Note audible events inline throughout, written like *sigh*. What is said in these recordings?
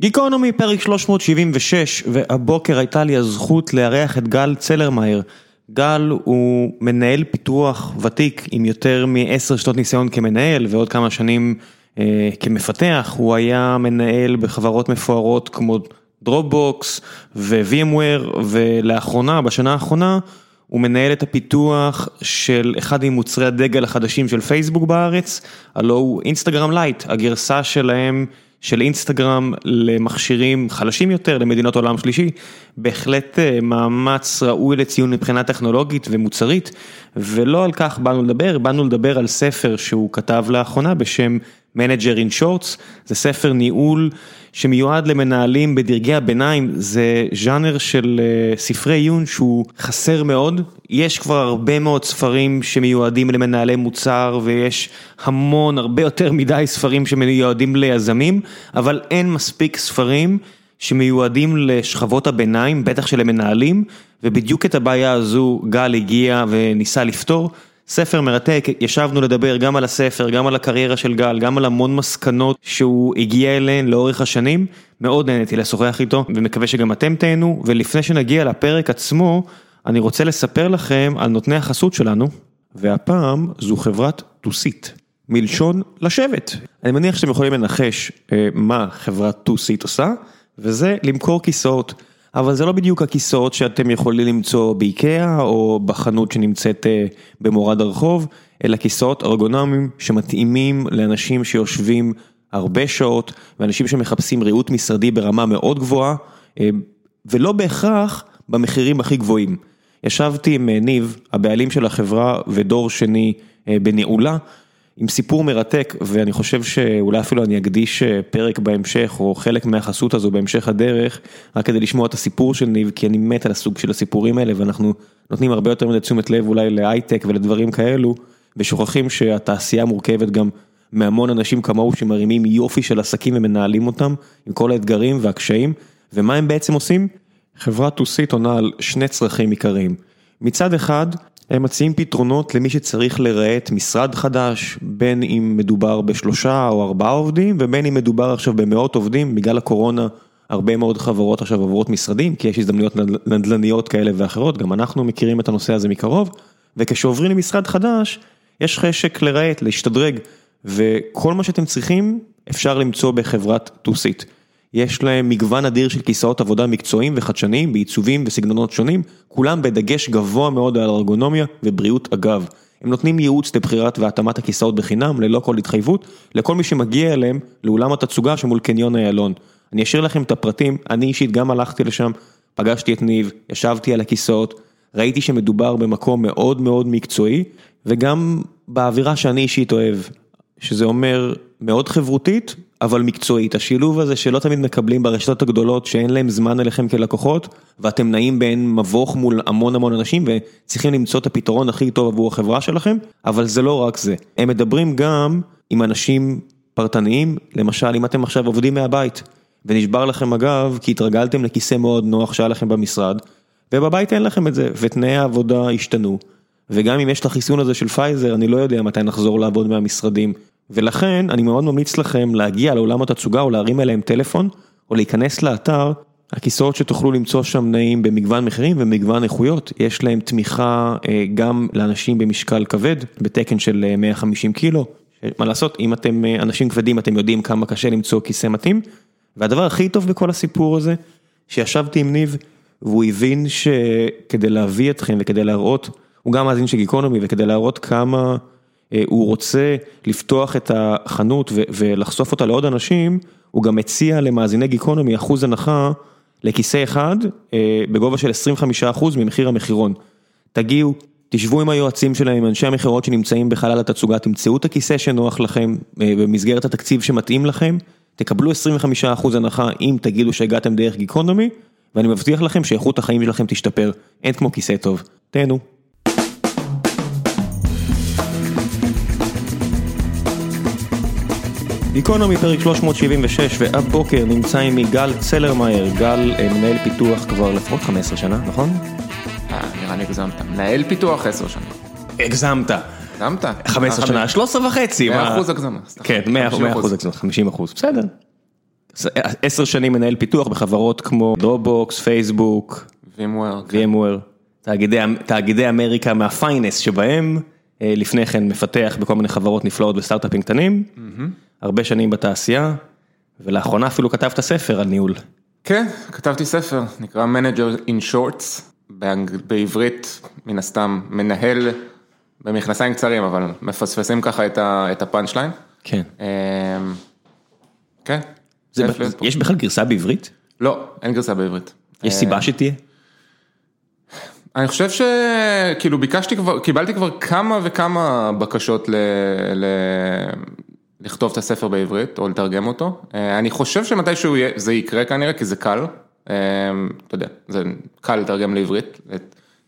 גיקונומי, פרק 376, והבוקר הייתה לי הזכות לארח את גל צלרמייר. גל הוא מנהל פיתוח ותיק עם יותר מעשר שנות ניסיון כמנהל ועוד כמה שנים אה, כמפתח, הוא היה מנהל בחברות מפוארות כמו דרופבוקס ו-VMware ולאחרונה, בשנה האחרונה, הוא מנהל את הפיתוח של אחד ממוצרי הדגל החדשים של פייסבוק בארץ, הלוא הוא אינסטגרם Lite, הגרסה שלהם של אינסטגרם למכשירים חלשים יותר, למדינות עולם שלישי, בהחלט מאמץ ראוי לציון מבחינה טכנולוגית ומוצרית, ולא על כך באנו לדבר, באנו לדבר על ספר שהוא כתב לאחרונה בשם Manager in Shorts, זה ספר ניהול שמיועד למנהלים בדרגי הביניים, זה ז'אנר של ספרי עיון שהוא חסר מאוד, יש כבר הרבה מאוד ספרים שמיועדים למנהלי מוצר ויש המון, הרבה יותר מדי ספרים שמיועדים ליזמים, אבל אין מספיק ספרים שמיועדים לשכבות הביניים, בטח של המנהלים, ובדיוק את הבעיה הזו גל הגיע וניסה לפתור. ספר מרתק, ישבנו לדבר גם על הספר, גם על הקריירה של גל, גם על המון מסקנות שהוא הגיע אליהן לאורך השנים, מאוד נהניתי לשוחח איתו ומקווה שגם אתם תהנו, ולפני שנגיע לפרק עצמו, אני רוצה לספר לכם על נותני החסות שלנו, והפעם זו חברת טוסית, מלשון לשבת. אני מניח שאתם יכולים לנחש מה חברת טוסית עושה, וזה למכור כיסאות. אבל זה לא בדיוק הכיסאות שאתם יכולים למצוא באיקאה או בחנות שנמצאת במורד הרחוב, אלא כיסאות ארגונומיים שמתאימים לאנשים שיושבים הרבה שעות ואנשים שמחפשים ריהוט משרדי ברמה מאוד גבוהה ולא בהכרח במחירים הכי גבוהים. ישבתי עם ניב, הבעלים של החברה ודור שני בניהולה, עם סיפור מרתק ואני חושב שאולי אפילו אני אקדיש פרק בהמשך או חלק מהחסות הזו בהמשך הדרך רק כדי לשמוע את הסיפור של ניב כי אני מת על הסוג של הסיפורים האלה ואנחנו נותנים הרבה יותר מדי תשומת לב אולי להייטק ולדברים כאלו ושוכחים שהתעשייה מורכבת גם מהמון אנשים כמוהו שמרימים יופי של עסקים ומנהלים אותם עם כל האתגרים והקשיים ומה הם בעצם עושים? חברת טוסית עונה על שני צרכים עיקריים מצד אחד הם מציעים פתרונות למי שצריך לרהט משרד חדש, בין אם מדובר בשלושה או ארבעה עובדים, ובין אם מדובר עכשיו במאות עובדים, בגלל הקורונה הרבה מאוד חברות עכשיו עוברות משרדים, כי יש הזדמנויות נדל"ניות כאלה ואחרות, גם אנחנו מכירים את הנושא הזה מקרוב, וכשעוברים למשרד חדש, יש חשק לרהט, להשתדרג, וכל מה שאתם צריכים אפשר למצוא בחברת טוסית. יש להם מגוון אדיר של כיסאות עבודה מקצועיים וחדשניים בעיצובים וסגנונות שונים, כולם בדגש גבוה מאוד על ארגונומיה ובריאות הגב. הם נותנים ייעוץ לבחירת והתאמת הכיסאות בחינם, ללא כל התחייבות, לכל מי שמגיע אליהם לאולם התצוגה שמול קניון איילון. אני אשאיר לכם את הפרטים, אני אישית גם הלכתי לשם, פגשתי את ניב, ישבתי על הכיסאות, ראיתי שמדובר במקום מאוד מאוד מקצועי, וגם באווירה שאני אישית אוהב, שזה אומר מאוד חברותית, אבל מקצועית, השילוב הזה שלא תמיד מקבלים ברשתות הגדולות שאין להם זמן אליכם כלקוחות ואתם נעים בין מבוך מול המון המון אנשים וצריכים למצוא את הפתרון הכי טוב עבור החברה שלכם, אבל זה לא רק זה, הם מדברים גם עם אנשים פרטניים, למשל אם אתם עכשיו עובדים מהבית ונשבר לכם הגב כי התרגלתם לכיסא מאוד נוח שהיה לכם במשרד ובבית אין לכם את זה ותנאי העבודה השתנו. וגם אם יש את החיסון הזה של פייזר אני לא יודע מתי נחזור לעבוד מהמשרדים ולכן אני מאוד ממליץ לכם להגיע לעולם התצוגה או להרים אליהם טלפון או להיכנס לאתר, הכיסאות שתוכלו למצוא שם נעים במגוון מחירים ומגוון איכויות, יש להם תמיכה גם לאנשים במשקל כבד, בתקן של 150 קילו, מה לעשות אם אתם אנשים כבדים אתם יודעים כמה קשה למצוא כיסא מתאים, והדבר הכי טוב בכל הסיפור הזה, שישבתי עם ניב והוא הבין שכדי להביא אתכם וכדי להראות, הוא גם מאזין של גיקונומי וכדי להראות כמה הוא רוצה לפתוח את החנות ולחשוף אותה לעוד אנשים, הוא גם מציע למאזיני גיקונומי אחוז הנחה לכיסא אחד בגובה של 25% ממחיר המחירון. תגיעו, תשבו עם היועצים שלהם, עם אנשי המכירות שנמצאים בחלל התצוגה, תמצאו את הכיסא שנוח לכם במסגרת התקציב שמתאים לכם, תקבלו 25% הנחה אם תגידו שהגעתם דרך גיקונומי, ואני מבטיח לכם שאיכות החיים שלכם תשתפר, אין כמו כיסא טוב, תהנו. גיקונומי פרק 376 והבוקר נמצא עמי גל צלרמייר, גל מנהל פיתוח כבר לפחות 15 שנה, נכון? נראה לי הגזמת, מנהל פיתוח 10 שנים. הגזמת. הגזמת? 15 שנה, 13 וחצי. 100 אחוז הגזמה. כן, 100 אחוז הגזמה, 50 אחוז, בסדר. עשר שנים מנהל פיתוח בחברות כמו דרופבוקס, פייסבוק, VMware, כן. VMware, תאגידי, תאגידי אמריקה מה finest שבהם, אה, לפני כן מפתח בכל מיני חברות נפלאות וסטארט-אפים קטנים, הרבה שנים בתעשייה, ולאחרונה אפילו כתבת ספר על ניהול. כן, כתבתי ספר, נקרא Manager in Shorts, באנג... בעברית, מן הסתם, מנהל במכנסיים קצרים, אבל מפספסים ככה את, ה... את הפאנצ' ליין. כן. אמ, כן. זה, פה. יש בכלל גרסה בעברית? לא, אין גרסה בעברית. יש סיבה שתהיה? אני חושב שכאילו ביקשתי כבר, קיבלתי כבר כמה וכמה בקשות ל... ל... לכתוב את הספר בעברית או לתרגם אותו. אה, אני חושב שמתישהו זה יקרה כנראה כי זה קל. אה, אתה יודע, זה קל לתרגם לעברית,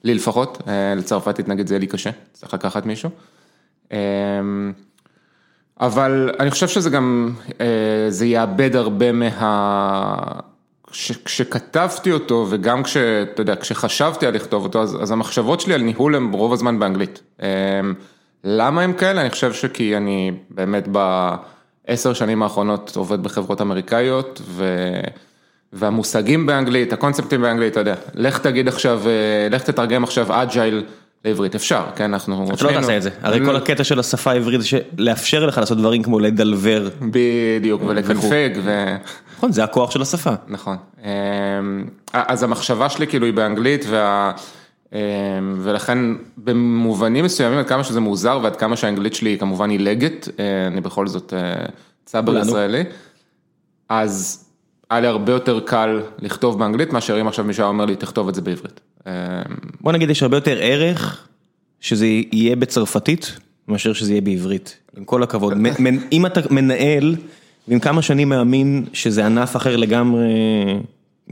לי לפחות, אה, לצרפתית נגיד זה יהיה לי קשה, צריך לקחת מישהו. אבל אני חושב שזה גם, זה יאבד הרבה מה... כש- כשכתבתי אותו וגם כש... אתה יודע, כשחשבתי על לכתוב אותו, אז, אז המחשבות שלי על ניהול הן רוב הזמן באנגלית. למה הם כאלה? אני חושב שכי אני באמת בעשר שנים האחרונות עובד בחברות אמריקאיות, ו... והמושגים באנגלית, הקונספטים באנגלית, אתה יודע, לך תגיד עכשיו, אה, לך תתרגם עכשיו אג'ייל לעברית, אפשר, כן, אנחנו... אתה לא תעשה את זה, הרי כל הקטע של השפה העברית זה לאפשר לך לעשות דברים כמו לדלבר, בדיוק, ולקנפג, ו... נכון, זה הכוח של השפה. נכון. אמ, אז המחשבה שלי כאילו היא באנגלית, וה... אמ, ולכן במובנים מסוימים, עד כמה שזה מוזר ועד כמה שהאנגלית שלי היא כמובן עילגת, אה, אני בכל זאת אה, צבר. ישראלי, אז היה לי הרבה יותר קל לכתוב באנגלית, מאשר אם עכשיו מישהו היה אומר לי, תכתוב את זה בעברית. אמ, בוא נגיד יש הרבה יותר ערך שזה יהיה בצרפתית מאשר שזה יהיה בעברית, עם כל הכבוד. אם אתה מנהל ועם כמה שנים מאמין שזה ענף אחר לגמרי,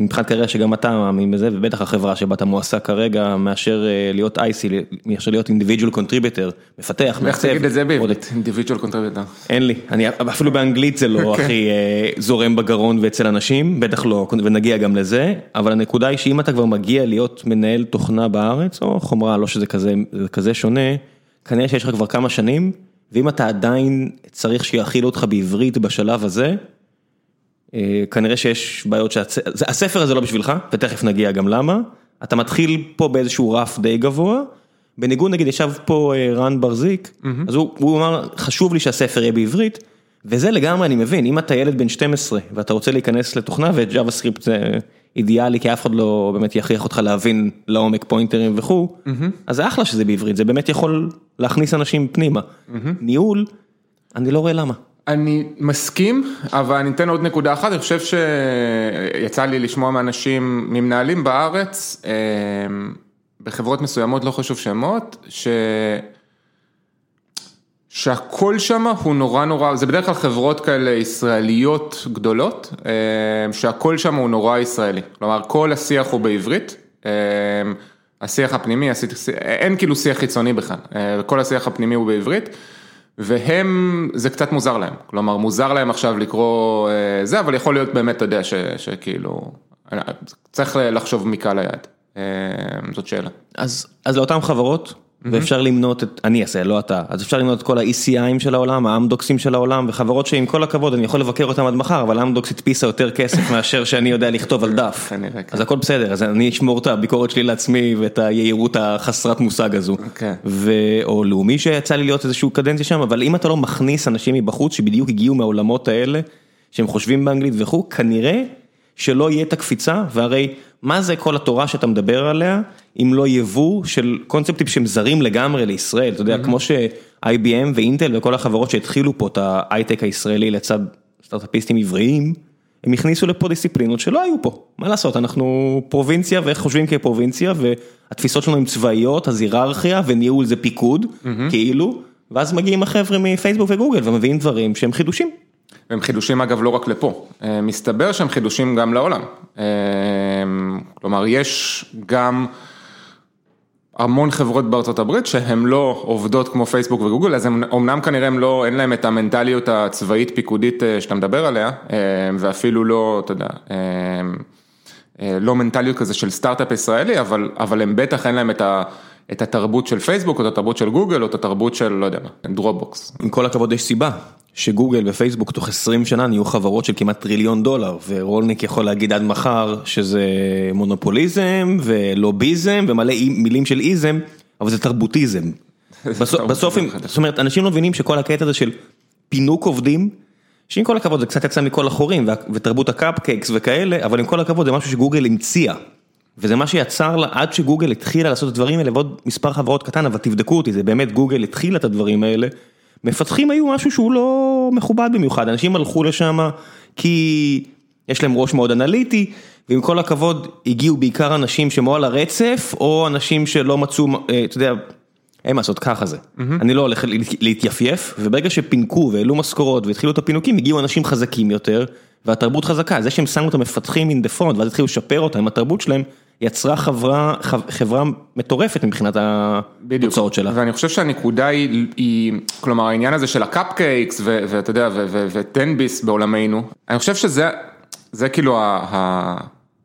מבחינת קריירה שגם אתה מאמין בזה, ובטח החברה שבה אתה מועסק כרגע, מאשר אה, להיות IC, מאשר להיות individual contributor, מפתח, איך מעצב. תגיד את זה בעברית? individual contributor. אין לי, אני אפילו באנגלית זה לא *laughs* הכי אה, זורם בגרון ואצל אנשים, בטח לא, ונגיע גם לזה, אבל הנקודה היא שאם אתה כבר מגיע להיות מנהל תוכנה בארץ, או חומרה, לא שזה כזה, זה כזה שונה, כנראה שיש לך כבר כמה שנים, ואם אתה עדיין צריך שיאכילו אותך בעברית בשלב הזה, כנראה שיש בעיות שהספר הזה לא בשבילך, ותכף נגיע גם למה, אתה מתחיל פה באיזשהו רף די גבוה, בניגוד נגיד ישב פה אה, רן ברזיק, אז הוא, הוא אמר חשוב לי שהספר יהיה בעברית, וזה לגמרי אני מבין, אם אתה ילד בן 12 ואתה רוצה להיכנס לתוכנה ו JavaScript זה אידיאלי כי אף אחד לא באמת יכריח אותך להבין לעומק פוינטרים וכו', אז זה אחלה שזה בעברית, זה באמת יכול להכניס אנשים פנימה. ניהול, אני לא רואה למה. אני מסכים, אבל אני אתן עוד נקודה אחת, אני חושב שיצא לי לשמוע מאנשים, ממנהלים בארץ, אה, בחברות מסוימות, לא חשוב שמות, ש... שהכל שם הוא נורא נורא, זה בדרך כלל חברות כאלה ישראליות גדולות, אה, שהכל שם הוא נורא ישראלי, כלומר כל השיח הוא בעברית, אה, השיח הפנימי, השיח, אין כאילו שיח חיצוני בכלל, אה, כל השיח הפנימי הוא בעברית. והם, זה קצת מוזר להם, כלומר מוזר להם עכשיו לקרוא אה, זה, אבל יכול להיות באמת, אתה יודע, שכאילו, אה, צריך לחשוב מקהל היעד, אה, זאת שאלה. אז, אז לאותן חברות, ואפשר למנות את, אני אעשה, לא אתה, אז אפשר למנות את כל ה-ECIים של העולם, האמדוקסים של העולם, וחברות שעם כל הכבוד, אני יכול לבקר אותם עד מחר, אבל האמדוקס הדפיסה יותר כסף *laughs* מאשר שאני יודע לכתוב על דף. כן. אז הכל בסדר, אז אני אשמור את הביקורת שלי לעצמי ואת היהירות החסרת מושג הזו. ו... או לאומי שיצא לי להיות איזשהו קדנציה שם, אבל אם אתה לא מכניס אנשים מבחוץ שבדיוק הגיעו מהעולמות האלה, שהם חושבים באנגלית וכו', כנראה שלא יהיה את הקפיצה, והרי מה זה כל התורה שאתה מדבר עליה, אם לא יבוא של קונספטים שהם זרים לגמרי לישראל, אתה יודע, כמו ש-IBM ואינטל וכל החברות שהתחילו פה את ההייטק הישראלי לצד סטארט-אפיסטים עבריים, הם הכניסו לפה דיסציפלינות שלא היו פה, מה לעשות, אנחנו פרובינציה ואיך חושבים כפרובינציה, והתפיסות שלנו הן צבאיות, אז היררכיה וניהול זה פיקוד, כאילו, ואז מגיעים החבר'ה מפייסבוק וגוגל ומביאים דברים שהם חידושים. הם חידושים אגב לא רק לפה, אה, מסתבר שהם חידושים גם לעולם. אה, כלומר, יש גם המון חברות בארצות הברית שהן לא עובדות כמו פייסבוק וגוגל, אז הם אמנם כנראה הם לא, אין להם את המנטליות הצבאית פיקודית אה, שאתה מדבר עליה, ואפילו לא, אתה יודע, לא מנטליות כזה של סטארט-אפ ישראלי, אבל, אבל הם בטח אין להם את ה... את התרבות של פייסבוק, או את התרבות של גוגל, או את התרבות של, לא יודע מה, דרופבוקס. עם כל הכבוד יש סיבה, שגוגל ופייסבוק תוך 20 שנה נהיו חברות של כמעט טריליון דולר, ורולניק יכול להגיד עד מחר שזה מונופוליזם ולוביזם ומלא מילים של איזם, אבל זה תרבוטיזם. *laughs* בסוף, זאת אומרת, אנשים לא מבינים שכל הקטע הזה של פינוק עובדים, שעם כל הכבוד זה קצת יצא מכל החורים, ותרבות ה cupcakes וכאלה, אבל עם כל הכבוד זה משהו שגוגל המציאה. וזה מה שיצר לה, עד שגוגל התחילה לעשות את הדברים האלה, ועוד מספר חברות קטן, אבל תבדקו אותי, זה באמת גוגל התחילה את הדברים האלה. מפתחים היו משהו שהוא לא מכובד במיוחד, אנשים הלכו לשם כי יש להם ראש מאוד אנליטי, ועם כל הכבוד הגיעו בעיקר אנשים שהם או על הרצף, או אנשים שלא מצאו, אה, אתה יודע, אין מה לעשות, ככה זה. Mm-hmm. אני לא הולך להתייפייף, וברגע שפינקו והעלו משכורות והתחילו את הפינוקים, הגיעו אנשים חזקים יותר, והתרבות חזקה. זה שהם שמו את המפתחים in the front, ואז התחילו לשפר אותה עם התרבות שלהם, יצרה חברה, חברה מטורפת מבחינת התוצאות שלה. ואני חושב שהנקודה היא, היא, כלומר העניין הזה של ה cupcakes, ואתה יודע, ותן ביס בעולמנו, אני חושב שזה, זה כאילו ה...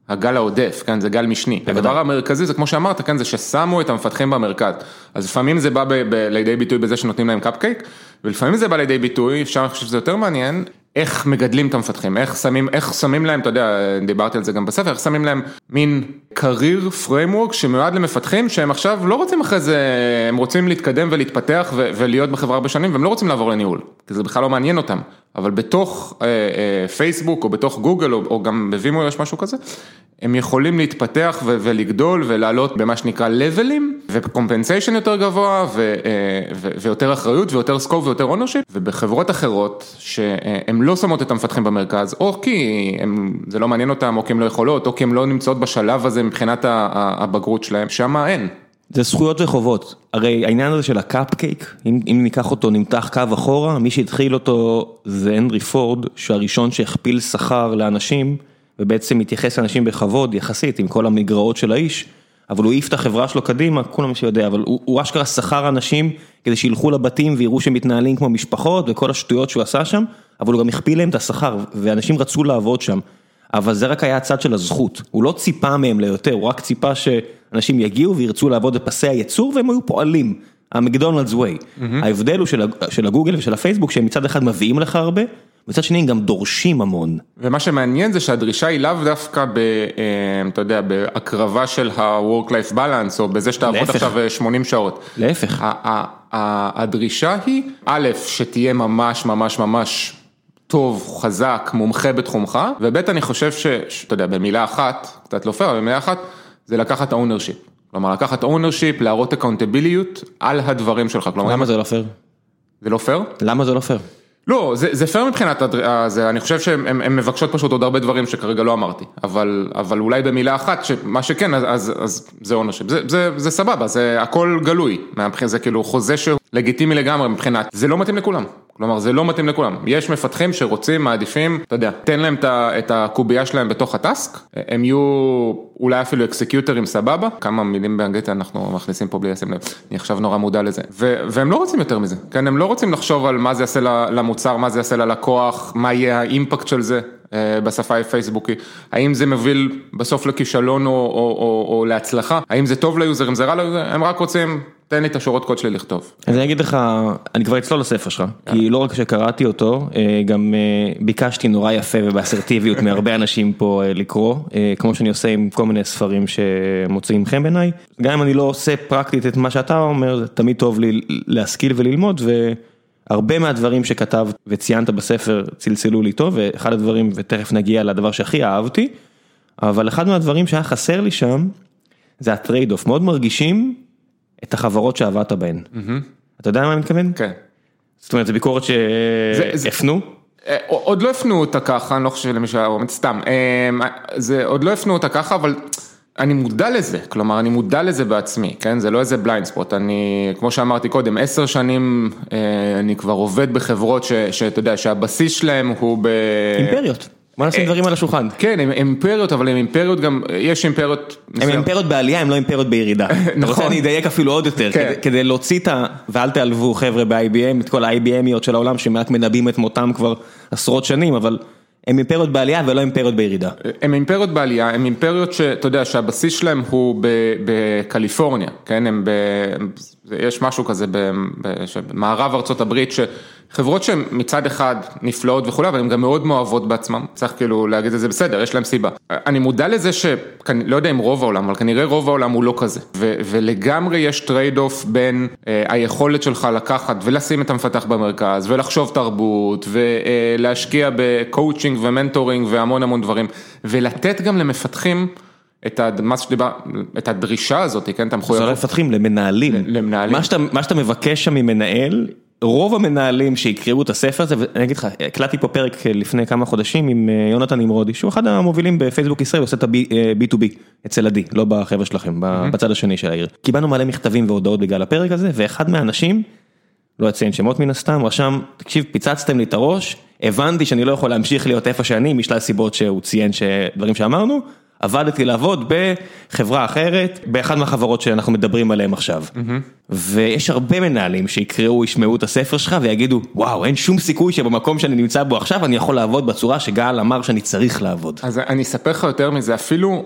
הגל העודף, כן, זה גל משני. הדבר המרכזי זה כמו שאמרת, כן, זה ששמו את המפתחים במרכז. אז לפעמים זה בא ב- ב- לידי ביטוי בזה שנותנים להם קאפקייק, ולפעמים זה בא לידי ביטוי, אפשר, אני חושב שזה יותר מעניין, איך מגדלים את המפתחים, איך שמים, איך שמים להם, אתה יודע, דיברתי על זה גם בספר, איך שמים להם מין career framework שמיועד למפתחים שהם עכשיו לא רוצים אחרי זה, הם רוצים להתקדם ולהתפתח ולהיות בחברה הרבה שנים והם לא רוצים לעבור לניהול, כי זה בכלל לא מעניין אותם, אבל בתוך אה, אה, פייסבוק או בתוך גוגל או, או גם ב VMware יש משהו כזה, הם יכולים להתפתח ולגדול ולעלות במה שנקרא לבלים ו compensation יותר גבוה אה, ויותר אחריות ויותר scope ויותר ownership ובחברות אחרות שהן לא שמות את המפתחים במרכז או כי הם, זה לא מעניין אותם או כי הם לא יכולות או כי הם לא נמצאות בשלב הזה מבחינת הבגרות שלהם, שמה אין. זה זכויות וחובות, הרי העניין הזה של הקאפקייק, אם, אם ניקח אותו נמתח קו אחורה, מי שהתחיל אותו זה הנרי פורד, שהראשון שהכפיל שכר לאנשים, ובעצם מתייחס לאנשים בכבוד יחסית עם כל המגרעות של האיש, אבל הוא העיף את החברה שלו קדימה, כולם שיודע, אבל הוא, הוא אשכרה שכר אנשים כדי שילכו לבתים ויראו שהם מתנהלים כמו משפחות וכל השטויות שהוא עשה שם, אבל הוא גם הכפיל להם את השכר, ואנשים רצו לעבוד שם. אבל זה רק היה הצד של הזכות, הוא לא ציפה מהם ליותר, הוא רק ציפה שאנשים יגיעו וירצו לעבוד בפסי הייצור והם היו פועלים, המקדונלדס ווי. ההבדל הוא של, של הגוגל ושל הפייסבוק שהם מצד אחד מביאים לך הרבה, מצד שני הם גם דורשים המון. ומה שמעניין זה שהדרישה היא לאו דווקא ב, אה, אתה יודע, בהקרבה של ה-work-life balance או בזה שתעבוד עכשיו 80 שעות. להפך. הדרישה היא, א', שתהיה ממש ממש ממש טוב, חזק, מומחה בתחומך, וב' אני חושב שאתה יודע, במילה אחת, קצת לא פייר, אבל במילה אחת, זה לקחת ownership. כלומר, לקחת ownership, להראות accountability על הדברים שלך. כלומר, למה זה לא פייר? זה לא פייר? למה זה לא פייר? לא, זה, זה פייר מבחינת, זה, אני חושב שהן מבקשות פשוט עוד הרבה דברים שכרגע לא אמרתי, אבל, אבל אולי במילה אחת, מה שכן, אז, אז, אז זה ownership, זה, זה, זה סבבה, זה הכל גלוי, זה כאילו חוזה שהוא לגיטימי לגמרי מבחינת, זה לא מתאים לכולם. כלומר זה לא מתאים לכולם, יש מפתחים שרוצים, מעדיפים, אתה יודע, תן להם את הקובייה שלהם בתוך הטאסק, הם יהיו אולי אפילו אקסקיוטרים סבבה, כמה מילים באנגלית אנחנו מכניסים פה בלי לשים לב, אני עכשיו נורא מודע לזה, והם לא רוצים יותר מזה, כן, הם לא רוצים לחשוב על מה זה יעשה למוצר, מה זה יעשה ללקוח, מה יהיה האימפקט של זה. בשפה הפייסבוקי, האם זה מוביל בסוף לכישלון או, או, או, או להצלחה, האם זה טוב ליוזרים, זה רע ליוזרים, הם רק רוצים תן לי את השורות קוד שלי לכתוב. אז אני אגיד לך, אני כבר אצלול לספר שלך, כי לא רק שקראתי אותו, אה, גם אה, ביקשתי נורא יפה ובאסרטיביות מהרבה אנשים פה אה, לקרוא, כמו שאני עושה עם כל מיני ספרים שמוצאים חן בעיניי. גם אם אני לא עושה פרקטית את מה שאתה אומר, זה תמיד טוב לי להשכיל וללמוד, והרבה מהדברים שכתבת וציינת בספר צלצלו לי טוב, ואחד הדברים, ותכף נגיע לדבר שהכי אהבתי, אבל אחד מהדברים שהיה חסר לי שם, זה ה trade-off, מאוד מרגישים. את החברות שעבדת בהן. אתה יודע מה אני מתכוון? כן. זאת אומרת, זו ביקורת שהפנו? אה, עוד לא הפנו אותה ככה, אני לא חושב שלמישהו היה אומר, סתם, אה, עוד לא הפנו אותה ככה, אבל אני מודע לזה, כלומר אני מודע לזה בעצמי, כן, זה לא איזה blind spot, אני, כמו שאמרתי קודם, עשר שנים אה, אני כבר עובד בחברות שאתה יודע, שהבסיס שלהם הוא ב... אימפריות. בוא נשים דברים על השולחן. כן, הם אימפריות, אבל הם אימפריות גם, יש אימפריות... הם אימפריות בעלייה, הם לא אימפריות בירידה. *laughs* נכון. אני אדייק אפילו עוד יותר, כן. כדי להוציא את ה... ואל תעלבו חבר'ה ב-IBM, את כל ה-IBMיות של העולם שמעט מנבאים את מותם כבר עשרות שנים, אבל הם אימפריות בעלייה ולא אימפריות בירידה. הם אימפריות בעלייה, הם אימפריות שאתה יודע שהבסיס שלהם הוא בקליפורניה, כן, הם ב... יש משהו כזה במערב ארצות הברית חברות שהן מצד אחד נפלאות וכולי, אבל הן גם מאוד מאוהבות בעצמן, צריך כאילו להגיד את זה בסדר, יש להם סיבה. אני מודע לזה ש... לא יודע אם רוב העולם, אבל כנראה רוב העולם הוא לא כזה. ו- ולגמרי יש trade off בין אה, היכולת שלך לקחת ולשים את המפתח במרכז, ולחשוב תרבות, ולהשקיע ב coaching ו mentoring והמון המון דברים, ולתת גם למפתחים. את, הד... מה שדיבר... את הדרישה הזאת, כן, את המחויבות. זה לא מפתחים, למנהלים. למנהלים. מה שאתה, מה שאתה מבקש שם ממנהל, רוב המנהלים שיקראו את הספר הזה, ואני אגיד לך, הקלטתי פה פרק לפני כמה חודשים עם אה, יונתן נמרודי, שהוא אחד המובילים בפייסבוק ישראל, עושה את ה-B2B אה, אצל עדי, לא בחבר'ה שלכם, בצד השני של העיר. קיבלנו מלא מכתבים והודעות בגלל הפרק הזה, ואחד מהאנשים, לא אציין שמות מן הסתם, רשם, תקשיב, פיצצתם לי את הראש, הבנתי שאני לא יכול להמשיך להיות איפה שאני, משלל סיבות שהוא ציין דברים שאמרנו. עבדתי לעבוד בחברה אחרת, באחד מהחברות שאנחנו מדברים עליהן עכשיו. ויש הרבה מנהלים שיקראו, ישמעו את הספר שלך ויגידו, וואו, אין שום סיכוי שבמקום שאני נמצא בו עכשיו אני יכול לעבוד בצורה שגל אמר שאני צריך לעבוד. אז אני אספר לך יותר מזה, אפילו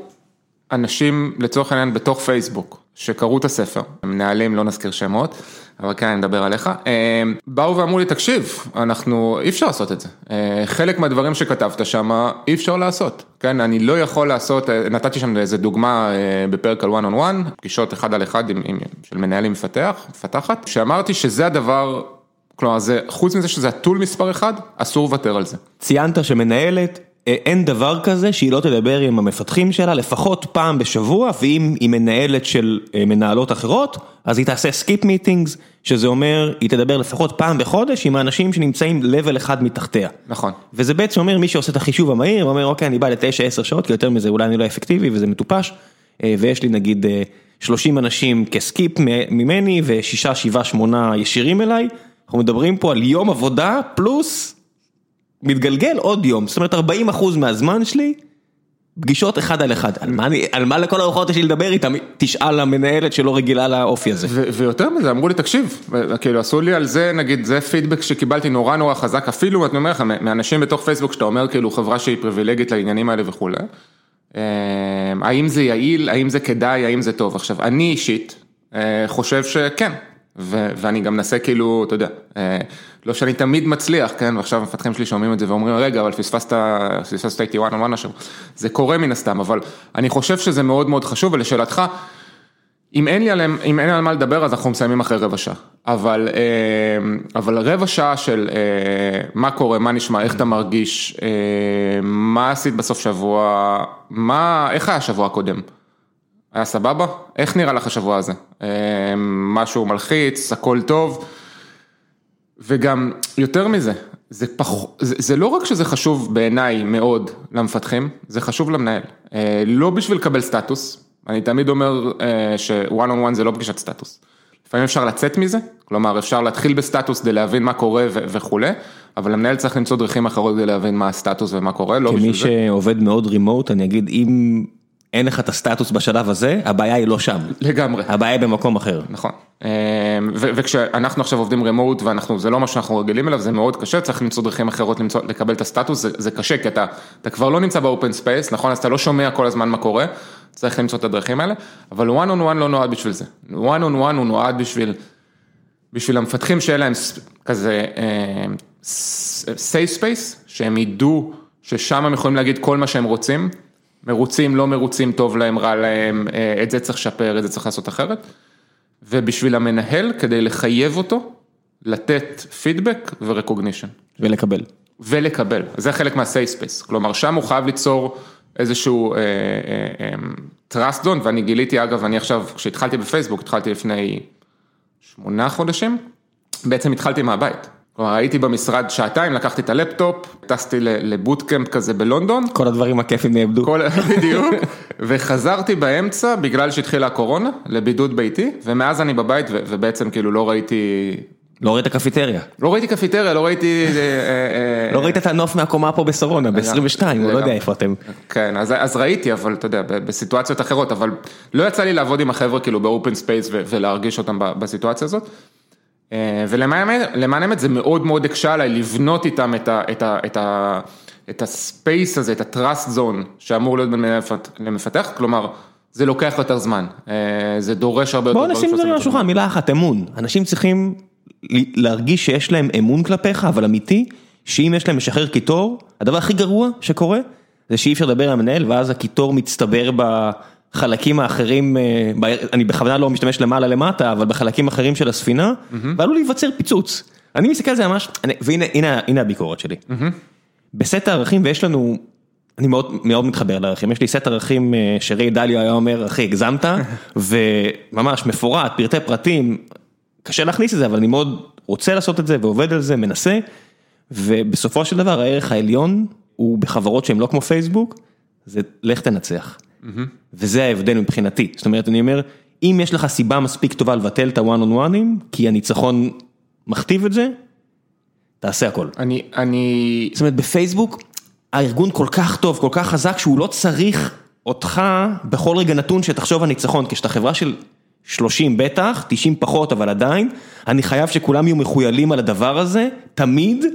אנשים לצורך העניין בתוך פייסבוק, שקראו את הספר, מנהלים, לא נזכיר שמות. אבל כן, אני מדבר עליך. אה, באו ואמרו לי, תקשיב, אנחנו, אי אפשר לעשות את זה. אה, חלק מהדברים שכתבת שם, אי אפשר לעשות. כן, אני לא יכול לעשות, אה, נתתי שם איזה דוגמה בפרק על one on one, פגישות אחד על אחד עם, עם, של מנהלים מפתח, מפתחת, שאמרתי שזה הדבר, כלומר, זה, חוץ מזה שזה ה tool מספר אחד, אסור לוותר על זה. ציינת שמנהלת אין דבר כזה שהיא לא תדבר עם המפתחים שלה לפחות פעם בשבוע, ואם היא מנהלת של מנהלות אחרות, אז היא תעשה skip meetings, שזה אומר, היא תדבר לפחות פעם בחודש עם האנשים שנמצאים level אחד מתחתיה. נכון. וזה בעצם אומר, מי שעושה את החישוב המהיר, אומר, אוקיי, אני בא לתשע, עשר שעות, כי יותר מזה אולי אני לא אפקטיבי וזה מטופש, ויש לי נגיד 30 אנשים כסקיפ ממני, ושישה, שבעה, שמונה ישירים אליי, אנחנו מדברים פה על יום עבודה פלוס מתגלגל עוד יום, זאת אומרת 40 אחוז מהזמן שלי, פגישות אחד על אחד, על מה, על מה לכל הרוחות יש לי לדבר איתם, תשאל המנהלת שלא רגילה לאופי הזה. ויותר מזה, אמרו לי תקשיב, כאילו עשו לי על זה, נגיד זה פידבק שקיבלתי נורא נורא חזק, אפילו, אני אומר לך, מאנשים בתוך פייסבוק שאתה אומר כאילו חברה שהיא פריבילגית לעניינים האלה וכולי, אמ, האם זה יעיל, האם זה כדאי, האם זה טוב, עכשיו אני אישית אה, חושב שכן, ואני גם מנסה כאילו, אתה יודע, אה, לא שאני תמיד מצליח, כן, ועכשיו המפתחים שלי שומעים את זה ואומרים, רגע, אבל פספסת, פספסת איתי וואן וואן עכשיו, זה קורה מן הסתם, אבל אני חושב שזה מאוד מאוד חשוב, ולשאלתך, אם אין לי עליהם, אם אין על מה לדבר, אז אנחנו מסיימים אחרי רבע שעה, אבל, אה, אבל רבע שעה של אה, מה קורה, מה נשמע, איך אתה מרגיש, מה עשית בסוף שבוע, מה, איך היה השבוע הקודם? היה סבבה? איך נראה לך השבוע הזה? משהו מלחיץ, הכל טוב? וגם, יותר מזה, זה, פח, זה, זה לא רק שזה חשוב בעיניי מאוד למפתחים, זה חשוב למנהל. אה, לא בשביל לקבל סטטוס, אני תמיד אומר אה, שוואן און וואן זה לא פגישת סטטוס. לפעמים אפשר לצאת מזה, כלומר אפשר להתחיל בסטטוס כדי להבין מה קורה וכולי, אבל המנהל צריך למצוא דרכים אחרות כדי להבין מה הסטטוס ומה קורה, לא בשביל זה. כמי שעובד מאוד remote, אני אגיד, אם אין לך את הסטטוס בשלב הזה, הבעיה היא לא שם. לגמרי. הבעיה היא במקום אחר. נכון. אמ, וכשאנחנו עכשיו עובדים remote ואנחנו, זה לא מה שאנחנו רגילים אליו, זה מאוד קשה, צריך למצוא דרכים אחרות למצוא, לקבל את הסטטוס, זה, זה קשה, כי אתה, אתה כבר לא נמצא ב open space, נכון? אז אתה לא שומע כל הזמן מה קורה, צריך למצוא את הדרכים האלה, אבל one on one לא נועד בשביל זה. one on one הוא נועד בשביל, בשביל המפתחים שאין להם כזה uh, safe space, שהם ידעו ששם הם יכולים להגיד כל מה שהם רוצים. מרוצים, לא מרוצים, טוב להם, רע להם, אה, את זה צריך לשפר, את זה צריך לעשות אחרת. ובשביל המנהל, כדי לחייב אותו, לתת פידבק ורקוגנישן. ולקבל. ולקבל, זה חלק space, כלומר שם הוא חייב ליצור איזשהו אה, אה, trust zone, ואני גיליתי אגב, אני עכשיו, כשהתחלתי בפייסבוק, התחלתי לפני שמונה חודשים, בעצם התחלתי מהבית. כלומר הייתי במשרד שעתיים, לקחתי את הלפטופ, טסתי לבוטקאמפ כזה בלונדון. כל הדברים הכיפים נאבדו. כל, *laughs* בדיוק, וחזרתי באמצע בגלל שהתחילה הקורונה, לבידוד ביתי, ומאז אני בבית ובעצם כאילו לא ראיתי... לא ראית קפיטריה. לא ראיתי קפיטריה, לא ראיתי... אה, אה, לא ראית את הנוף מהקומה פה בשרונה, ב-22, לא יודע איפה אתם. כן, אז ראיתי, אבל אתה יודע, בסיטואציות אחרות, אבל לא יצא לי לעבוד עם החבר'ה כאילו ב open space ולהרגיש אותם בסיטואציה הזאת. אה, ולמען האמת זה מאוד מאוד הקשה עליי לבנות איתם את ה... את ה, את ה את ה space הזה, את ה trust zone שאמור להיות בין למפתח, כלומר, זה לוקח יותר זמן, אה, זה דורש הרבה יותר. בוא נשים דברים על השולחן, מילה אחת, אמון. אנשים צריכים להרגיש שיש להם אמון כלפיך, אבל אמיתי, שאם יש להם משחרר קיטור, הדבר הכי גרוע שקורה, זה שאי אפשר לדבר עם המנהל, ואז הקיטור מצטבר בחלקים האחרים, אה, אני בכוונה לא משתמש למעלה למטה, אבל בחלקים אחרים של הספינה, ועלול להיווצר פיצוץ. אני מסתכל על זה ממש, והנה הביקורת שלי. בסט הערכים, ויש לנו, אני מאוד מאוד מתחבר לערכים, יש לי סט ערכים אה, שריי דליו היה אומר, אחי, הגזמת, *laughs* וממש מפורט, פרטי פרטים, קשה להכניס את זה, אבל אני מאוד רוצה לעשות את זה ועובד על זה, מנסה, ובסופו של דבר הערך העליון הוא בחברות שהן לא כמו פייסבוק, זה לך תנצח. וזה ההבדל מבחינתי, זאת אומרת, אני אומר, אם יש לך סיבה מספיק טובה לבטל את הוואן און וואנים, כי הניצחון מכתיב את זה, תעשה הכל. אני, אני... זאת אומרת, בפייסבוק, הארגון כל כך טוב, כל כך חזק, שהוא לא צריך אותך בכל רגע נתון שתחשוב על ניצחון, כשאתה חברה של 30 בטח, 90 פחות, אבל עדיין, אני חייב שכולם יהיו מחוילים על הדבר הזה, תמיד,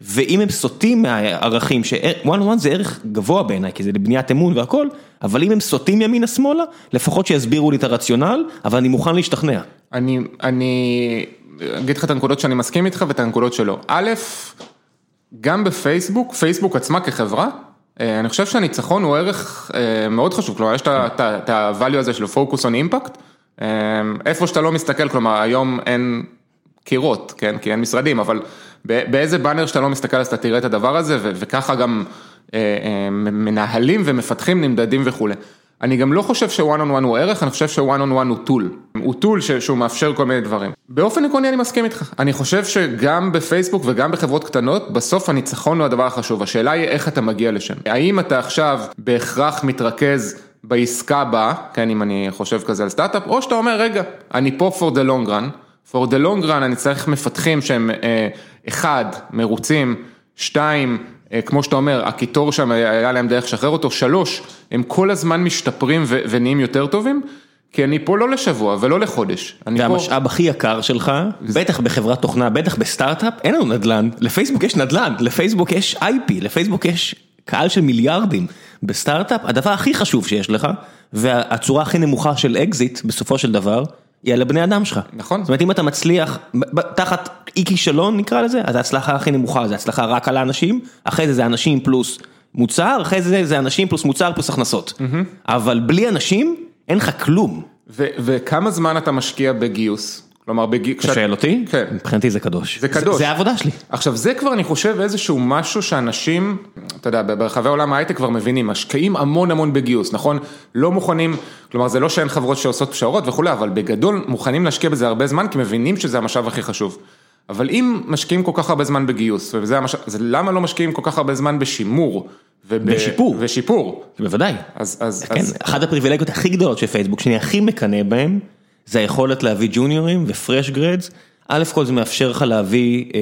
ואם הם סוטים מהערכים, ש-one on one זה ערך גבוה בעיניי, כי זה לבניית אמון והכל, אבל אם הם סוטים ימינה שמאלה, לפחות שיסבירו לי את הרציונל, אבל אני מוכן להשתכנע. אני, אני אגיד לך את הנקודות שאני מסכים איתך ואת הנקודות שלא. א', גם בפייסבוק, פייסבוק עצמה כחברה, אה, אני חושב שהניצחון הוא ערך אה, מאוד חשוב, כלומר יש את ה-value הזה של focus on impact, אה, איפה שאתה לא מסתכל, כלומר היום אין קירות, כן, כי אין משרדים, אבל באיזה באג שאתה לא מסתכל אז אתה תראה את הדבר הזה וככה גם מנהלים ומפתחים נמדדים וכולי. אני גם לא חושב שוואן און וואן הוא ערך, אני חושב שוואן און וואן הוא tool. הוא tool שהוא מאפשר כל מיני דברים. באופן עקרוני אני מסכים איתך. אני חושב שגם בפייסבוק וגם בחברות קטנות, בסוף הניצחון הוא הדבר החשוב. השאלה היא איך אתה מגיע לשם. האם אתה עכשיו בהכרח מתרכז בעסקה הבאה, כן, אם אני חושב כזה על סטארט-אפ, או שאתה אומר, רגע, אני פה for the long run, for the long run אני צריך מפתחים שהם, אה, אחד, מרוצים, שתיים, אה, כמו שאתה אומר, הקיטור שם היה להם דרך לשחרר אותו, שלוש, הם כל הזמן משתפרים ונהיים יותר טובים, כי אני פה לא לשבוע ולא לחודש. זה המשאב הכי יקר שלך, בטח בחברת תוכנה, בטח בסטארט-אפ, אין לנו נדל"ן, לפייסבוק יש נדל"ן, לפייסבוק יש IP, לפייסבוק יש קהל של מיליארדים. בסטארט-אפ, הדבר הכי חשוב שיש לך, והצורה הכי נמוכה של אקזיט, בסופו של דבר, היא על הבני אדם שלך. נכון. זאת אומרת, אם אתה מצליח, תחת אי כישלון נקרא לזה, אז ההצלחה הכי נמוכה, זה הצלחה רק על האנשים, אחרי זה זה אנשים פלוס מוצר, אחרי זה זה אנשים פלוס מוצר פלוס הכנסות. אבל בלי אנשים, אין לך כלום. וכמה זמן אתה משקיע בגיוס? כלומר, בגיוס... אתה שואל אותי? כן. מבחינתי זה קדוש. זה קדוש. זה העבודה שלי. עכשיו, זה כבר, אני חושב, איזשהו משהו שאנשים, אתה יודע, ברחבי עולם ההייטק כבר מבינים, משקיעים המון המון בגיוס, נכון? לא מוכנים, כלומר, זה לא שאין חברות שעושות פשרות וכולי, אבל בגדול מוכנים להשקיע בזה הרבה זמן, כי מבינים שזה המשאב הכי חשוב. אבל אם משקיעים כל כך הרבה זמן בגיוס, וזה המשאב, אז למה לא משקיעים כל כך הרבה זמן בשימור? ושיפור. ושיפור. בוודאי. אז, אז, כן, אז... אחת הפריבילגיות הכי גדולות של פייסבוק, שאני הכי מקנא בהם, זה היכולת להביא ג'וניורים ופרש גרדס. א' כל זה מאפשר לך להביא אה,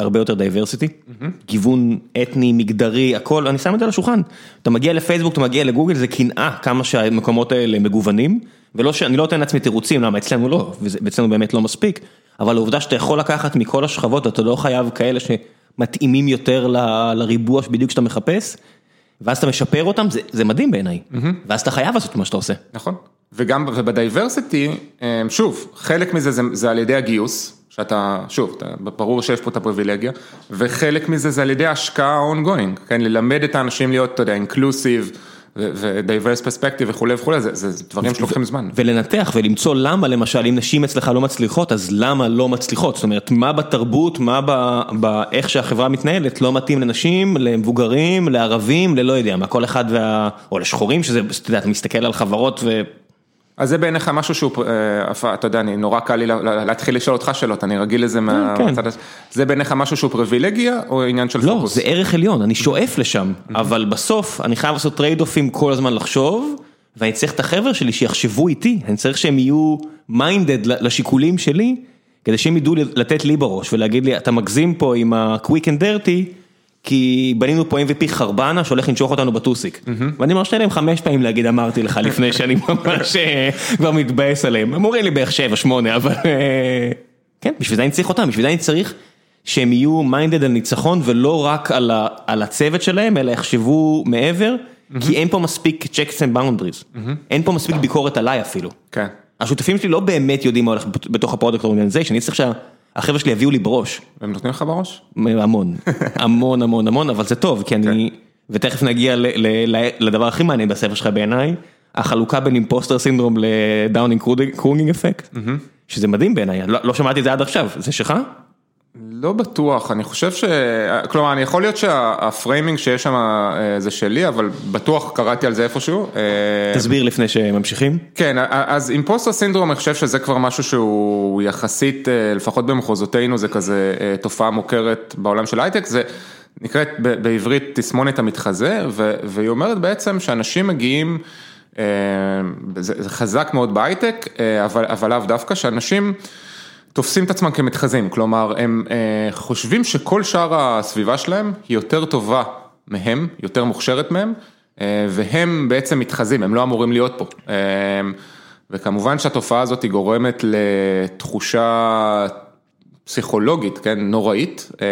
הרבה יותר diversity, mm-hmm. גיוון אתני, מגדרי, הכל, אני שם את זה על השולחן. אתה מגיע לפייסבוק, אתה מגיע לגוגל, זה קנאה כמה שהמקומות האלה מגוונים, ולא שאני לא נותן לעצמי תירוצים, למה אצלנו לא, ואצלנו באמת לא מספיק, אבל העובדה שאתה יכול לקחת מכל השכבות, אתה לא חייב כאלה שמתאימים יותר ל, לריבוע שבדיוק שאתה מחפש, ואז אתה משפר אותם, זה, זה מדהים בעיניי, mm-hmm. ואז אתה חייב לעשות מה שאתה עושה. נכון. וגם, וב diversity, שוב, חלק מזה זה, זה על ידי הגיוס, שאתה, שוב, אתה, ברור שיש פה את הפריבילגיה, וחלק מזה זה על ידי השקעה ongoing, כן, ללמד את האנשים להיות, אתה יודע, אינקלוסיב. ו-diverse perspective וכולי וכולי, זה זה דברים שלוקחים זמן. ולנתח ולמצוא למה למשל, אם נשים אצלך לא מצליחות, אז למה לא מצליחות? זאת אומרת, מה בתרבות, מה באיך שהחברה מתנהלת, לא מתאים לנשים, למבוגרים, לערבים, ללא יודע מה, כל אחד וה... או לשחורים, שזה, אתה יודע, אתה מסתכל על חברות ו... אז זה בעיניך משהו שהוא, אה, אתה יודע, אני נורא קל לי להתחיל לשאול אותך שאלות, אני רגיל לזה כן, מהצד כן. הזה, זה בעיניך משהו שהוא פריבילגיה או עניין של לא, פוקוס? לא, זה ערך עליון, אני שואף לשם, אבל בסוף אני חייב לעשות trade off ים כל הזמן לחשוב, ואני צריך את החבר'ה שלי שיחשבו איתי, אני צריך שהם יהיו minded לשיקולים שלי, כדי שהם ידעו לתת לי בראש ולהגיד לי, אתה מגזים פה עם ה quick and dirty, כי בנינו פה MVP חרבנה שהולך לנשוך אותנו בטוסיק. ואני מרשה להם חמש פעמים להגיד אמרתי לך *laughs* לפני שאני ממש אה, כבר מתבאס עליהם. הם אומרים לי בערך שבע, שמונה, אבל אה, כן, בשביל זה אני צריך אותם, בשביל זה אני צריך שהם יהיו minded על ניצחון ולא רק על הצוות שלהם, אלא יחשבו מעבר, כי אין פה מספיק checks and balances. אין פה מספיק ביקורת עליי אפילו. כן. השותפים שלי לא באמת יודעים מה הולך בתוך ה product organization, אני צריך שה... החבר'ה שלי יביאו לי בראש. הם נותנים לך בראש? המון, *laughs* המון המון המון, אבל זה טוב, כי אני, ותכף נגיע לדבר הכי מעניין בספר שלך בעיניי, החלוקה בין impostor syndrome ל Dunning Kruger effect, שזה מדהים בעיניי, לא, לא שמעתי את זה עד עכשיו, זה שלך? לא בטוח, אני חושב ש... כלומר, אני יכול להיות שה framing שיש שם אה, זה שלי, אבל בטוח קראתי על זה איפשהו. אה, תסביר לפני שממשיכים. כן, אז impostor syndrome, אני חושב שזה כבר משהו שהוא יחסית, אה, לפחות במחוזותינו, זה כזה תופעה מוכרת בעולם של הייטק, זה נקראת בעברית תסמונת המתחזה, והיא אומרת בעצם שאנשים מגיעים, זה חזק מאוד בהייטק, אבל, אבל לאו דווקא, שאנשים... תופסים את עצמם כמתחזים, כלומר הם אה, חושבים שכל שאר הסביבה שלהם היא יותר טובה מהם, יותר מוכשרת מהם, אה, והם בעצם מתחזים, הם לא אמורים להיות פה. אה, וכמובן שהתופעה הזאת היא גורמת לתחושה פסיכולוגית, כן, נוראית. אה,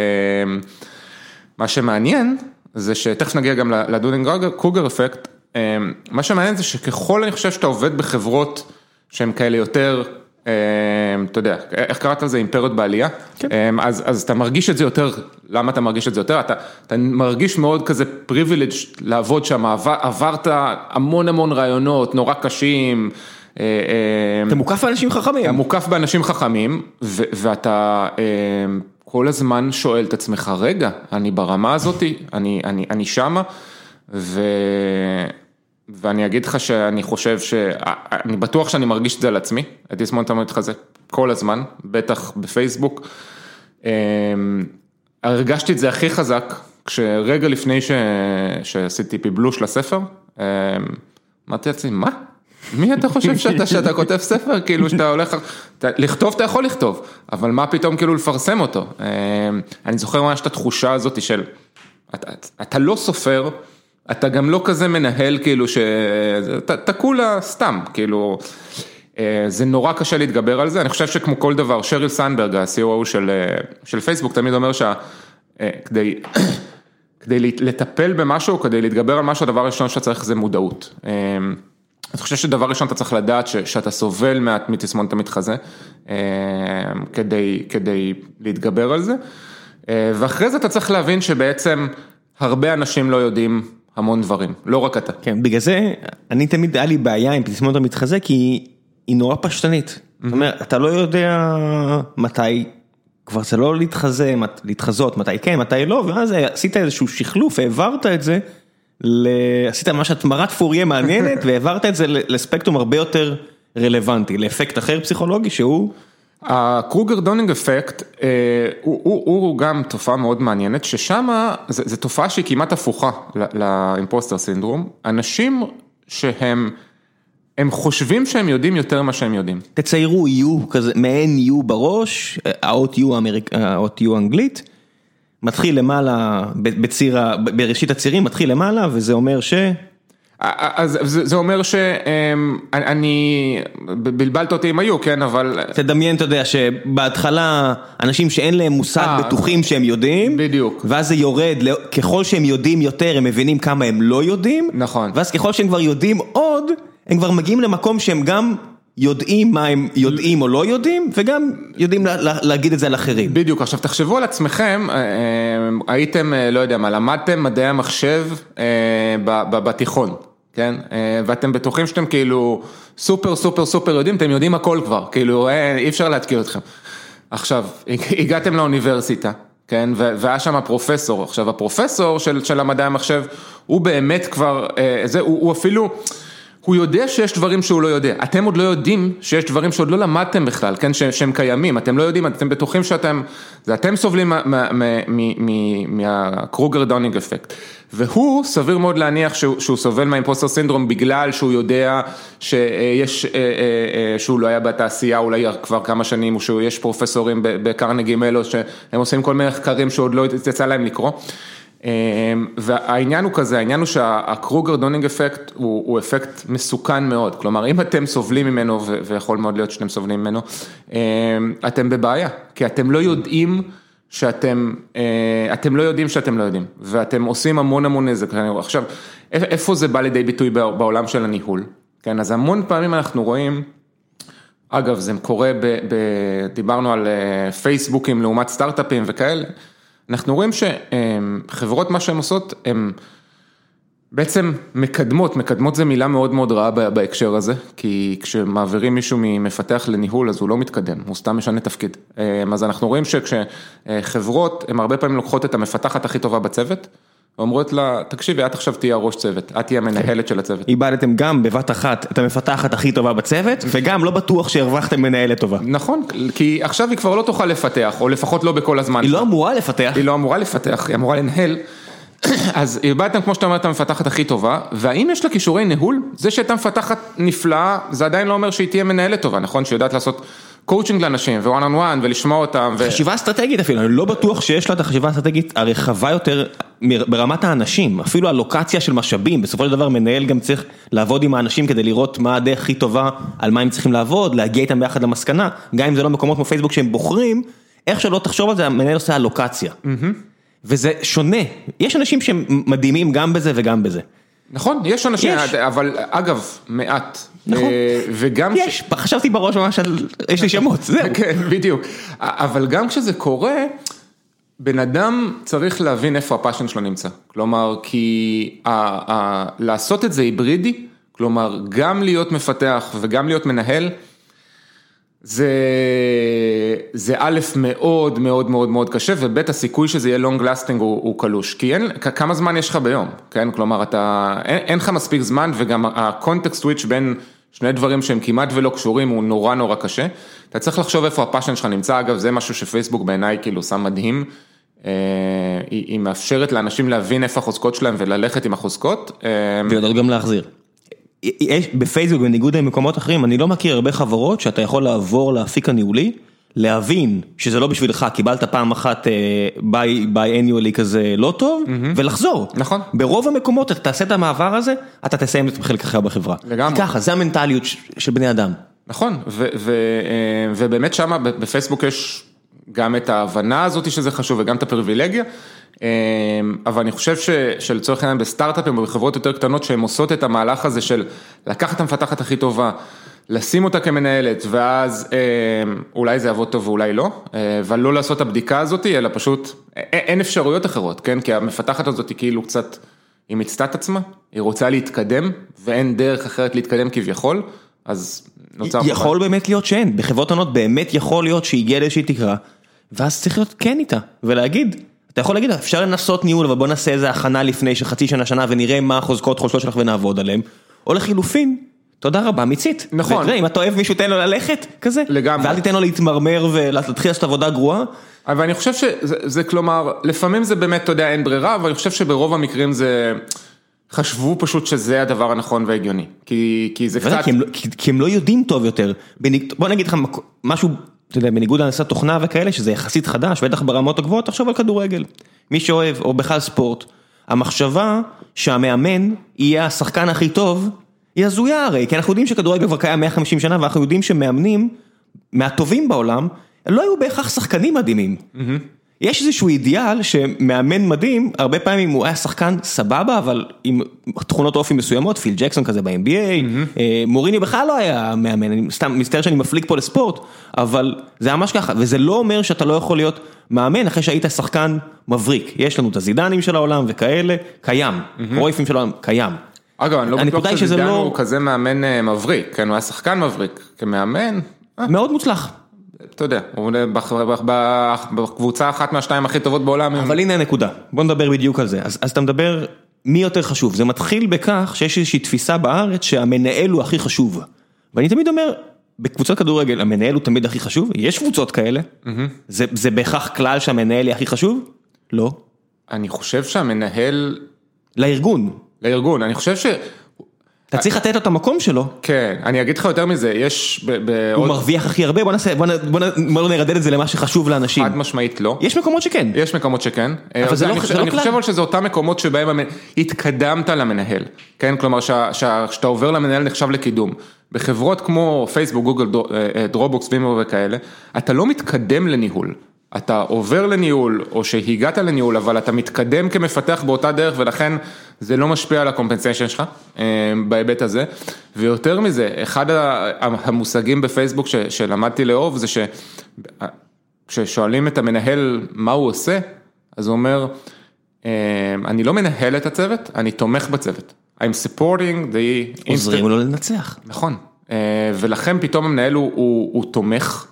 מה שמעניין זה שתכף נגיע גם ל Dunning Kruger effect, אה, מה שמעניין זה שככל אני חושב שאתה עובד בחברות שהן כאלה יותר אתה יודע, איך קראת לזה אימפריות בעלייה? כן. אמ, אז, אז אתה מרגיש את זה יותר, למה אתה מרגיש את זה יותר? אתה, אתה מרגיש מאוד כזה privilege לעבוד שם, עבר, עברת המון המון ראיונות נורא קשים. אה, אמ, אתה מוקף באנשים חכמים. אתה מוקף באנשים חכמים, ו, ואתה כל הזמן שואל את עצמך, רגע, אני ברמה הזאתי, אני, אני, אני שמה, ו... ואני אגיד לך שאני חושב ש... אני בטוח שאני מרגיש את זה על עצמי, את תסמונת המתחזה כל הזמן, בטח בפייסבוק. אמ, הרגשתי את זה הכי חזק, כשרגע לפני ש... שעשיתי פיבלוש לספר, אמ, אמרתי לעצמי, מה? מי אתה חושב שאתה, שאתה כותב ספר, כאילו שאתה הולך, לכתוב אתה יכול לכתוב, אבל מה פתאום כאילו לפרסם אותו? אמ, אני זוכר ממש את התחושה הזאת של, אתה, אתה לא סופר, אתה גם לא כזה מנהל כאילו שאתה כולה סתם, כאילו, אה, זה נורא קשה להתגבר על זה, אני חושב שכמו כל דבר, שריל סנברג, ה-COO של, אה, של פייסבוק, תמיד אומר שכדי אה, כדי *coughs* לטפל במשהו, כדי להתגבר על משהו, הדבר הראשון שאתה צריך זה מודעות. אני חושב שדבר ראשון אתה צריך לדעת ש, שאתה סובל מתסמונת המתחזה, כדי, כדי להתגבר על זה, ואחרי זה אתה צריך להבין שבעצם הרבה אנשים לא יודעים המון דברים, לא רק אתה. כן, בגלל זה, אני תמיד, היה לי בעיה עם תסמונת המתחזה, כי היא נורא פשטנית. זאת אומרת, אתה לא יודע מתי, כבר זה לא להתחזה, להתחזות, מתי כן, מתי לא, ואז עשית איזשהו שחלוף, העברת את זה, עשית ממש התמרת פורייה מעניינת, *laughs* והעברת את זה לספקטרום הרבה יותר רלוונטי, לאפקט אחר פסיכולוגי שהוא... ה Kruger Dunning effect אה, הוא הוא, הוא גם תופעה מאוד מעניינת ששם זו תופעה שהיא כמעט הפוכה ל impostor syndrome, אנשים שהם הם חושבים שהם יודעים יותר ממה שהם יודעים. תציירו U כזה, מעין U בראש, האות U, האמריק, האות U אנגלית, מתחיל למעלה, בציר, בראשית הצירים מתחיל למעלה וזה אומר ש... אז זה אומר שאני, בלבלת אותי אם היו, כן, אבל... תדמיין, אתה יודע, שבהתחלה אנשים שאין להם מושג אה, בטוחים שהם יודעים, בדיוק, ואז זה יורד, ככל שהם יודעים יותר הם מבינים כמה הם לא יודעים, נכון, ואז ככל שהם כבר יודעים עוד, הם כבר מגיעים למקום שהם גם יודעים מה הם יודעים או לא יודעים, וגם יודעים להגיד את זה על אחרים. בדיוק, עכשיו תחשבו על עצמכם, אה, אה, הייתם, לא יודע מה, למדתם מדעי המחשב בתיכון. כן, אה, ואתם בטוחים שאתם כאילו סופר סופר סופר יודעים, אתם יודעים הכל כבר, כאילו אה, אי אפשר להתקיל אתכם. עכשיו, הגעתם לאוניברסיטה, כן, והיה שם פרופסור, עכשיו הפרופסור של, של המדעי המחשב, הוא באמת כבר, אה, זה, הוא, הוא אפילו... הוא יודע שיש דברים שהוא לא יודע, אתם עוד לא יודעים שיש דברים שעוד לא למדתם בכלל, כן, שהם קיימים, אתם לא יודעים, אתם בטוחים שאתם, זה אתם סובלים מה Kruger Dunning effect, והוא סביר מאוד להניח שהוא, שהוא סובל מה impostor syndrome בגלל שהוא יודע שיש, אה, אה, אה, שהוא לא היה בתעשייה אולי כבר כמה שנים, או שיש פרופסורים בקרנגי מלו שהם עושים כל מיני מחקרים שעוד לא יצא להם לקרוא. והעניין הוא כזה, העניין הוא שה Kruger Dunning effect הוא הוא אפקט מסוכן מאוד, כלומר אם אתם סובלים ממנו, ויכול מאוד להיות שאתם סובלים ממנו, אתם בבעיה, כי אתם לא יודעים שאתם, אה, אתם לא יודעים שאתם לא יודעים, ואתם עושים המון המון נזק. עכשיו, איפה זה בא לידי ביטוי בעולם של הניהול? כן, אז המון פעמים אנחנו רואים אגב, זה קורה, ב, ב, דיברנו על אה, פייסבוקים לעומת סטארט-אפים וכאלה, אנחנו רואים שחברות, מה שהן עושות, הן בעצם מקדמות, מקדמות זה מילה מאוד מאוד רעה בהקשר הזה, כי כשמעבירים מישהו ממפתח לניהול אז הוא לא מתקדם, הוא סתם משנה תפקיד. אז אנחנו רואים שכשחברות, הן הרבה פעמים לוקחות את המפתחת הכי טובה בצוות, ואומרות לה, תקשיבי, את עכשיו תהיי הראש צוות, את תהיי המנהלת של הצוות. איבדתם גם בבת אחת את המפתחת הכי טובה בצוות, וגם לא בטוח שהרווחתם מנהלת טובה. נכון, כי עכשיו היא כבר לא תוכל לפתח, או לפחות לא בכל הזמן. היא לא אמורה לפתח. היא לא אמורה לפתח, היא אמורה לנהל. *coughs* אז איבדתם, כמו שאתה אומר, את המפתחת הכי טובה, והאם יש לה כישורי ניהול? זה שהייתה מפתחת נפלאה, זה עדיין לא אומר שהיא תהיה מנהלת טובה, נכון? שיודעת לעשות קואוצ'ינג לאנשים, ווואן און וואן, ולשמוע אותם. ו... חשיבה אסטרטגית אפילו, אני לא בטוח שיש לה את החשיבה האסטרטגית הרחבה יותר ברמת האנשים, אפילו הלוקציה של משאבים, בסופו של דבר מנהל גם צריך לעבוד עם האנשים כדי לראות מה הדרך הכי טובה, על מה הם צריכים לעבוד, להגיע איתם ביחד למסקנה, גם אם זה לא מקומות כמו פייסבוק שהם בוחרים, איך שלא תחשוב על זה, המנהל עושה הלוקציה. וזה שונה, יש אנשים שהם מדהימים גם בזה וגם בזה. נכון, יש אנשים, יש. אבל אגב, מעט. נכון, וגם... יש, חשבתי בראש ממש על, יש לי שמות, זהו. *laughs* כן, בדיוק. אבל גם כשזה קורה, בן אדם צריך להבין איפה ה passion שלו נמצא. כלומר, כי ה, ה, לעשות את זה היברידי, כלומר, גם להיות מפתח וגם להיות מנהל, זה, זה א' מאוד מאוד מאוד מאוד קשה, וב' הסיכוי שזה יהיה long lasting הוא, הוא קלוש, כי אין, כמה זמן יש לך ביום, כן, כלומר אתה, אין, אין לך מספיק זמן וגם ה context switch בין שני דברים שהם כמעט ולא קשורים הוא נורא נורא קשה, אתה צריך לחשוב איפה ה passion שלך נמצא, אגב זה משהו שפייסבוק בעיניי כאילו שם מדהים, היא, היא מאפשרת לאנשים להבין איפה החוזקות שלהם וללכת עם החוזקות. ויודעות גם להחזיר. יש בפייסבוק בניגוד למקומות אחרים, אני לא מכיר הרבה חברות שאתה יכול לעבור לאפיק הניהולי, להבין שזה לא בשבילך, קיבלת פעם אחת bi-annually כזה לא טוב, ולחזור. נכון. ברוב המקומות אתה תעשה את המעבר הזה, אתה תסיים את חלק אחר בחברה. לגמרי. ככה, זה המנטליות של בני אדם. נכון, ובאמת שמה בפייסבוק יש גם את ההבנה הזאת שזה חשוב וגם את הפריבילגיה. אבל אני חושב שלצורך העניין בסטארט-אפים או בחברות יותר קטנות שהן עושות את המהלך הזה של לקחת את המפתחת הכי טובה, לשים אותה כמנהלת ואז אולי זה יעבוד טוב ואולי לא, אבל לא לעשות את הבדיקה הזאת, אלא פשוט אין אפשרויות אחרות, כן? כי המפתחת הזאת היא כאילו קצת, היא מיצתה את עצמה, היא רוצה להתקדם ואין דרך אחרת להתקדם כביכול, אז נוצר... יכול באמת להיות שאין, בחברות עונות באמת יכול להיות שהגיע לאיזושהי תקרה, ואז צריך להיות כן איתה ולהגיד. אתה יכול להגיד, אפשר לנסות ניהול, אבל בוא נעשה איזה הכנה לפני של חצי שנה, שנה, ונראה מה החוזקות חולשות שלך ונעבוד עליהם. או לחילופין, תודה רבה, מיצית. נכון. ותראה, אם אתה אוהב מישהו, תן לו ללכת, כזה. לגמרי. ואל תיתן לו להתמרמר ולהתחיל לעשות עבודה גרועה. אבל אני חושב שזה כלומר, לפעמים זה באמת, אתה יודע, אין ברירה, אבל אני חושב שברוב המקרים זה... חשבו פשוט שזה הדבר הנכון וההגיוני, כי, כי זה קצת... כי הם, כי, כי הם לא יודעים טוב יותר. בוא נגיד לך משהו אתה יודע, בניגוד להנדסת תוכנה וכאלה, שזה יחסית חדש, בטח ברמות הגבוהות, תחשוב על כדורגל. מי שאוהב, או בכלל ספורט, המחשבה שהמאמן יהיה השחקן הכי טוב, היא הזויה הרי, כי אנחנו יודעים שכדורגל כבר קיים 150 שנה, ואנחנו יודעים שמאמנים מהטובים בעולם, לא היו בהכרח שחקנים מדהימים. יש איזשהו אידיאל שמאמן מדהים, הרבה פעמים הוא היה שחקן סבבה, אבל עם תכונות אופי מסוימות, פיל ג'קסון כזה ב-NBA, מוריני בכלל לא היה מאמן, אני סתם מצטער שאני מפליג פה לספורט, אבל זה ממש ככה, וזה לא אומר שאתה לא יכול להיות מאמן אחרי שהיית שחקן מבריק, יש לנו את הזידנים של העולם וכאלה, קיים, רויפים של העולם, קיים. אגב, אני לא בטוח שזידן הוא כזה מאמן מבריק, כן, הוא היה שחקן מבריק, כמאמן. מאוד מוצלח. אתה יודע, בקבוצה אחת מהשתיים הכי טובות בעולם. אבל הנה הנקודה, בוא נדבר בדיוק על זה, אז אתה מדבר מי יותר חשוב, זה מתחיל בכך שיש איזושהי תפיסה בארץ שהמנהל הוא הכי חשוב, ואני תמיד אומר, בקבוצות כדורגל המנהל הוא תמיד הכי חשוב, יש קבוצות כאלה, זה בהכרח כלל שהמנהל יהיה הכי חשוב? לא. אני חושב שהמנהל... לארגון. לארגון, אני חושב ש... אתה צריך לתת לו את המקום שלו. כן, אני אגיד לך יותר מזה, יש... הוא מרוויח הכי הרבה, בוא נעשה, בוא נרדד את זה למה שחשוב לאנשים. חד משמעית לא. יש מקומות שכן. יש מקומות שכן. אבל זה לא כלל. אני חושב שזה אותם מקומות שבהם התקדמת למנהל, כן? כלומר שאתה עובר למנהל נחשב לקידום. בחברות כמו פייסבוק, גוגל, דרופבוקס, ווימו וכאלה, אתה לא מתקדם לניהול. אתה עובר לניהול, או שהגעת לניהול, אבל אתה מתקדם כמפתח באותה דרך, ולכן זה לא משפיע על הקומפנסיישן שלך בהיבט הזה, ויותר מזה, אחד המושגים בפייסבוק שלמדתי לאהוב זה שכששואלים את המנהל מה הוא עושה, אז הוא אומר, אני לא מנהל את הצוות, אני תומך בצוות. I'm supporting the... עוזרים לו לנצח. נכון, ולכן פתאום המנהל הוא, הוא, הוא תומך.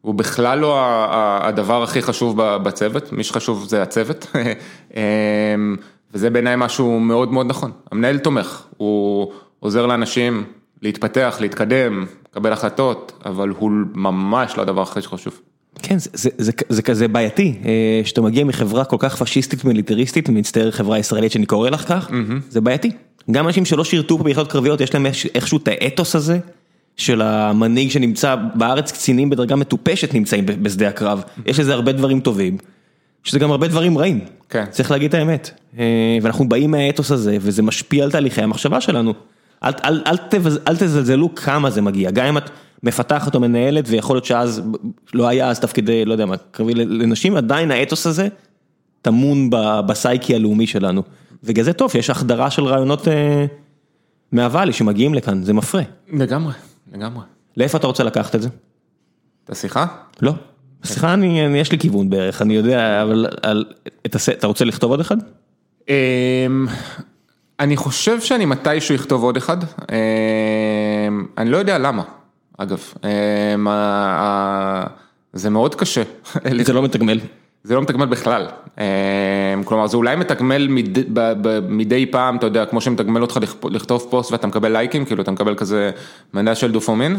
הוא בכלל לא הדבר הכי חשוב בצוות, מי שחשוב זה הצוות, *laughs* וזה בעיניי משהו מאוד מאוד נכון. המנהל תומך, הוא עוזר לאנשים להתפתח, להתקדם, לקבל החלטות, אבל הוא ממש לא הדבר הכי חשוב. כן, זה, זה, זה, זה כזה בעייתי, שאתה מגיע מחברה כל כך פשיסטית מיליטריסטית, מצטער חברה ישראלית שאני קורא לך כך, mm-hmm. זה בעייתי. גם אנשים שלא שירתו פה ביחידות קרביות, יש להם איכשהו את האתוס הזה. של המנהיג שנמצא בארץ, קצינים בדרגה מטופשת נמצאים בשדה הקרב, יש לזה הרבה דברים טובים, שזה גם הרבה דברים רעים, כן. צריך להגיד את האמת, ואנחנו באים מהאתוס הזה וזה משפיע על תהליכי המחשבה שלנו, אל, אל, אל, אל תזלזלו כמה זה מגיע, גם אם את מפתחת או מנהלת ויכול להיות שאז לא היה אז תפקידי, לא יודע מה, קרבי לנשים, עדיין האתוס הזה טמון בסייקי הלאומי שלנו, ובגלל זה טוב, יש החדרה של רעיונות מהוואלי שמגיעים לכאן, זה מפרה. לגמרי. לגמרי. לאיפה אתה רוצה לקחת את זה? את השיחה? לא. אני, יש לי כיוון בערך, אני יודע, אבל. אתה רוצה לכתוב עוד אחד? אמ, אני חושב שאני מתישהו אכתוב עוד אחד, אמ, אני לא יודע למה, אגב, אמ, זה מאוד קשה. זה לא מתגמל. זה לא מתגמל בכלל, כלומר זה אולי מתגמל מדי פעם, אתה יודע, כמו שמתגמל אותך לכתוב פוסט ואתה מקבל לייקים, כאילו אתה מקבל כזה מניה של דופומין.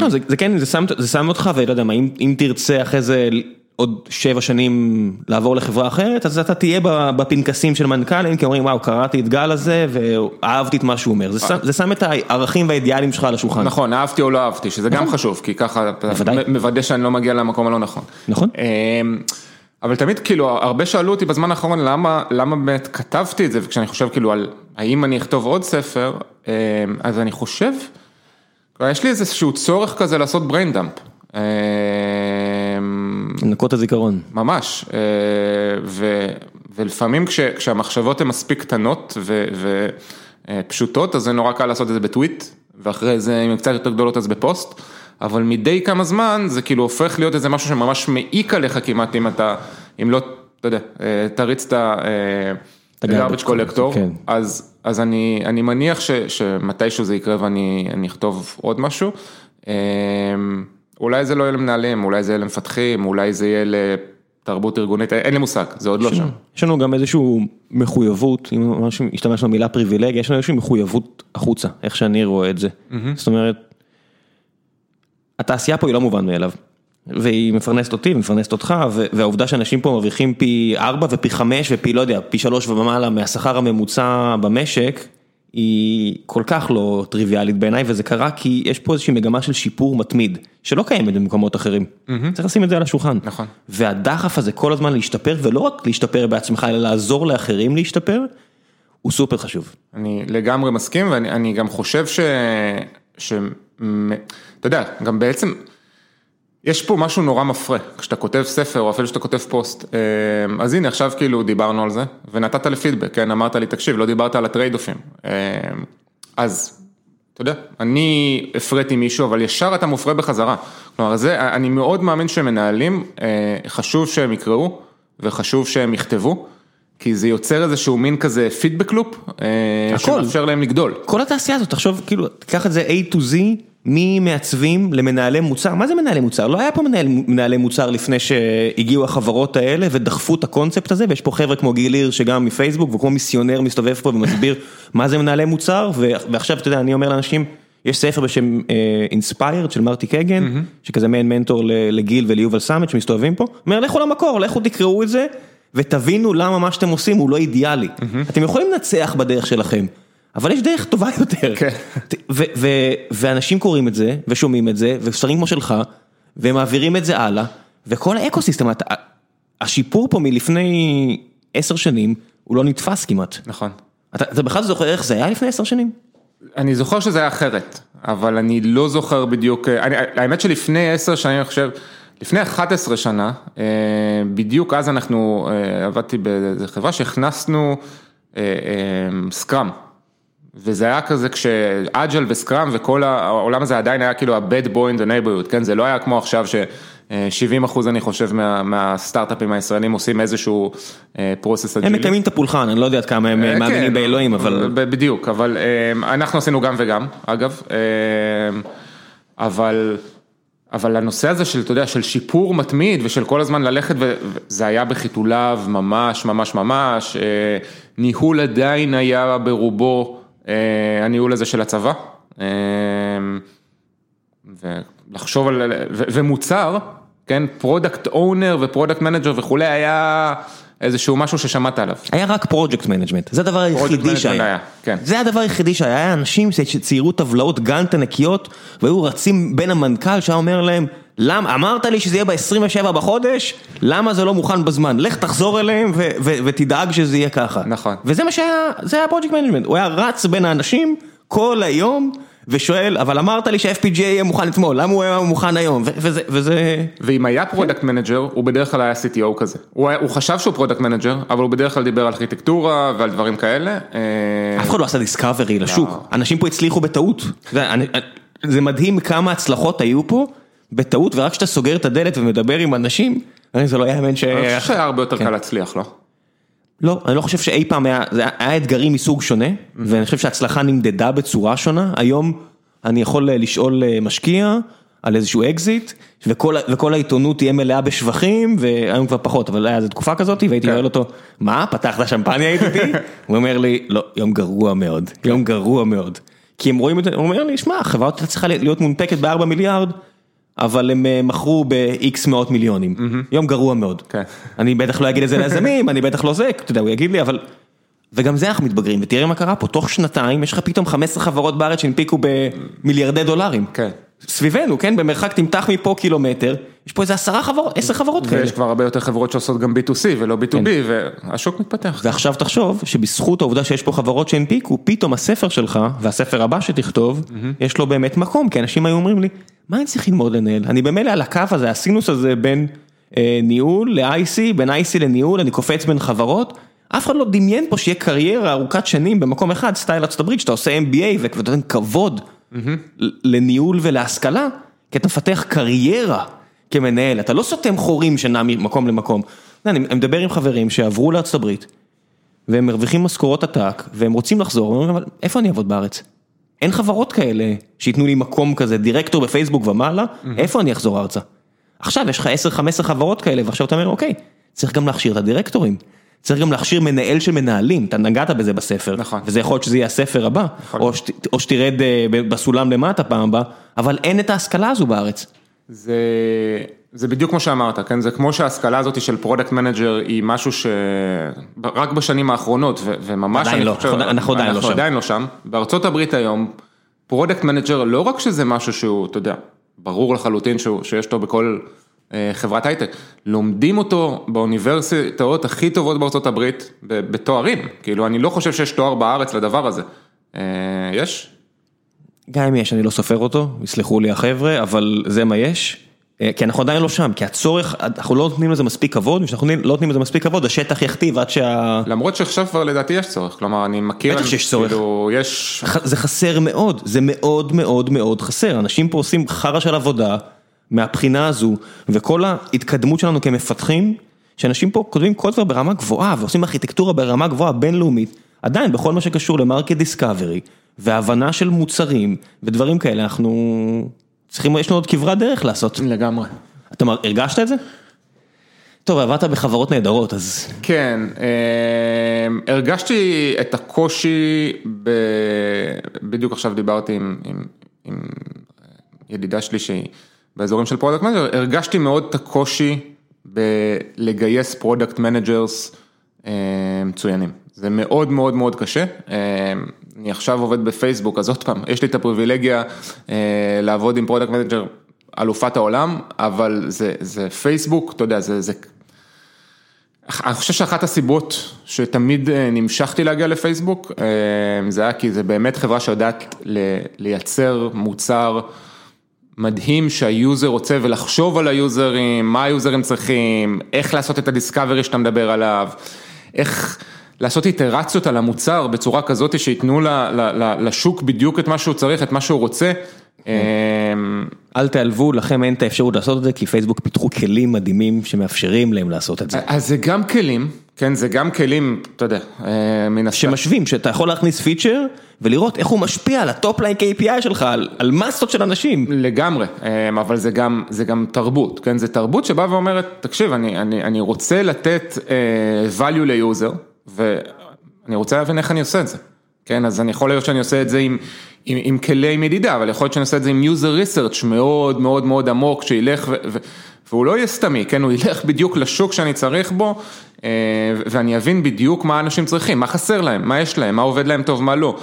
לא, זה כן, זה שם אותך ולא יודע מה, אם תרצה אחרי זה עוד שבע שנים לעבור לחברה אחרת, אז אתה תהיה בפנקסים של מנכ"לים, כי אומרים וואו, קראתי את גל הזה ואהבתי את מה שהוא אומר, זה שם את הערכים והאידיאלים שלך על השולחן. נכון, אהבתי או לא אהבתי, שזה גם חשוב, כי ככה אתה מוודא שאני לא מגיע למקום הלא נכון. נכון. אבל תמיד כאילו הרבה שאלו אותי בזמן האחרון למה למה באמת כתבתי את זה וכשאני חושב כאילו על האם אני אכתוב עוד ספר אז אני חושב, יש לי איזשהו צורך כזה לעשות brain dump. לנקות הזיכרון. ממש, ו, ולפעמים כש, כשהמחשבות הן מספיק קטנות ופשוטות אז זה נורא קל לעשות את זה בטוויט ואחרי זה אם הן קצת יותר גדולות אז בפוסט. אבל מדי כמה זמן זה כאילו הופך להיות איזה משהו שממש מעיק עליך כמעט אם אתה, אם לא, אתה יודע, תריץ את ה-garbage collector, כן. אז, אז אני, אני מניח ש, שמתישהו זה יקרה ואני אכתוב עוד משהו. אולי זה לא יהיה למנהלים, אולי זה יהיה למפתחים, אולי זה יהיה לתרבות ארגונית, אין לי מושג, זה עוד לא שם. יש לנו גם איזושהי מחויבות, אם ממש השתמש במילה פריבילגיה, יש לנו איזושהי מחויבות החוצה, איך שאני רואה את זה. זאת אומרת, התעשייה פה היא לא מובן מאליו. והיא מפרנסת אותי ומפרנסת אותך, והעובדה שאנשים פה מרוויחים פי 4 ופי 5 ופי לא יודע, פי 3 ומעלה מהשכר הממוצע במשק, היא כל כך לא טריוויאלית בעיניי, וזה קרה כי יש פה איזושהי מגמה של שיפור מתמיד, שלא קיימת במקומות אחרים. Mm-hmm. צריך לשים את זה על השולחן. נכון. והדחף הזה כל הזמן להשתפר, ולא רק להשתפר בעצמך, אלא לעזור לאחרים להשתפר, הוא סופר חשוב. אני לגמרי מסכים, ואני גם חושב ש... אתה יודע, גם בעצם, יש פה משהו נורא מפרה, כשאתה כותב ספר או אפילו שאתה כותב פוסט, אה, אז הנה עכשיו כאילו דיברנו על זה ונתת לי פידבק, כן, אמרת לי תקשיב, לא דיברת על ה trade-offים, אה, אז אתה יודע, אני הפריתי מישהו, אבל ישר אתה מופרה בחזרה, כלומר זה, אני מאוד מאמין שמנהלים, אה, חשוב שהם יקראו וחשוב שהם יכתבו. כי זה יוצר איזשהו מין כזה feedback loop, שמאפשר להם לגדול. כל התעשייה הזאת, תחשוב, כאילו, תיקח את זה A to Z, ממעצבים למנהלי מוצר, מה זה מנהלי מוצר? לא היה פה מנהל, מנהלי מוצר לפני שהגיעו החברות האלה ודחפו את הקונספט הזה, ויש פה חבר'ה כמו גיל הירש שגם מפייסבוק, וכמו מיסיונר מסתובב פה ומסביר *laughs* מה זה מנהלי מוצר, ועכשיו אתה יודע, אני אומר לאנשים, יש ספר בשם Inspired של מרטי קגן, mm-hmm. שכזה מעין מנטור לגיל וליובל סמט שמסתובבים פה, אומר לכו למקור, לכו תקראו את זה. ותבינו למה מה שאתם עושים הוא לא אידיאלי. Mm-hmm. אתם יכולים לנצח בדרך שלכם, אבל יש דרך טובה יותר. כן. ואנשים קוראים את זה, ושומעים את זה, ושרים כמו שלך, ומעבירים את זה הלאה, וכל האקוסיסטם, השיפור פה מלפני עשר שנים, הוא לא נתפס כמעט. נכון. אתה, אתה בכלל זוכר איך זה היה לפני עשר שנים? אני זוכר שזה היה אחרת, אבל אני לא זוכר בדיוק, אני, האמת שלפני עשר שנים, אני חושב, לפני 11 שנה, בדיוק אז אנחנו, עבדתי באיזה חברה שהכנסנו Scrum. וזה היה כזה כש Agile ו Scrum וכל העולם הזה עדיין היה כאילו ה-bad boy in the neighborhood, כן? זה לא היה כמו עכשיו ש-70 אחוז אני חושב מה, מהסטארט-אפים הישראלים עושים איזשהו process אג'ילי. הם מקיימים את הפולחן, אני לא יודע עד כמה הם כן, מאמינים באלוהים, אבל... בדיוק, אבל אנחנו עשינו גם וגם, אגב, אבל... אבל הנושא הזה של, אתה יודע, של שיפור מתמיד ושל כל הזמן ללכת, וזה היה בחיתוליו ממש ממש ממש, ניהול עדיין היה ברובו הניהול הזה של הצבא, ולחשוב על, ומוצר, כן, product owner ו product manager וכולי היה איזשהו משהו ששמעת עליו. היה רק project management, זה הדבר היחידי שהיה, כן. זה הדבר היחידי שהיה, היה אנשים שציירו טבלאות גאנט ענקיות והיו רצים בין המנכ"ל שהיה אומר להם, למה, אמרת לי שזה יהיה ב-27 בחודש, למה זה לא מוכן בזמן, לך תחזור אליהם ותדאג שזה יהיה ככה. נכון. וזה מה שהיה, זה היה project management, הוא היה רץ בין האנשים כל היום. ושואל, אבל אמרת לי שה-FPGA יהיה מוכן אתמול, למה הוא היה מוכן היום? וזה, וזה... ואם היה product manager, הוא בדרך כלל היה CTO כזה. הוא, חשב שהוא product manager, אבל הוא בדרך כלל דיבר על ארכיטקטורה ועל דברים כאלה. אף אחד לא עשה discovery לשוק, אנשים פה הצליחו בטעות. זה, מדהים כמה הצלחות היו פה בטעות, ורק כשאתה סוגר את הדלת ומדבר עם אנשים, זה לא יאמן ש... אני חושב שהיה הרבה יותר קל להצליח, לא? לא, אני לא חושב שאי פעם היה, זה היה אתגרים מסוג שונה, ואני חושב שההצלחה נמדדה בצורה שונה, היום אני יכול לשאול משקיע על איזשהו אקזיט, וכל העיתונות תהיה מלאה בשבחים, והיום כבר פחות, אבל היה איזו תקופה כזאת, והייתי שואל אותו, מה, פתחת שמפניה איתי? *laughs* הוא אומר לי, לא, יום גרוע מאוד, יום גרוע מאוד. כי הם רואים את זה, הוא אומר לי, שמע, החברה צריכה להיות מונפקת ב-4 מיליארד. אבל הם מכרו ב-X מאות מיליונים, יום גרוע מאוד. אני בטח לא אגיד את זה ליזמים, אני בטח לא זה, אתה יודע, הוא יגיד לי, אבל... וגם זה אנחנו מתבגרים, ותראה מה קרה פה, תוך שנתיים יש לך פתאום 15 חברות בארץ שהנפיקו במיליארדי דולרים. כן. סביבנו, כן, במרחק תמתח מפה קילומטר, יש פה איזה עשרה חברות, עשר חברות כאלה. ויש כבר הרבה יותר חברות שעושות גם B2C ולא B2B, והשוק מתפתח. ועכשיו תחשוב שבזכות העובדה שיש פה חברות שהנפיקו, פתאום הספר שלך, והספר הבא שתכתוב, יש לו באמת מקום, כי אנשים היו אומרים לי, מה אני צריך ללמוד לנהל? אני במילא על הקו הזה, הסינוס הזה בין ניהול ל-IC, בין IC לניהול, אני קופץ בין חברות, אף אחד לא דמיין פה שיהיה קריירה ארוכת שנים במקום אחד, סטייל ארצות הברית, שאתה עושה MBA ואתה נותן כבוד לניהול ולהשכלה, כי אתה מפתח קריירה כמנהל, אתה לא סותם חורים שנע ממקום למקום. אני מדבר עם חברים שעברו הברית, והם מרוויחים משכורות עתק, והם רוצים לחזור, ואומרים, אבל איפה אני אעבוד בארץ? אין חברות כאלה שייתנו לי מקום כזה, דירקטור בפייסבוק ומעלה, איפה אני אחזור ארצה? עכשיו יש לך 10-15 חברות כאלה, ועכשיו אתה אומר, אוקיי, צריך גם להכשיר את הדירקטורים. צריך גם להכשיר מנהל של מנהלים, אתה נגעת בזה בספר, נכון. וזה יכול להיות שזה יהיה הספר הבא, או, שת, או שתרד בסולם למטה פעם הבאה, אבל אין את ההשכלה הזו בארץ. זה, זה בדיוק כמו שאמרת, כן? זה כמו שההשכלה הזאת של product manager היא משהו שרק בשנים האחרונות, ו, וממש עדיין לא, חושב, אנחנו, אנחנו עדיין אנחנו לא שם. עדיין לא שם. בארצות הברית היום, product manager לא רק שזה משהו שהוא, אתה יודע, ברור לחלוטין שהוא, שיש אותו בכל חברת הייטק, לומדים אותו באוניברסיטאות הכי טובות בארצות הברית בתוארים, כאילו אני לא חושב שיש תואר בארץ לדבר הזה, יש? גם אם יש, אני לא סופר אותו, יסלחו לי החבר'ה, אבל זה מה יש, כי אנחנו עדיין לא שם, כי הצורך, אנחנו לא נותנים לזה מספיק כבוד, וכשאנחנו לא נותנים לזה מספיק כבוד, השטח יכתיב עד שה... למרות שעכשיו כבר לדעתי יש צורך, כלומר אני מכיר, בטח שיש צורך, כאילו, יש... זה חסר מאוד, זה מאוד מאוד מאוד חסר, אנשים פה עושים חרא של עבודה. מהבחינה הזו, וכל ההתקדמות שלנו כמפתחים, שאנשים פה כותבים קוד כבר ברמה גבוהה, ועושים ארכיטקטורה ברמה גבוהה בינלאומית, עדיין בכל מה שקשור ל market discovery, והבנה של מוצרים, ודברים כאלה, אנחנו צריכים, יש לנו עוד כברת דרך לעשות. לגמרי. אתה הרגשת את זה? טוב, עבדת בחברות נהדרות, אז... כן, אה, הרגשתי את הקושי, ב... בדיוק עכשיו דיברתי עם, עם, עם ידידה שלי שהיא... באזורים של product manager, הרגשתי מאוד את הקושי בלגייס product managers מצוינים. זה מאוד מאוד מאוד קשה. אני עכשיו עובד בפייסבוק, אז עוד פעם, יש לי את הפריבילגיה לעבוד עם product manager אלופת העולם, אבל זה, זה פייסבוק, אתה יודע, זה, זה... אני חושב שאחת הסיבות שתמיד נמשכתי להגיע לפייסבוק, זה היה כי זה באמת חברה שיודעת לייצר מוצר. מדהים שה user רוצה ולחשוב על היוזרים, מה היוזרים צריכים, איך לעשות את ה discovery שאתה מדבר עליו, איך לעשות איטרציות על המוצר בצורה כזאת שייתנו לשוק בדיוק את מה שהוא צריך, את מה שהוא רוצה. אל תיעלבו, לכם אין את האפשרות לעשות את זה, כי פייסבוק פיתחו כלים מדהימים שמאפשרים להם לעשות את זה. אז זה גם כלים, כן, זה גם כלים, אתה יודע, מן הסתם. שמשווים, שאתה יכול להכניס feature ולראות איך הוא משפיע על ה topline KPI שלך, על מסות של אנשים. לגמרי, אבל זה גם תרבות, כן, זה תרבות שבאה ואומרת, תקשיב, אני רוצה לתת value ל user, ואני רוצה להבין איך אני עושה את זה. כן, אז אני יכול להיות שאני עושה את זה עם כלי מדידה, אבל יכול להיות שאני עושה את זה עם user research מאוד מאוד מאוד עמוק, שילך והוא לא יהיה סתמי, כן, הוא ילך בדיוק לשוק שאני צריך בו, ואני אבין בדיוק מה אנשים צריכים, מה חסר להם, מה יש להם, מה עובד להם טוב, מה לא.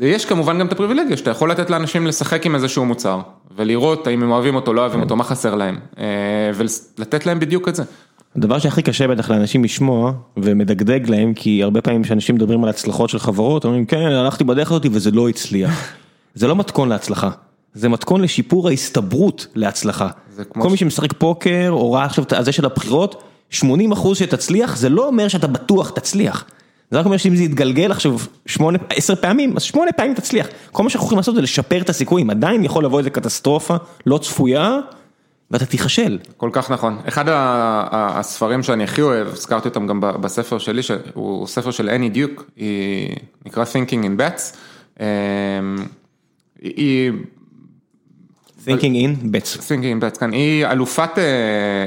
יש כמובן גם את הפריבילגיה, שאתה יכול לתת לאנשים לשחק עם איזשהו מוצר, ולראות האם הם אוהבים אותו, לא אוהבים אותו, מה חסר להם, ולתת להם בדיוק את זה. הדבר שהכי קשה בטח לאנשים לשמוע ומדגדג להם כי הרבה פעמים שאנשים מדברים על הצלחות של חברות אומרים כן הלכתי בדרך הזאת וזה לא הצליח. *laughs* זה לא מתכון להצלחה, זה מתכון לשיפור ההסתברות להצלחה. כל מי שמשחק פוקר או ראה עכשיו את זה של הבחירות 80% שתצליח זה לא אומר שאתה בטוח תצליח. זה רק אומר שאם זה יתגלגל עכשיו 10 פעמים אז 8 פעמים תצליח. כל מה שאנחנו יכולים לעשות זה לשפר את הסיכויים עדיין יכול לבוא איזה קטסטרופה לא צפויה. ואתה תיכשל. כל כך נכון. אחד הספרים שאני הכי אוהב, הזכרתי אותם גם בספר שלי, הוא ספר של אני דיוק, נקרא Thinking in Bets. היא... Thinking in Bets. Thinking in Bets, כן. היא אלופת,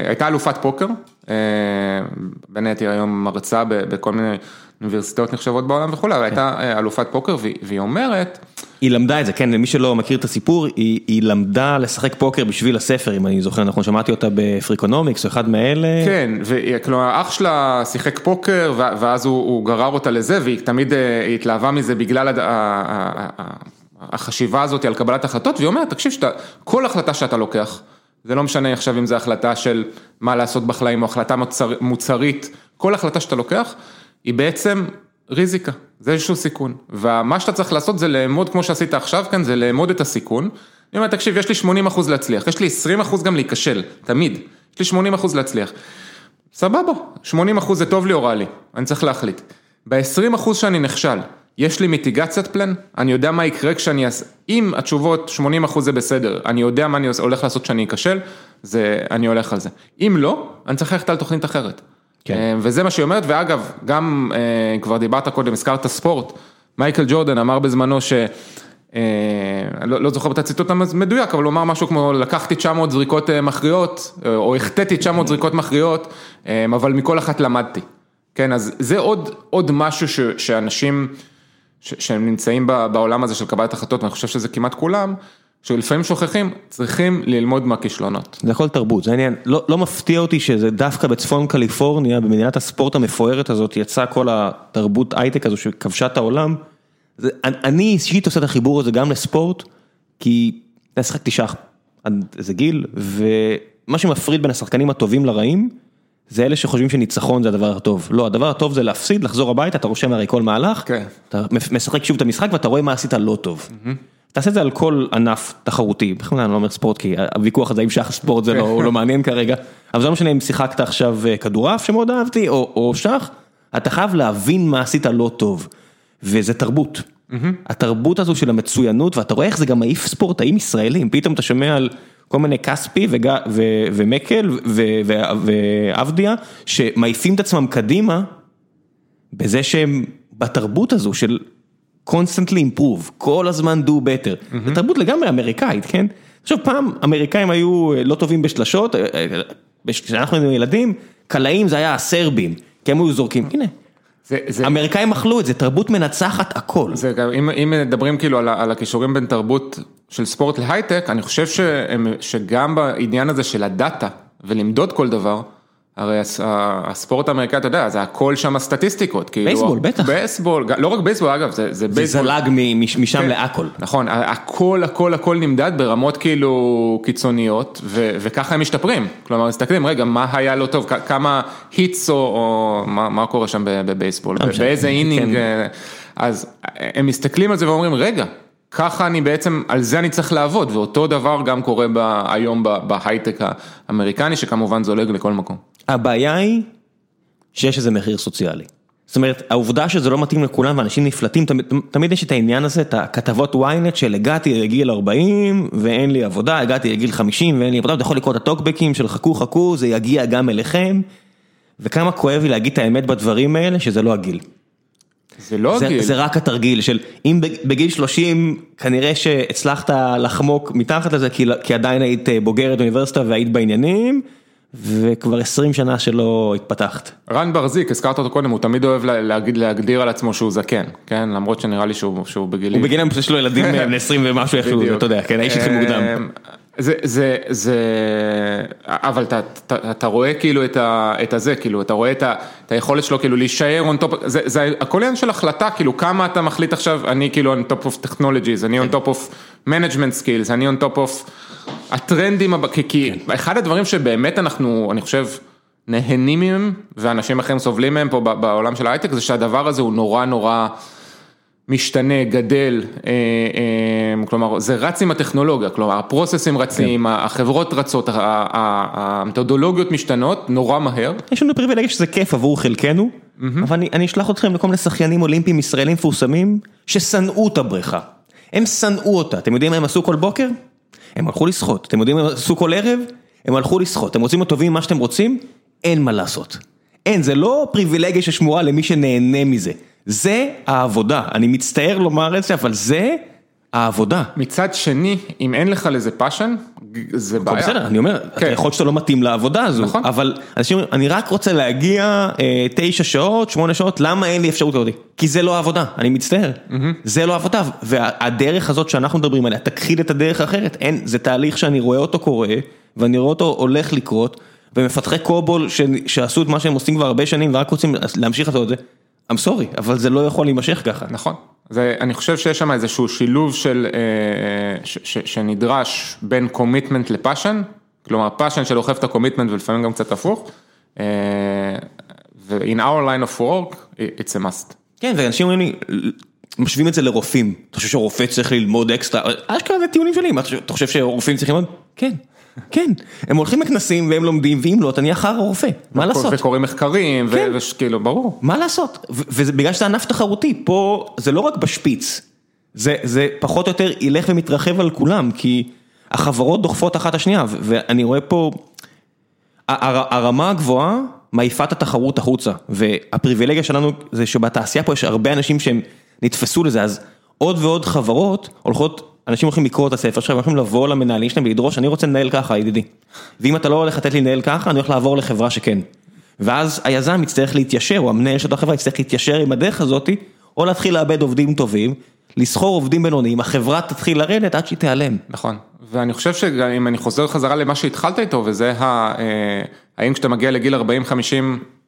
הייתה אלופת פוקר, בין היתר היום מרצה בכל מיני אוניברסיטאות נחשבות בעולם וכולי, אבל הייתה אלופת פוקר והיא אומרת... היא למדה את זה, כן, למי שלא מכיר את הסיפור, היא למדה לשחק פוקר בשביל הספר, אם אני זוכר נכון, שמעתי אותה ב Freakonomics או אחד מאלה. כן, כלומר אח שלה שיחק פוקר ואז הוא גרר אותה לזה והיא תמיד התלהבה מזה בגלל החשיבה הזאת על קבלת החלטות, והיא אומרת, תקשיב, כל החלטה שאתה לוקח, זה לא משנה עכשיו אם זו החלטה של מה לעשות בחיים או החלטה מוצרית, כל החלטה שאתה לוקח, היא בעצם ריזיקה, זה איזשהו סיכון, ומה שאתה צריך לעשות זה לאמוד כמו שעשית עכשיו כאן, זה לאמוד את הסיכון, אני אומר, תקשיב, יש לי 80 אחוז להצליח, יש לי 20 אחוז גם להיכשל, תמיד, יש לי 80 אחוז להצליח, סבבה, 80 אחוז זה טוב לי או רע לי, אני צריך להחליט, ב-20 אחוז שאני נכשל, יש לי מיטיגציית פלן, אני יודע מה יקרה כשאני אעשה, אם התשובות 80 אחוז זה בסדר, אני יודע מה אני הולך לעשות כשאני אכשל, זה, אני הולך על זה, אם לא, אני צריך ללכת על תוכנית אחרת. כן. וזה מה שהיא אומרת, ואגב, גם כבר דיברת קודם, הזכרת ספורט, מייקל ג'ורדן אמר בזמנו ש... לא זוכר את הציטוט המדויק, אבל הוא אמר משהו כמו לקחתי 900 זריקות מכריעות, או החטאתי 900 זריקות מכריעות, אבל מכל אחת למדתי. כן, אז זה עוד, עוד משהו ש, שאנשים שהם נמצאים בעולם הזה של קבלת החלטות, ואני חושב שזה כמעט כולם, שלפעמים שוכחים, צריכים ללמוד מהכישלונות. זה הכל תרבות, זה עניין, לא, לא מפתיע אותי שזה דווקא בצפון קליפורניה, במדינת הספורט המפוארת הזאת, יצא כל התרבות הייטק הזו שכבשה את העולם. זה, אני אישית עושה את החיבור הזה גם לספורט, כי אני שחקתי שח עד איזה גיל, ומה שמפריד בין השחקנים הטובים לרעים, זה אלה שחושבים שניצחון זה הדבר הטוב. לא, הדבר הטוב זה להפסיד, לחזור הביתה, אתה רושם הרי כל מהלך, כן. אתה משחק שוב את המשחק ואתה רואה מה עשית לא טוב. תעשה את זה על כל ענף תחרותי, בכלל אני לא אומר ספורט כי הוויכוח הזה אם שח ספורט זה לא מעניין כרגע, אבל זה לא משנה אם שיחקת עכשיו כדורעף שמאוד אהבתי או שח, אתה חייב להבין מה עשית לא טוב, וזה תרבות. התרבות הזו של המצוינות ואתה רואה איך זה גם מעיף ספורטאים ישראלים, פתאום אתה שומע על כל מיני כספי ומקל ועבדיה שמעיפים את עצמם קדימה בזה שהם בתרבות הזו של constantly improve, כל הזמן do better, זה תרבות לגמרי אמריקאית, כן? עכשיו פעם אמריקאים היו לא טובים בשלשות, כשאנחנו היינו ילדים, קלעים זה היה הסרבים, כי הם היו זורקים, הנה. אמריקאים אכלו את זה, תרבות מנצחת הכל. זה גם, אם מדברים כאילו על הכישורים בין תרבות של ספורט להייטק, אני חושב שגם בעניין הזה של ה data ולמדוד כל דבר, הרי הספורט האמריקאי, אתה יודע, זה הכל שם סטטיסטיקות. בייסבול, בטח. בייסבול, לא רק בייסבול, אגב, זה בייסבול. זה זלג משם להכל. נכון, הכל, הכל, הכל נמדד ברמות כאילו קיצוניות, וככה הם משתפרים. כלומר, מסתכלים, רגע, מה היה לא טוב, כמה hits או מה קורה שם בבייסבול, באיזה inning, אז הם מסתכלים על זה ואומרים, רגע. ככה אני בעצם, על זה אני צריך לעבוד, ואותו דבר גם קורה היום בהייטק האמריקני, שכמובן זולג לכל מקום. הבעיה היא שיש איזה מחיר סוציאלי. זאת אומרת, העובדה שזה לא מתאים לכולם ואנשים נפלטים, תמיד, תמיד יש את העניין הזה, את הכתבות ynet של הגעתי לגיל 40 ואין לי עבודה, הגעתי לגיל 50 ואין לי עבודה, אתה יכול לקרוא את הטוקבקים של חכו חכו, זה יגיע גם אליכם, וכמה כואב לי להגיד את האמת בדברים האלה, שזה לא הגיל. זה לא הגיל. זה רק התרגיל של אם בגיל 30 כנראה שהצלחת לחמוק מתחת לזה כי, כי עדיין היית בוגרת אוניברסיטה והיית בעניינים. וכבר 20 שנה שלא התפתחת. רן ברזיק, הזכרת אותו קודם, הוא תמיד אוהב להגיד, להגדיר על עצמו שהוא זקן, כן? למרות שנראה לי שהוא, שהוא בגילים. הוא בגילים, יש לו ילדים בני 20 ומשהו, איך שהוא, אתה יודע, כן, האיש התחיל מוקדם. זה, זה, זה, אבל אתה, אתה, אתה רואה כאילו את, ה, את הזה, כאילו, אתה רואה את, ה, את היכולת שלו כאילו להישאר on top, זה, זה הכל עניין של החלטה, כאילו כמה אתה מחליט עכשיו, אני כאילו on top of technologies, אני on top of management skills, אני on top of הטרנדים, כי כן. אחד הדברים שבאמת אנחנו, אני חושב, נהנים מהם, ואנשים אחרים סובלים מהם פה בעולם של ההייטק, זה שהדבר הזה הוא נורא נורא... משתנה, גדל, אה, אה, כלומר זה רץ עם הטכנולוגיה, כלומר הפרוססים רצים, כן. החברות רצות, המתודולוגיות משתנות נורא מהר. יש לנו פריבילגיה שזה כיף עבור חלקנו. אבל אני, אני אשלח אתכם לכל מיני שחיינים אולימפיים ישראלים מפורסמים, ששנאו את הבריכה. הם שנאו אותה, אתם יודעים מה הם עשו כל בוקר? הם הלכו לשחות, אתם יודעים מה הם עשו כל ערב? הם הלכו לשחות, אתם רוצים להיות טובים מה שאתם רוצים? אין מה לעשות. אין, זה לא פריבילגיה ששמורה למי שנהנה מזה. זה העבודה, אני מצטער לומר את זה, אבל זה העבודה. מצד שני, אם אין לך לזה passion, זה בעיה. בסדר, אני אומר, כן. יכול להיות שאתה לא מתאים לעבודה הזו, נכון. אבל אנשים אומרים, אני רק רוצה להגיע אה, תשע שעות, שמונה שעות, למה אין לי אפשרות כזאת? כי זה לא עבודה, אני מצטער, mm-hmm. זה לא עבודה, והדרך הזאת שאנחנו מדברים עליה, תכחיד את הדרך האחרת, אין, זה תהליך שאני רואה אותו קורה, ואני רואה אותו הולך לקרות, ומפתחי COBOL ש... שעשו את מה שהם עושים כבר הרבה שנים ורק רוצים להמשיך לעשות את זה, I'm sorry, אבל זה לא יכול להימשך ככה. נכון, זה, אני חושב שיש שם איזשהו שילוב של, אה, ש, ש, שנדרש בין commitment ל passion, כלומר passion שדוחף את ה commitment ולפעמים גם קצת הפוך, אה, ו-in our line of work, it's a must. כן, ואנשים אומרים לי, משווים את זה לרופאים, אתה חושב שרופא צריך ללמוד אקסטרה, אשכרה זה טיעונים שלי, אתה חושב שרופאים צריכים ללמוד? כן. כן, הם הולכים לכנסים והם לומדים, ואם לא, אתה נהיה חרא רופא, מה לעשות? וקוראים מחקרים, כן. וכאילו, ברור. מה לעשות? וזה בגלל שזה ענף תחרותי, פה זה לא רק בשפיץ, זה פחות או יותר ילך ומתרחב על כולם, כי החברות דוחפות אחת השנייה, ואני רואה פה, הרמה הגבוהה מעיפה את התחרות החוצה, והפריבילגיה שלנו זה שבתעשייה פה יש הרבה אנשים שהם נתפסו לזה, אז עוד ועוד חברות הולכות אנשים הולכים לקרוא את הספר שלך, הולכים לבוא למנהלים שלהם ולדרוש, אני רוצה לנהל ככה ידידי. ואם אתה לא הולך לתת לי לנהל ככה, אני הולך לעבור לחברה שכן. ואז היזם יצטרך להתיישר, או המנהל של החברה יצטרך להתיישר עם הדרך הזאתי, או להתחיל לאבד עובדים טובים, לשכור עובדים בינוניים, החברה תתחיל לרדת עד שהיא תיעלם. נכון, ואני חושב שגם אם אני חוזר חזרה למה שהתחלת איתו, וזה ה... אה, האם כשאתה מגיע לגיל 40-50,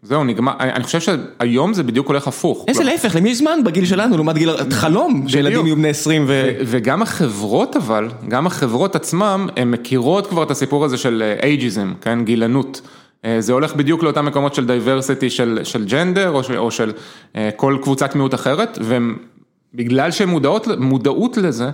זהו, נגמר, אני חושב שהיום זה בדיוק הולך הפוך. איזה להפך, למי יש זמן בגיל שלנו, לעומת גיל, חלום שילדים יהיו בני 20 ו... וגם החברות אבל, גם החברות עצמם, הן מכירות כבר את הסיפור הזה של ageism, כן, גילנות. אה, זה הולך בדיוק לאותם מקומות של diversity של ג'נדר, או של אה, כל קבוצת מיעוט אחרת, ובגלל שהן מודעות לזה,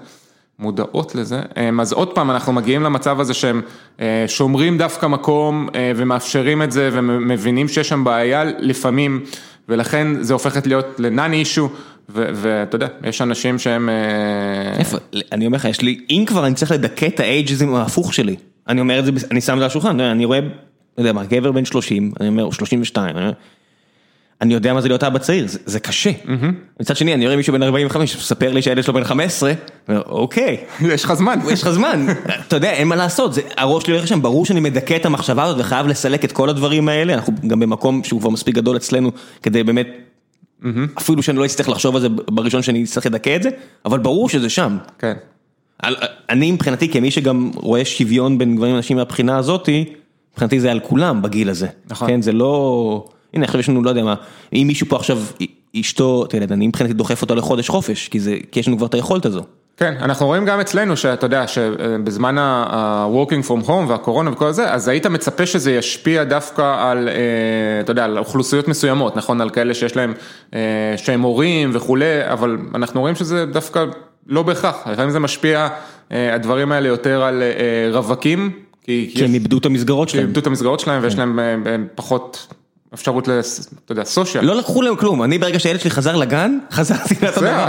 מודעות לזה, אז עוד פעם אנחנו מגיעים למצב הזה שהם אה, שומרים דווקא מקום אה, ומאפשרים את זה ומבינים שיש שם בעיה לפעמים ולכן זה הופכת להיות לנאן אישו ואתה יודע, יש אנשים שהם... אה, איפה, אני אומר לך, יש לי, אם כבר אני צריך לדכא את האייג'זם ההפוך שלי, אני אומר את זה, אני שם את זה על השולחן, אני רואה, לא יודע מה, גבר בן 30, אני אומר, 32, אני אומר, אני יודע מה זה להיות אבא צעיר, זה זה קשה. מצד שני, אני רואה מישהו בן 45, מספר לי שהילד שלו בן 15, אוקיי. יש לך זמן. יש לך זמן. אתה יודע, אין מה לעשות, זה, הראש שלי הולך שם, ברור שאני מדכא את המחשבה הזאת וחייב לסלק את כל הדברים האלה, אנחנו גם במקום שהוא כבר מספיק גדול אצלנו, כדי באמת, אפילו שאני לא אצטרך לחשוב על זה בראשון שאני אצטרך לדכא את זה, אבל ברור שזה שם. כן. אני מבחינתי, כמי שגם רואה שוויון בין גברים לנשים מהבחינה הזאתי, מבחינתי זה על כולם בגיל הזה. נכון. כן, זה לא... הנה עכשיו יש לנו לא יודע מה, אם מישהו פה עכשיו אשתו, תראה, אני מבחינתי דוחף אותו לחודש חופש, כי זה, כי יש לנו כבר את היכולת הזו. כן, אנחנו רואים גם אצלנו שאתה יודע שבזמן ה-working from home והקורונה וכל זה, אז היית מצפה שזה ישפיע דווקא על, אה, אתה יודע, על אוכלוסיות מסוימות, נכון? על כאלה שיש להם, אה, שהם הורים וכולי, אבל אנחנו רואים שזה דווקא לא בהכרח, לפעמים זה משפיע, אה, הדברים האלה יותר על רווקים. כי הם איבדו את המסגרות שלהם. איבדו את המסגרות שלהם ויש כן. להם פחות אפשרות, לס- אתה יודע, סושיאל. לא לקחו להם כלום, אני ברגע שהילד שלי חזר לגן, *laughs* חזרתי.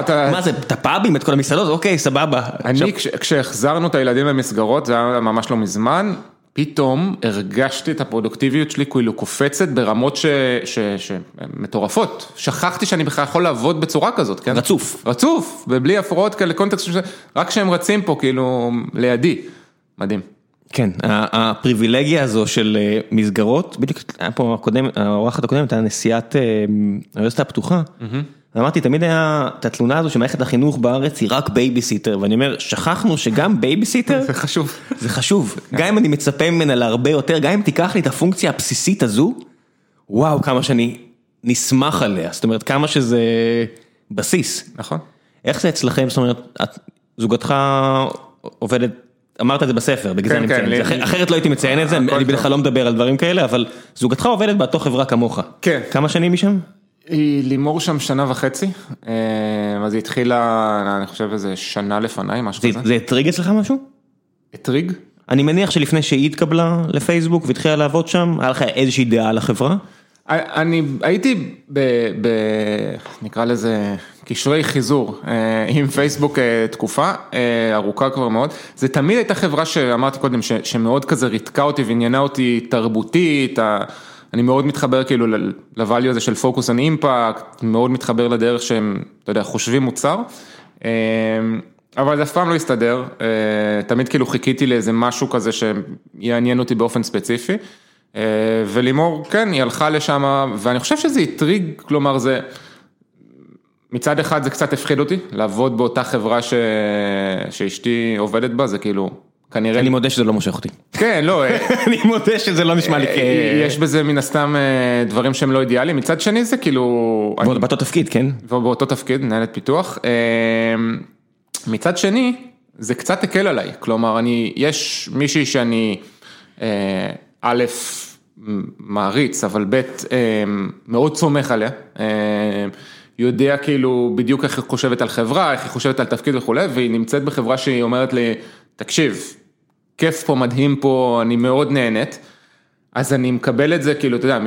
אתה- מה זה, את הפאבים, את כל המסעדות, אוקיי, סבבה. אני, כש- כשהחזרנו את הילדים למסגרות, זה היה ממש לא מזמן, פתאום הרגשתי את הפרודוקטיביות שלי כאילו קופצת ברמות ש... ש... ש... מטורפות. שכחתי שאני בכלל יכול לעבוד בצורה כזאת, כן? רצוף. רצוף, ובלי הפרעות כאלה, קונטקסט, רק כשהם רצים פה, כאילו, לידי. מדהים. כן, הפריבילגיה הזו של אה, מסגרות, בדיוק היה פה הקודם, האורחת הקודמת הייתה נשיאת אה, האוניברסיטה הפתוחה, אמרתי תמיד היה את התלונה הזו שמערכת החינוך בארץ היא רק בייביסיטר, ואני אומר, שכחנו שגם בייביסיטר *laughs* זה חשוב. זה חשוב, גם אם אני מצפה ממנה להרבה יותר, גם אם תיקח לי את הפונקציה הבסיסית הזו, וואו כמה שאני נסמך עליה, זאת אומרת כמה שזה בסיס. נכון. איך זה אצלכם, זאת אומרת, את, זוגתך עובדת, אמרת את זה בספר, בגלל זה כן, אני כן, מציין את זה, אחרת- לא הייתי מציין את זה, אני בדרך כלל. לא מדבר על דברים כאלה, אבל זוגתך עובדת באותו חברה כמוך. כן. כמה שנים משם? היא לימור שם שנה וחצי, אה, אז היא התחילה, אני חושב איזה שנה לפניי, משהו זה- כזה. זה הטריג אצלך משהו? הטריג? אני מניח שלפני שהיא התקבלה לפייסבוק והתחילה לעבוד שם, היה לך איזושהי דעה על החברה? אני הייתי ב... ב... נקרא לזה קשרי חיזור אה, עם פייסבוק אה, תקופה אה, ארוכה כבר מאוד. זה תמיד הייתה חברה שאמרתי קודם שמאוד כזה ריתקה אותי ועניינה אותי תרבותית. אני מאוד מתחבר כאילו לvalue הזה של focus on impact, מאוד מתחבר לדרך שהם, אתה יודע, חושבים מוצר. אבל זה אף פעם לא הסתדר, תמיד כאילו חיכיתי לאיזה משהו כזה שיעניין אותי באופן ספציפי. ולימור, כן, היא הלכה לשם, ואני חושב שזה הטריג, כלומר זה, מצד אחד זה קצת הפחיד אותי, לעבוד באותה חברה ש... שאשתי עובדת בה, זה כאילו, כנראה, אני מודה שזה לא מושך אותי. כן, לא, אה, *laughs* אני מודה שזה לא נשמע לי כ... יש בזה מן הסתם דברים שהם לא אידיאליים, מצד שני זה כאילו, אני- באותו תפקיד, כן? ובאותו תפקיד, מנהלת פיתוח. מצד שני, זה קצת הקל עליי, כלומר, אני, יש מישהי שאני, א', מעריץ, אבל ב', מאוד סומך עליה, יודע כאילו בדיוק איך היא חושבת על חברה, איך היא חושבת על תפקיד וכולי, והיא נמצאת בחברה שהיא אומרת לי, תקשיב, כיף פה, מדהים פה, אני מאוד נהנית. אז אני מקבל את זה כאילו, אתה יודע,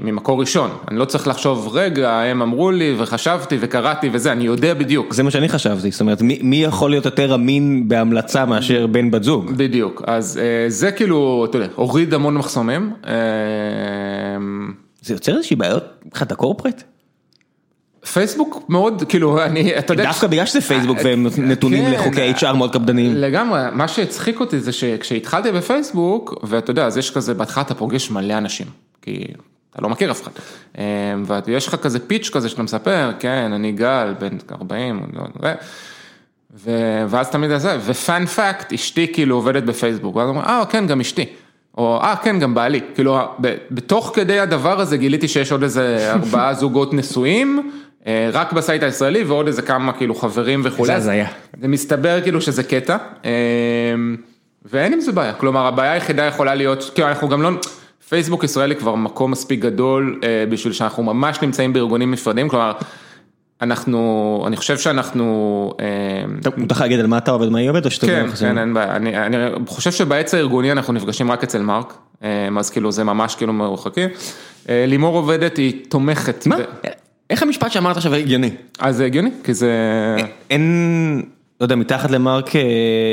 ממקור ראשון, אני לא צריך לחשוב, רגע, הם אמרו לי וחשבתי וקראתי וזה, אני יודע בדיוק. זה מה שאני חשבתי, זאת אומרת, מי, מי יכול להיות יותר אמין בהמלצה מאשר בן בת זוג? בדיוק, אז אה, זה כאילו, אתה יודע, הוריד המון מחסומים. אה, זה יוצר איזושהי בעיות מבחינת הקורפרט? פייסבוק מאוד, כאילו, אני, אתה יודע, דווקא בגלל שזה פייסבוק והם נתונים כן. לחוקי HR מאוד קפדניים. לגמרי, מה שהצחיק אותי זה שכשהתחלתי בפייסבוק, ואתה יודע, אז יש כזה, בהתחלה אתה פוגש מלא אנשים, כי אתה לא מכיר אף אחד, אה, ויש לך כזה פיץ' כזה שאתה מספר, כן, אני גל, בן 40, לא, ו... ו... ואז תמיד זה, ופאנ פאקט, אשתי כאילו עובדת בפייסבוק, ואז אומרים, אה, כן, גם אשתי. או אה, כן, גם בעלי. כאילו, בתוך כדי הדבר הזה גיליתי שיש עוד איזה ארבעה *laughs* זוגות נשואים, אה, רק בסייט הישראלי, ועוד איזה כמה כאילו חברים וכולי. זה הזיה. זה מסתבר כאילו שזה קטע, אה, ואין עם זה בעיה, כלומר הבעיה היחידה יכולה להיות, כאילו אנחנו גם לא, פייסבוק ישראל היא כבר מקום מספיק גדול אה, בשביל שאנחנו ממש נמצאים בארגונים נפרדים, כלומר, אנחנו, אני חושב שאנחנו, אה, טוב, מותר להגיד על מה אתה עובד, מה היא עובדת, או שאתה כן, כן, אין בעיה, אני, אני חושב שבעץ הארגוני אנחנו נפגשים רק אצל מרק, אה, אז כאילו זה ממש כאילו מרוחקים, אה, לימור עובדת, היא תומכת, מה? איך המשפט שאמרת עכשיו הגיוני? אז זה הגיוני, כי זה... אין, לא יודע, מתחת למרק אה,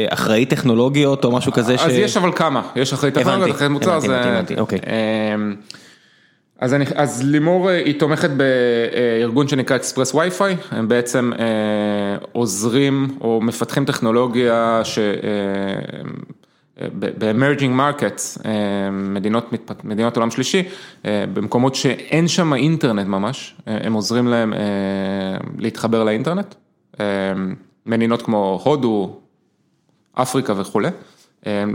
אחראי טכנולוגיות או משהו כזה ש... אז יש אבל כמה, יש הבנתי, טכנולוגיות, אחרי מוצר, הבנתי, זה... הבנתי, הבנתי, אוקיי. אמ, אז, אני, אז לימור אה, היא תומכת בארגון שנקרא אקספרס וי-פיי, הם בעצם אה, עוזרים או מפתחים טכנולוגיה ש... ב-emerging markets, אה, מדינות, מדינות עולם שלישי, אה, במקומות שאין שם אינטרנט ממש, אה, הם עוזרים להם להתחבר לאינטרנט, מדינות כמו הודו, אפריקה וכולי,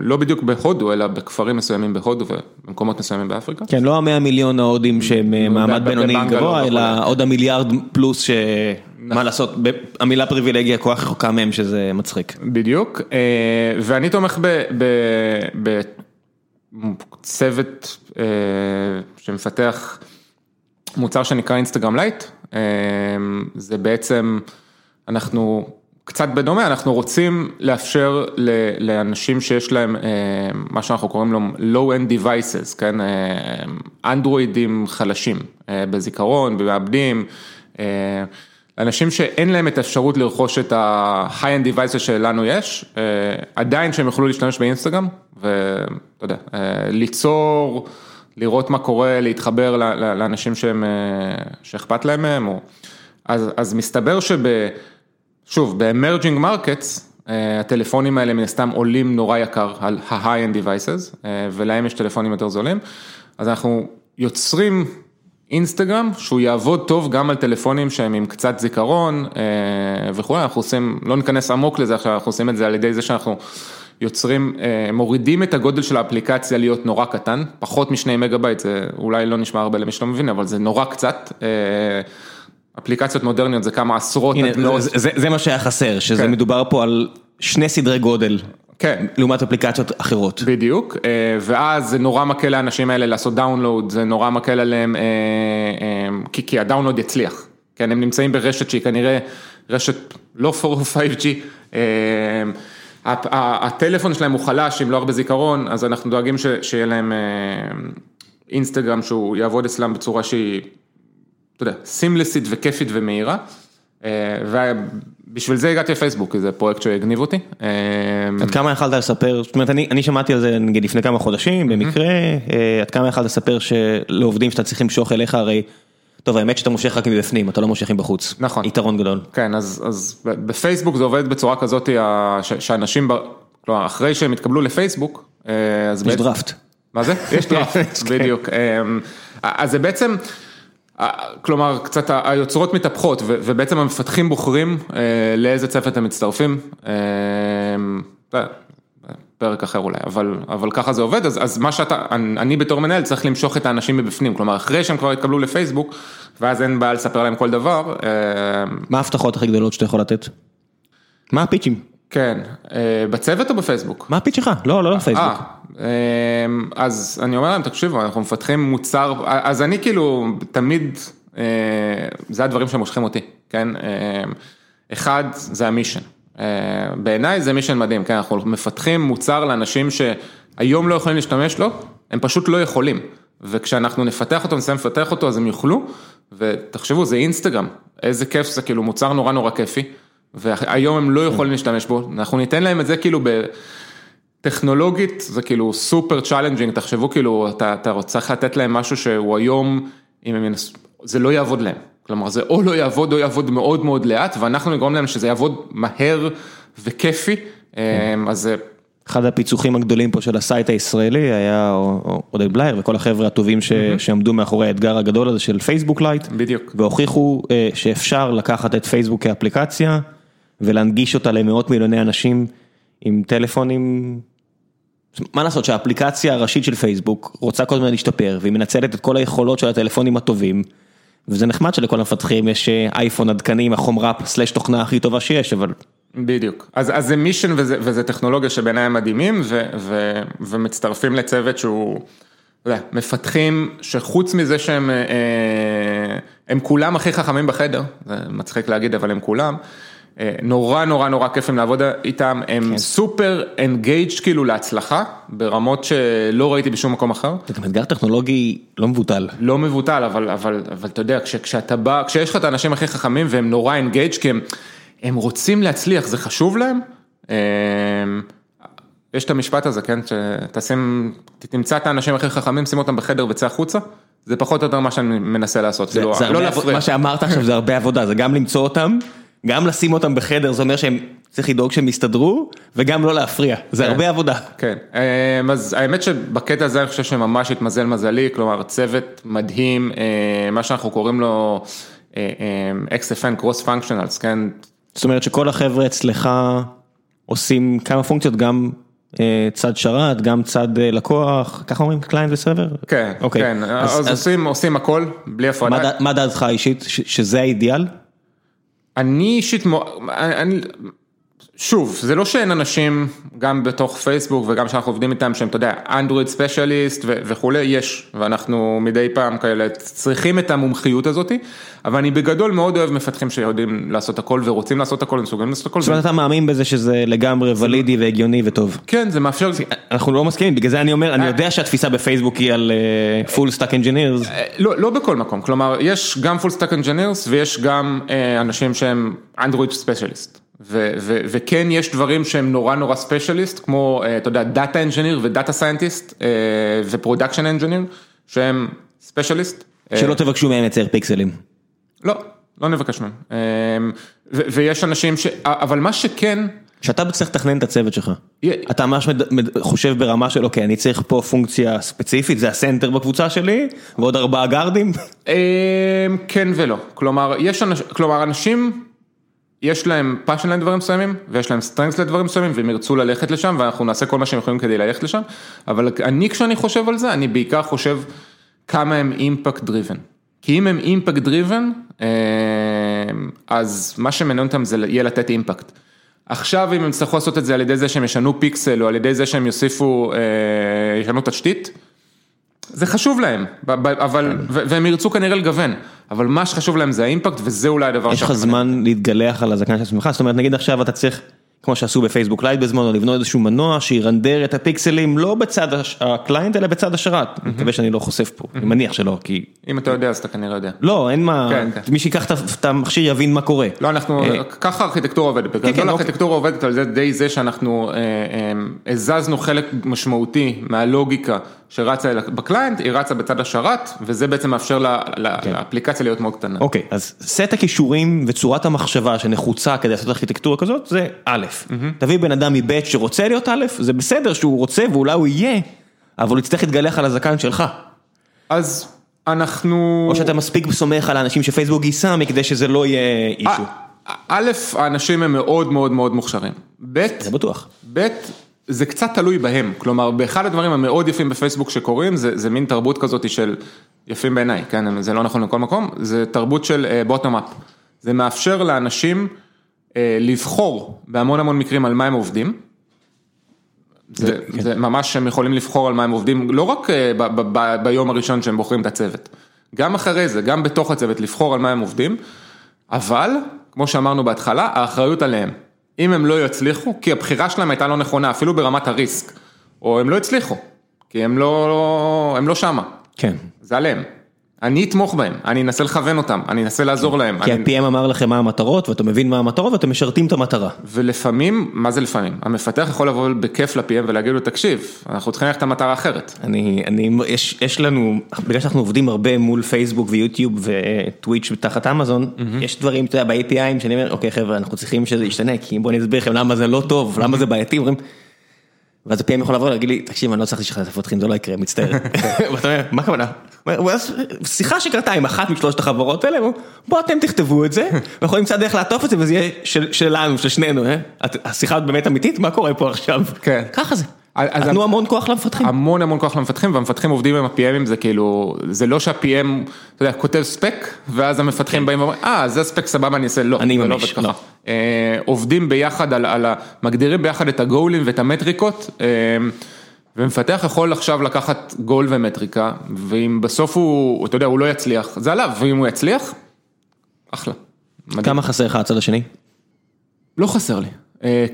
לא בדיוק בהודו, אלא בכפרים מסוימים בהודו ובמקומות מסוימים באפריקה. כן, לא המאה מיליון ההודים שהם מעמד בינוני גבוה. אלא עוד המיליארד פלוס שמה לעשות, ב- המילה פריבילגיה כל כך רחוקה מהם שזה מצחיק. בדיוק, אה, ואני תומך בצוות אה, שמפתח מוצר שנקרא Instagram Lite, זה בעצם, אנחנו קצת בדומה, אנחנו רוצים לאפשר לאנשים שיש להם מה שאנחנו קוראים לו low-end devices, כן, אנדרואידים חלשים בזיכרון, במעבדים, אנשים שאין להם את האפשרות לרכוש את ה-high-end devices שלנו יש, עדיין שהם יוכלו להשתמש באינסטגרם, ואתה יודע, ליצור, לראות מה קורה, להתחבר לאנשים שהם, שאכפת להם מהם, אז, אז מסתבר שב... שוב, ב-emerging markets, הטלפונים האלה מן הסתם עולים נורא יקר על ה-high-end devices, ולהם יש טלפונים יותר זולים, אז אנחנו יוצרים אינסטגרם שהוא יעבוד טוב גם על טלפונים שהם עם קצת זיכרון וכולי, אנחנו עושים, לא ניכנס עמוק לזה עכשיו, אנחנו עושים את זה על ידי זה שאנחנו יוצרים, מורידים את הגודל של האפליקציה להיות נורא קטן, פחות משני מגה בייט, זה אולי לא נשמע הרבה למי שלא מבין, אבל זה נורא קצת. אפליקציות מודרניות זה כמה עשרות, זה מה שהיה חסר, שזה מדובר פה על שני סדרי גודל, כן, לעומת אפליקציות אחרות. בדיוק, ואז זה נורא מקל לאנשים האלה לעשות download, זה נורא מקל עליהם, כי ה download יצליח, כן, הם נמצאים ברשת שהיא כנראה רשת לא 4 או 5G, הטלפון שלהם הוא חלש, עם לא הרבה זיכרון, אז אנחנו דואגים שיהיה להם אינסטגרם שהוא יעבוד אצלם בצורה שהיא. אתה יודע, seamless ית וכיפית ומהירה, ובשביל זה הגעתי לפייסבוק, זה פרויקט שהגניב אותי. עד כמה יכלת לספר, זאת אומרת, אני שמעתי על זה נגיד לפני כמה חודשים, במקרה, עד כמה יכלת לספר שלעובדים שאתה צריך למשוך אליך, הרי, טוב, האמת שאתה מושך רק מבפנים, אתה לא מושך מבחוץ. נכון. יתרון גדול. כן, אז בפייסבוק זה עובד בצורה כזאת, שאנשים, כלומר, אחרי שהם התקבלו לפייסבוק, אז בעצם... יש דראפט. מה זה? יש דראפט, *laughs* בדיוק. אז זה בעצם... כלומר, קצת היוצרות מתהפכות ובעצם המפתחים בוחרים לאיזה צוות הם מצטרפים, פרק אחר אולי, אבל ככה זה עובד, אז מה שאתה, אני בתור מנהל צריך למשוך את האנשים מבפנים, כלומר אחרי שהם כבר התקבלו לפייסבוק, ואז אין בעיה לספר להם כל דבר. מה ההבטחות הכי גדולות שאתה יכול לתת? מה הפיצ'ים? כן, בצוות או בפייסבוק? מה הפיצ' שלך? לא, לא בפייסבוק. אז אני אומר להם, תקשיבו, אנחנו מפתחים מוצר, אז אני כאילו תמיד, זה הדברים שמושכים אותי, כן? אחד, זה המישן. בעיניי זה מישן מדהים, כן? אנחנו מפתחים מוצר לאנשים שהיום לא יכולים להשתמש לו, הם פשוט לא יכולים. וכשאנחנו נפתח אותו, נסיים לפתח אותו, אז הם יוכלו, ותחשבו, זה אינסטגרם, איזה כיף זה, כאילו מוצר נורא נורא כיפי. והיום הם לא יכולים להשתמש בו, אנחנו ניתן להם את זה כאילו בטכנולוגית, זה כאילו super challenging, תחשבו כאילו, אתה צריך לתת להם משהו שהוא היום, אם הם ינסו, זה לא יעבוד להם, כלומר זה או לא יעבוד או יעבוד מאוד מאוד לאט, ואנחנו נגרום להם שזה יעבוד מהר וכיפי, אז זה... אחד הפיצוחים הגדולים פה של ה site הישראלי היה עודד בלייר וכל החבר'ה הטובים שעמדו מאחורי האתגר הגדול הזה של Facebook Lite. בדיוק. והוכיחו שאפשר לקחת את פייסבוק כאפליקציה. ולהנגיש אותה למאות מיליוני אנשים עם טלפונים. מה לעשות שהאפליקציה הראשית של פייסבוק רוצה כל הזמן להשתפר והיא מנצלת את כל היכולות של הטלפונים הטובים. וזה נחמד שלכל המפתחים יש אייפון עדכני עם החומרה סלש תוכנה הכי טובה שיש אבל. בדיוק, אז אז זה מישן וזה וזה טכנולוגיה שבעיניי הם מדהימים ו, ו, ומצטרפים לצוות שהוא, מפתחים שחוץ מזה שהם הם כולם הכי חכמים בחדר, זה מצחיק להגיד אבל הם כולם. נורא נורא נורא כיף להם לעבוד איתם, הם סופר אנגייג' כאילו להצלחה, ברמות שלא ראיתי בשום מקום אחר. זה גם אתגר טכנולוגי לא מבוטל. לא מבוטל, אבל אבל אבל אתה יודע, כשאתה בא, כשיש לך את האנשים הכי חכמים והם נורא אנגייג' כי הם הם רוצים להצליח, זה חשוב להם. יש את המשפט הזה, כן, שתשים, תמצא את האנשים הכי חכמים, שים אותם בחדר וצא החוצה. זה פחות או יותר מה שאני מנסה לעשות, לא להפריע. מה שאמרת עכשיו זה הרבה עבודה, זה גם למצוא אותם. גם לשים אותם בחדר זה אומר שהם צריך לדאוג שהם יסתדרו וגם לא להפריע, זה הרבה עבודה. כן, אז האמת שבקטע הזה אני חושב שממש התמזל מזלי, כלומר צוות מדהים, מה שאנחנו קוראים לו XFN Cross Functionals, כן. זאת אומרת שכל החבר'ה אצלך עושים כמה פונקציות, גם צד שרת, גם צד לקוח, ככה אומרים client ו server? כן, כן, אז עושים הכל, בלי הפרדה. מה דעתך האישית, שזה האידיאל? אני אישית, שוב, זה לא שאין אנשים, גם בתוך פייסבוק וגם שאנחנו עובדים איתם, שהם, אתה יודע, Android specialist וכולי, יש, ואנחנו מדי פעם כאלה צריכים את המומחיות הזאתי, אבל אני בגדול מאוד אוהב מפתחים שיודעים לעשות הכל ורוצים לעשות הכל ומסוגלים לעשות הכל. זאת אומרת, אתה מאמין בזה שזה לגמרי ולידי והגיוני וטוב. כן, זה מאפשר... אנחנו לא מסכימים, בגלל זה אני אומר, אני יודע שהתפיסה בפייסבוק היא על full stack engineers. לא בכל מקום, כלומר, יש גם full stack engineers ויש גם אנשים שהם Android specialist. וכן יש דברים שהם נורא נורא specialist, כמו, אתה יודע, data engineer ו data scientist ו production engineer, שהם specialist. שלא תבקשו מהם לצייר פיקסלים. לא, לא נבקש מהם. ויש אנשים ש... אבל מה שכן... שאתה צריך לתכנן את הצוות שלך, אתה ממש חושב ברמה של אוקיי, אני צריך פה פונקציה ספציפית, זה הסנטר בקבוצה שלי, ועוד ארבעה גארדים? כן ולא, כלומר, יש אנשים... יש להם passion לדברים מסוימים ויש להם strengths לדברים מסוימים והם ירצו ללכת לשם ואנחנו נעשה כל מה שהם יכולים כדי ללכת לשם, אבל אני כשאני חושב על זה אני בעיקר חושב כמה הם impact driven, כי אם הם impact driven אז מה שמעניין אותם זה יהיה לתת impact. עכשיו אם הם יצטרכו לעשות את זה על ידי זה שהם ישנו פיקסל או על ידי זה שהם יוסיפו, ישנו תשתית. זה חשוב להם, אבל, והם ירצו כנראה לגוון, אבל מה שחשוב להם זה ה impact וזה אולי הדבר יש לך זמן להתגלח על הזקן של עצמך, זאת אומרת נגיד עכשיו אתה צריך, כמו שעשו ב Facebook Lite בזמנו, לבנות איזשהו מנוע שירנדר את הפיקסלים לא בצד ה client אלא בצד השרת, אני מקווה שאני לא חושף פה, אני מניח שלא, כי... אם אתה יודע אז אתה כנראה יודע. לא, אין מה, מי שיקח את המכשיר יבין מה קורה. לא, אנחנו, ככה הארכיטקטורה עובדת, בגדול הארכיטקטורה עובדת על ידי זה שאנחנו הזזנו חלק משמעותי מהלוגיקה שרצה ב client, היא רצה בצד השרת, וזה בעצם מאפשר לאפליקציה להיות מאוד קטנה. אוקיי, אז סט הכישורים וצורת המחשבה שנחוצה כדי לעשות ארכיטקטורה כזאת, זה א', תביא בן אדם מב' שרוצה להיות א', זה בסדר שהוא רוצה ואולי הוא יהיה, אבל הוא יצטרך להתגלח על הזקן שלך. אז אנחנו... או שאתה מספיק סומך על האנשים שפייסבוק גייסה מכדי שזה לא יהיה אישו. א', האנשים הם מאוד מאוד מאוד מוכשרים. ב', זה בטוח. ב', זה קצת תלוי בהם, כלומר באחד הדברים המאוד יפים בפייסבוק שקורים, זה זה מין תרבות כזאת של יפים בעיניי, כן, זה לא נכון לכל מקום, זה תרבות של בוטום אפ, זה מאפשר לאנשים לבחור בהמון המון מקרים על מה הם עובדים, זה זה ממש הם יכולים לבחור על מה הם עובדים, לא רק ב, ב, ב, ביום הראשון שהם בוחרים את הצוות, גם אחרי זה, גם בתוך הצוות לבחור על מה הם עובדים, אבל כמו שאמרנו בהתחלה, האחריות עליהם. אם הם לא יצליחו, כי הבחירה שלהם הייתה לא נכונה, אפילו ברמת הריסק, או הם לא הצליחו, כי הם לא, הם לא שמה. כן. זה עליהם. אני אתמוך בהם, אני אנסה לכוון אותם, אני אנסה לעזור להם. כי ה-PM אמר לכם מה המטרות, ואתה מבין מה המטרות, ואתם משרתים את המטרה. ולפעמים, מה זה לפעמים? המפתח יכול לבוא בכיף ל-PM ולהגיד לו, תקשיב, אנחנו צריכים ללכת למטרה אחרת. אני, אני, יש, יש לנו, בגלל שאנחנו עובדים הרבה מול פייסבוק ויוטיוב וטוויץ' תחת אמזון, יש דברים, אתה יודע, ב-APIים שאני אומר, אוקיי חבר'ה, אנחנו צריכים שזה ישתנה, כי בואו אני אסביר לכם למה זה לא טוב, למה זה בעייתי, אומרים... ואז ה-PM יכול לבוא ולהגיד לי, תקשיב, אני לא צריך לשחרר את המפתחים, זה לא יקרה, מצטער. *laughs* ואתה אומר, מה הכוונה? שיחה שקרתה עם אחת משלושת החברות האלה, בואו אתם תכתבו את זה, *laughs* ואנחנו קצת דרך לעטוף את זה, וזה יהיה שלנו, של שנינו, השיחה באמת אמיתית, מה קורה פה עכשיו? כן. ככה זה. נתנו המון כוח למפתחים. המון המון כוח למפתחים, והמפתחים עובדים עם ה-PMים, זה כאילו, זה לא שה-PM, אתה יודע, כותב ספק, ואז המפתחים באים ואומרים, אה, זה ספק סבבה, אני אעשה, לא. אני ממש, לא. עובדים ביחד על, מגדירים ביחד את הגולים ואת המטריקות, ומפתח יכול עכשיו לקחת גול ומטריקה, ואם בסוף הוא, אתה יודע, הוא לא יצליח, זה עליו, ואם הוא יצליח, אחלה. כמה חסר לך הצד השני? לא חסר לי.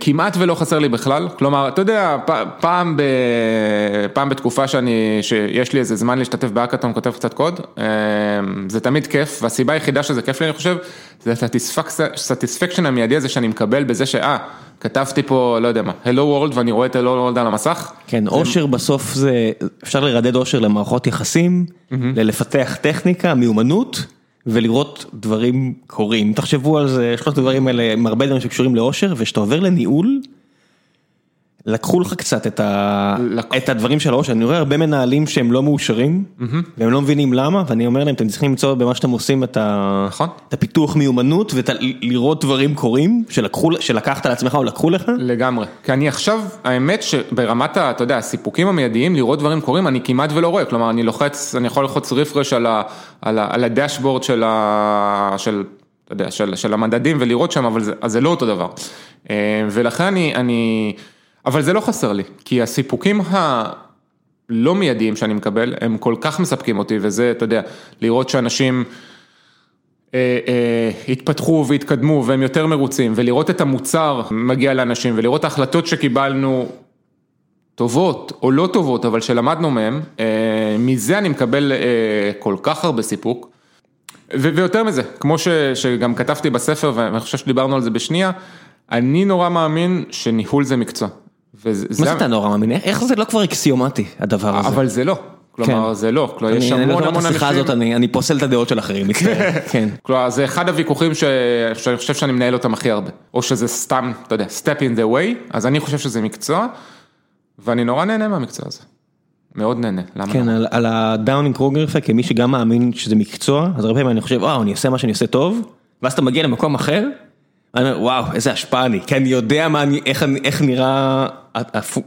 כמעט ולא חסר לי בכלל, כלומר, אתה יודע, פעם פעם בתקופה שאני, שיש לי איזה זמן להשתתף בהאקתון, כותב קצת קוד, זה תמיד כיף, והסיבה היחידה שזה כיף לי, אני חושב, זה הסטיספקשן המיידי הזה שאני מקבל בזה שאה, כתבתי פה, לא יודע מה, Hello World ואני רואה את Hello World על המסך. כן, אושר בסוף זה, אפשר לרדד אושר למערכות יחסים, ללפתח טכניקה, מיומנות. ולראות דברים קורים, תחשבו על זה, שלושת הדברים האלה הם הרבה דברים שקשורים לאושר, וכשאתה עובר לניהול, לקחו לך קצת את הדברים של האושר, אני רואה הרבה מנהלים שהם לא מאושרים, והם לא מבינים למה, ואני אומר להם, אתם צריכים למצוא במה שאתם עושים את הפיתוח מיומנות, ולראות דברים קורים, שלקחת לעצמך או לקחו לך. לגמרי, כי אני עכשיו, האמת שברמת, אתה יודע, הסיפוקים המיידיים, לראות דברים קורים, אני כמעט ולא רואה, כלומר, אני לוחץ, אני יכול ללחוץ רפרש על הדשבורד של, אתה יודע, של המדדים ולראות שם, אבל זה לא אותו דבר. ולכן אני, אני, אבל זה לא חסר לי, כי הסיפוקים הלא מיידיים שאני מקבל, הם כל כך מספקים אותי, וזה, אתה יודע, לראות שאנשים... התפתחו והתקדמו והם יותר מרוצים ולראות את המוצר מגיע לאנשים ולראות ההחלטות שקיבלנו טובות או לא טובות, אבל שלמדנו מהם, אה, מזה אני מקבל אה, כל כך הרבה סיפוק. ויותר מזה, כמו ש, שגם כתבתי בספר, ואני חושב שדיברנו על זה בשנייה, אני נורא מאמין שניהול זה מקצוע. מה זה אתה נורא מאמין? איך זה לא כבר אקסיומטי הדבר הזה? אבל זה לא. כלומר כן. זה לא, כלומר יש המון המון אנשים. השיחה הזאת אני אני פוסל את הדעות של אחרים, מצטער. כן. כלומר זה אחד הוויכוחים. שאני חושב שאני מנהל אותם הכי הרבה, או שזה סתם, אתה יודע, step in the way, אז אני חושב שזה מקצוע. ואני נורא נהנה מהמקצוע הזה. מאוד נהנה, למה כן, על, על הדאונינג קרוגר אפקט, כמי שגם מאמין שזה מקצוע, אז הרבה פעמים אני חושב, וואו, אני עושה מה שאני עושה טוב, ואז אתה מגיע למקום אחר, ואני אומר, וואו, איזה השפעה אני, כי אני יודע אני, איך, איך נראה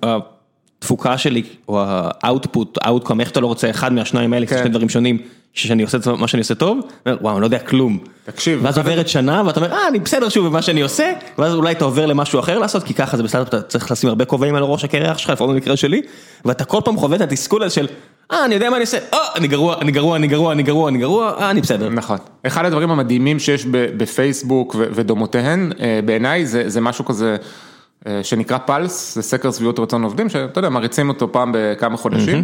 התפוקה שלי, או האוטפוט, האוטקום, איך אתה לא רוצה, אחד מהשניים האלה, כן. שני דברים שונים. שאני עושה את מה שאני עושה טוב, וואו, אני לא יודע כלום. תקשיב. ואז עוברת שנה ואתה אומר, אה, אני בסדר שוב במה שאני עושה, ואז אולי אתה עובר למשהו אחר לעשות, כי ככה זה בסדר, אתה צריך לשים הרבה כובעים על ראש הקרח שלך, לפחות במקרה שלי, ואתה כל פעם חווה את התסכול הזה של, אה, אני יודע מה אני עושה, אה, אני גרוע, אני גרוע, אני גרוע, אני גרוע, אני גרוע, אה, אני בסדר. נכון. אחד הדברים המדהימים שיש בפייסבוק ודומותיהן, אה, בעיניי זה משהו כזה... אה, שנקרא פלס, זה סקר שביעות רצון עובדים, שאתה יודע, מריצים אותו פעם בכמה חודשים.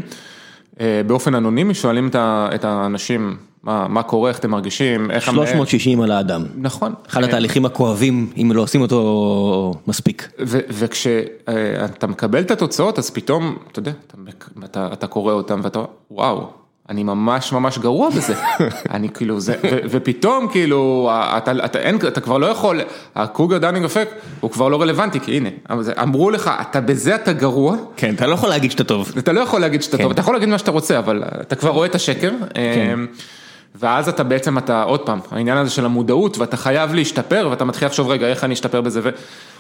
באופן אנונימי שואלים את האנשים מה, מה קורה, איך אתם מרגישים, איך... 360 על האדם. נכון. אחד התהליכים הכואבים, אם לא עושים אותו מספיק. וכשאתה מקבל את התוצאות, אז פתאום, אתה יודע, אתה, אתה, אתה קורא אותם ואתה, וואו. אני ממש ממש גרוע בזה, *laughs* אני כאילו זה, ופתאום כאילו, אתה אתה, אין, אתה כבר לא יכול, ה Kruger Dunning effect הוא כבר לא רלוונטי, כי הנה, אמרו לך, אתה בזה אתה גרוע. כן, אתה לא יכול להגיד שאתה טוב. אתה לא יכול להגיד שאתה כן. טוב, אתה יכול להגיד מה שאתה רוצה, אבל אתה כבר רואה את השקר. כן. ואז אתה בעצם, אתה עוד פעם, העניין הזה של המודעות, ואתה חייב להשתפר, ואתה מתחיל לחשוב, רגע, איך אני אשתפר בזה, ו...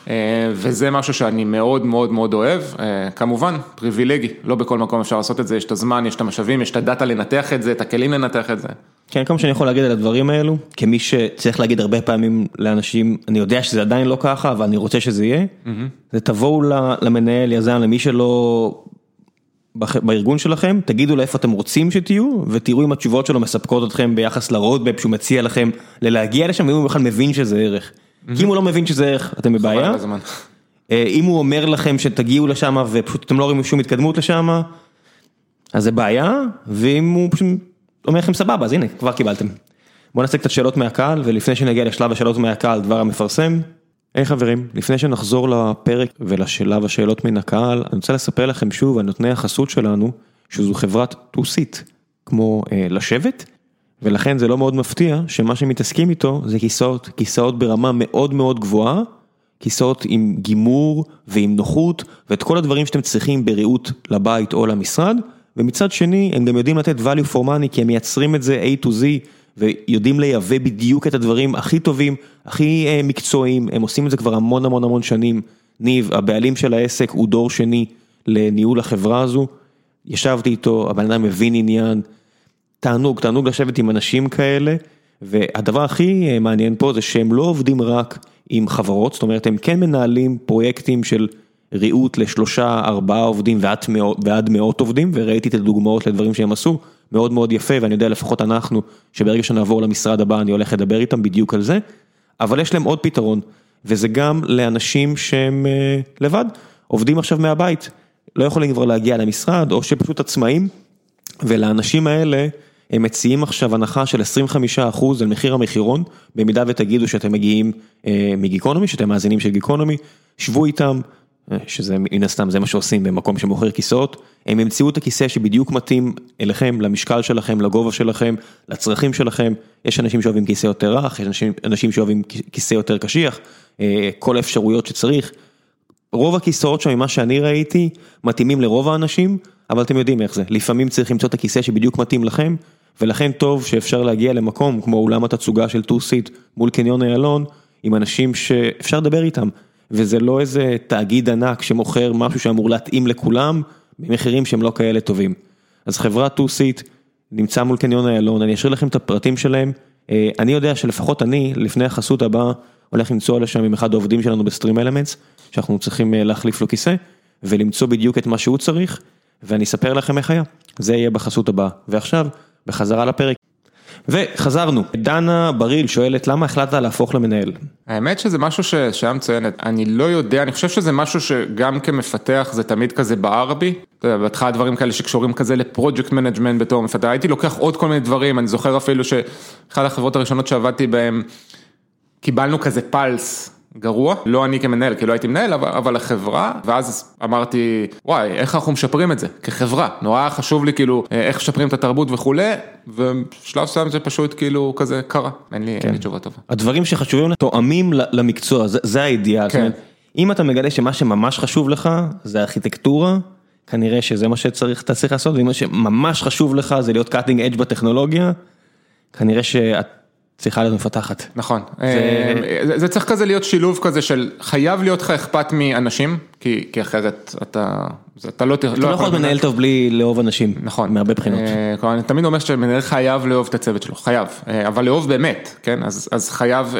אה, וזה משהו שאני מאוד מאוד מאוד אוהב, אה, כמובן, פריבילגי, לא בכל מקום אפשר לעשות את זה, יש את הזמן, יש את המשאבים, יש את ה data לנתח את זה, את הכלים לנתח את זה. כן, כמה שאני יכול להגיד על הדברים האלו, כמי שצריך להגיד הרבה פעמים לאנשים, אני יודע שזה עדיין לא ככה, אבל אני רוצה שזה יהיה, mm-hmm. זה תבואו למנהל, יזם, למי שלא בארגון שלכם, תגידו לו איפה אתם רוצים שתהיו, ותראו אם התשובות שלו מספקות אתכם ביחס לרודבפ שהוא מציע לכם ללהגיע לשם, ואם הוא בכלל מבין שזה ערך. כי אם הוא לא מבין שזה ערך, אתם בבעיה. אה, אם הוא אומר לכם שתגיעו לשם ופשוט אתם לא רואים שום התקדמות לשם, אז זה בעיה, ואם הוא פשוט אומר לכם סבבה, אז הנה, כבר קיבלתם. בואו נעשה קצת שאלות מהקהל, ולפני שנגיע לשלב השאלות מהקהל, דבר המפרסם. היי hey, חברים, לפני שנחזור לפרק ולשלב השאלות מן הקהל, אני רוצה לספר לכם שוב על נותני החסות שלנו, שזו חברת To-Sit, כמו אה, לשבת, ולכן זה לא מאוד מפתיע שמה שמתעסקים איתו זה כיסאות, כיסאות ברמה מאוד מאוד גבוהה, כיסאות עם גימור ועם נוחות, ואת כל הדברים שאתם צריכים בריהוט לבית או למשרד, ומצד שני הם גם יודעים לתת value for money כי הם מייצרים את זה A to Z. ויודעים לייבא בדיוק את הדברים הכי טובים, הכי אה, מקצועיים, הם עושים את זה כבר המון המון המון שנים. ניב, הבעלים של העסק הוא דור שני לניהול החברה הזו, ישבתי איתו, הבן אדם מבין עניין, תענוג, תענוג לשבת עם אנשים כאלה, והדבר הכי אה, מעניין פה זה שהם לא עובדים רק עם חברות, זאת אומרת הם כן מנהלים פרויקטים של ריהוט לשלושה, ארבעה עובדים ועד מאות, ועד מאות עובדים, וראיתי את הדוגמאות לדברים שהם עשו. מאוד מאוד יפה, ואני יודע לפחות אנחנו, שברגע שנעבור למשרד הבא אני הולך לדבר איתם בדיוק על זה, אבל יש להם עוד פתרון, וזה גם לאנשים שהם אה, לבד, עובדים עכשיו מהבית, לא יכולים כבר להגיע למשרד, או שפשוט עצמאים, ולאנשים האלה, הם מציעים עכשיו הנחה של 25% על מחיר המחירון, במידה ותגידו שאתם מגיעים אה, מגיקונומי, שאתם מאזינים של גיקונומי, שבו איתם. שזה מן הסתם זה מה שעושים במקום שמוכר כיסאות, הם ימצאו את הכיסא שבדיוק מתאים אליכם, למשקל שלכם, לגובה שלכם, לצרכים שלכם, יש אנשים שאוהבים כיסא יותר רך, יש אנשים, אנשים שאוהבים כיסא יותר קשיח, אה, כל האפשרויות שצריך. רוב הכיסאות שם ממה שאני ראיתי מתאימים לרוב האנשים, אבל אתם יודעים איך זה, לפעמים צריך למצוא את הכיסא שבדיוק מתאים לכם, ולכן טוב שאפשר להגיע למקום כמו אולם התצוגה של טו סיט מול קניון איילון, עם אנשים שאפשר לדבר איתם. וזה לא איזה תאגיד ענק שמוכר משהו שאמור להתאים לכולם, במחירים שהם לא כאלה טובים. אז חברת To-Sit נמצא מול קניון איילון, אני אשאיר לכם את הפרטים שלהם. אה, אני יודע שלפחות אני, לפני החסות הבאה, הולך לנסוע לשם עם אחד העובדים שלנו ב StreamElements, שאנחנו צריכים להחליף לו כיסא, ולמצוא בדיוק את מה שהוא צריך, ואני אספר לכם איך היה, זה יהיה בחסות הבאה. ועכשיו, בחזרה לפרק. וחזרנו, דנה בריל שואלת למה החלטת להפוך למנהל? האמת שזה משהו שהיה מצוינת, אני לא יודע, אני חושב שזה משהו שגם כמפתח זה תמיד כזה בער בי, אתה יודע, בהתחלה דברים כאלה שקשורים כזה ל project management בתור מפתח, הייתי לוקח עוד כל מיני דברים, אני זוכר אפילו שאחת החברות הראשונות שעבדתי בהן, קיבלנו כזה play store. גרוע, לא אני כמנהל, כי לא הייתי מנהל, אבל, אבל החברה, ואז אמרתי, וואי, איך אנחנו משפרים את זה, כחברה, נורא חשוב לי כאילו, איך משפרים את התרבות וכולי, ושלב מסוים זה פשוט כאילו כזה קרה, אין לי, כן. אין לי תשובה טובה. הדברים שחשובים תואמים למקצוע, זה, זה האידיאל, כן. אומרת, אם אתה מגלה שמה שממש חשוב לך, זה ארכיטקטורה, כנראה שזה מה שצריך, אתה צריך לעשות, ואם מה שממש חשוב לך זה להיות cutting edge בטכנולוגיה, כנראה שאת... צריכה להיות מפתחת. נכון, זה זה צריך כזה להיות שילוב כזה של חייב להיות לך אכפת מאנשים, כי כי אחרת אתה אתה לא אתה לא יכול להיות מנהל טוב בלי לאהוב אנשים, נכון, מהרבה בחינות. כלומר, אני תמיד אומר שמנהל חייב לאהוב את הצוות שלו, חייב, אבל לאהוב באמת, כן, אז אז חייב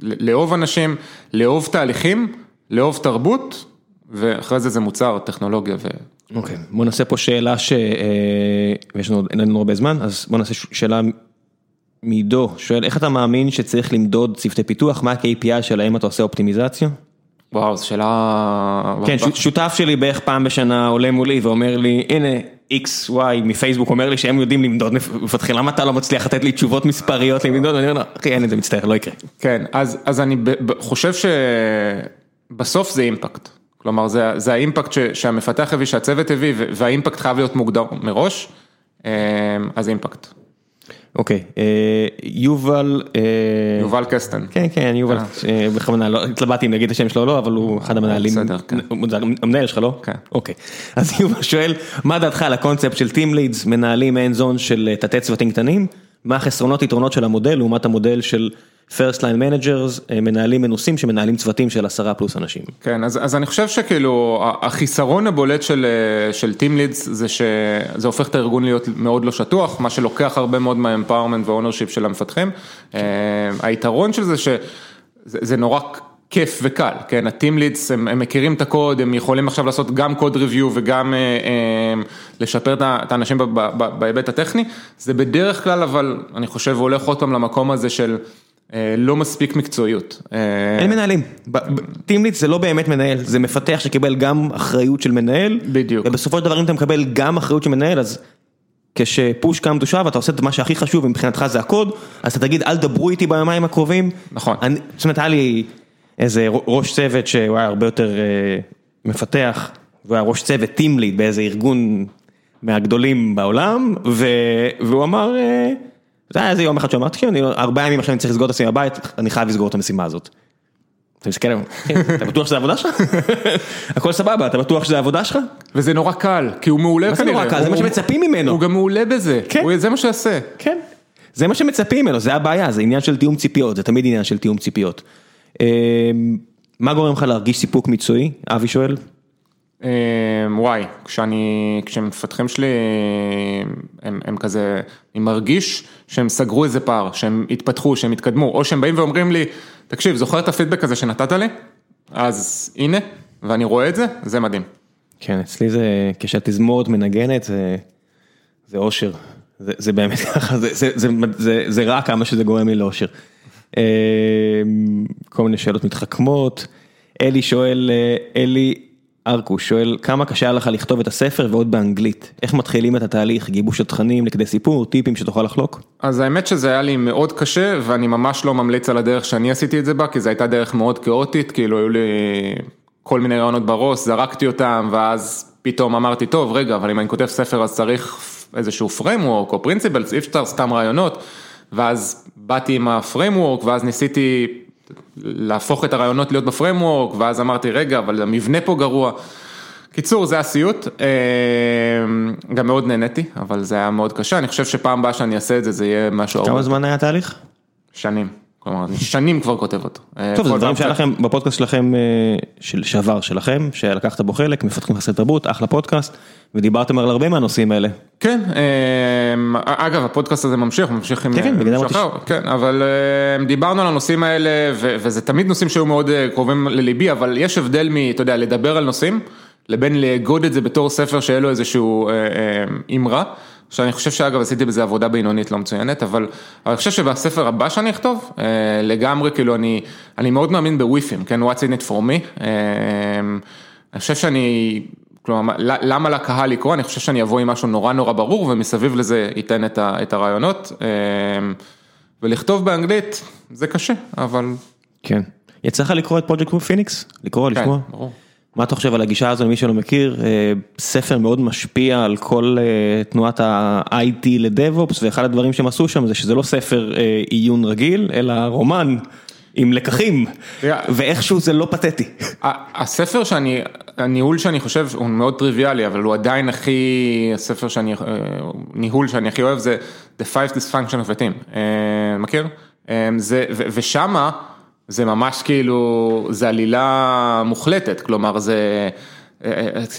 לאהוב אנשים, לאהוב תהליכים, לאהוב תרבות, ואחרי זה זה מוצר, טכנולוגיה. ו... אוקיי, בוא נעשה פה שאלה שיש לנו, אין לנו הרבה זמן, אז בוא נעשה שאלה. מעידו שואל איך אתה מאמין שצריך למדוד צוותי פיתוח, מה ה-KPI שלהם אתה עושה אופטימיזציה? וואו, זו שאלה... כן, שותף שלי בערך פעם בשנה עולה מולי ואומר לי, הנה, XY מפייסבוק אומר לי שהם יודעים למדוד מפתחים, למה אתה לא מצליח לתת לי תשובות מספריות למדוד? אני אומר, אחי, אין את זה, מצטער, לא יקרה. כן, אז אני חושב שבסוף זה אימפקט. כלומר, זה האימפקט שהמפתח הביא, שהצוות הביא, והאימפקט חייב להיות מוגדר מראש, אז אימפקט. אוקיי, יובל, יובל קסטן, כן כן יובל, בכוונה לא התלבטתי אם להגיד את השם שלו או לא, אבל הוא אחד המנהלים, המנהל שלך לא? כן. אוקיי, אז *laughs* יובל שואל, מה דעתך על הקונספט של Team Leads, מנהלים אין זון של תתי צוותים קטנים, מה החסרונות יתרונות של המודל לעומת המודל של first line managers, מנהלים מנוסים שמנהלים צוותים של עשרה פלוס אנשים. כן, אז אז אני חושב שכאילו החיסרון הבולט של של Team Leads זה שזה הופך את הארגון להיות מאוד לא שטוח, מה שלוקח הרבה מאוד מה-empowerment וה-ownership של המפתחים. היתרון של זה שזה נורא כיף וקל, כן, ה-Team Leads הם הם מכירים את הקוד, הם יכולים עכשיו לעשות גם קוד ריוויו וגם לשפר את האנשים בהיבט הטכני, זה בדרך כלל אבל אני חושב הולך עוד פעם למקום הזה של לא מספיק מקצועיות. אין מנהלים, טימליץ זה לא באמת מנהל, זה מפתח שקיבל גם אחריות של מנהל, בדיוק, ובסופו של דבר אם אתה מקבל גם אחריות של מנהל אז כשפוש קם תושב ואתה עושה את מה שהכי חשוב מבחינתך זה הקוד, אז אתה תגיד אל דברו איתי ביומיים הקרובים, נכון, זאת אומרת היה לי איזה ראש צוות שהוא היה הרבה יותר מפתח, הוא היה ראש צוות טימליד באיזה ארגון מהגדולים בעולם, והוא אמר זה היה איזה יום אחד שאמרתי, כן, ארבעה ימים עכשיו אני צריך לסגור את עצמי בבית, אני חייב לסגור את המשימה הזאת. אתה מסתכל עליהם, אתה בטוח שזה העבודה שלך? *laughs* הכל סבבה, אתה בטוח שזה העבודה שלך? וזה נורא קל, כי הוא מעולה כנראה. מה זה נורא קל? זה מה שמצפים ממנו. הוא גם מעולה בזה, זה מה שיעשה. כן, זה מה שמצפים ממנו, זה הבעיה, זה עניין של תיאום ציפיות, זה תמיד עניין של תיאום ציפיות. מה גורם לך להרגיש סיפוק מקצועי? אבי שואל. וואי, כשאני, כשמפתחים שלי הם הם כזה, אני מרגיש שהם סגרו איזה פער, שהם התפתחו, שהם התקדמו, או שהם באים ואומרים לי, תקשיב, זוכר את הפידבק הזה שנתת לי? אז הנה, ואני רואה את זה, זה מדהים. כן, אצלי זה, כשהתזמורת מנגנת, זה זה אושר, זה זה באמת *laughs* ככה, זה זה זה זה זה רע כמה שזה גורם לי לאושר. כל מיני שאלות מתחכמות, אלי שואל, אלי, ארקוש שואל כמה קשה היה לך לכתוב את הספר ועוד באנגלית, איך מתחילים את התהליך, גיבוש התכנים לכדי סיפור, טיפים שתוכל לחלוק? אז האמת שזה היה לי מאוד קשה ואני ממש לא ממליץ על הדרך שאני עשיתי את זה בה, כי זו הייתה דרך מאוד כאוטית, כאילו היו לי כל מיני רעיונות בראש, זרקתי אותם ואז פתאום אמרתי טוב רגע אבל אם אני כותב ספר אז צריך איזשהו framework או principles, אי אפשר סתם רעיונות, ואז באתי עם ה-framework ואז ניסיתי להפוך את הרעיונות להיות בפרמורק, ואז אמרתי, רגע, אבל המבנה פה גרוע. קיצור, זה הסיוט, גם מאוד נהניתי, אבל זה היה מאוד קשה, אני חושב שפעם הבאה שאני אעשה את זה, זה יהיה משהו... כמה זמן היה התהליך? שנים. כלומר, אני שנים כבר כותב אותו. אה, טוב, זה דברים שהיה. לכם בפודקאסט שלכם, אה, של שעבר שלכם, שלקחת בו חלק, מפתחים חסרי תרבות, אחלה פודקאסט, ודיברתם על הרבה מהנושאים האלה. כן, אמ, אגב, הפודקאסט הזה ממשיך, ממשיך עם כן, כן, אה, בגלל אחר, כן, אבל דיברנו על הנושאים האלה, וזה תמיד נושאים שהיו מאוד אה, קרובים לליבי, אבל יש הבדל מ, אתה יודע, לדבר על נושאים, לבין לאגוד את זה בתור ספר שיהיה לו איזשהו אה, אה, אמרה, שאני חושב שאגב עשיתי בזה עבודה בינונית לא מצוינת, אבל, אבל אני חושב שבספר הבא שאני אכתוב, אה, לגמרי, כאילו, אני, אני מאוד מאמין בוויפים, כן, what's in it for me, אה, אני חושב שאני, כלומר, למה לקהל לקרוא? אני חושב שאני אבוא עם משהו נורא נורא ברור ומסביב לזה ייתן את ה- את הרעיונות. אמ, ולכתוב באנגלית זה קשה, אבל... כן. יצא לך לקרוא את פרויקט פיניקס? לקרוא, כן, לשמוע? ברור. מה אתה חושב על הגישה הזו, למי שלא מכיר, אה, ספר מאוד משפיע על כל אה, תנועת ה-IT ל-DevOps, ואחד הדברים שהם עשו שם זה שזה לא ספר אה, עיון רגיל, אלא רומן עם לקחים. ואיכשהו זה לא פתטי. הספר שאני, הניהול שאני חושב הוא מאוד טריוויאלי, אבל הוא עדיין הכי, הספר שאני, ניהול שאני הכי אוהב זה The Five Dysfunction of a Team, מכיר? זה, ושמה זה ממש כאילו, זה עלילה מוחלטת, כלומר זה, אה,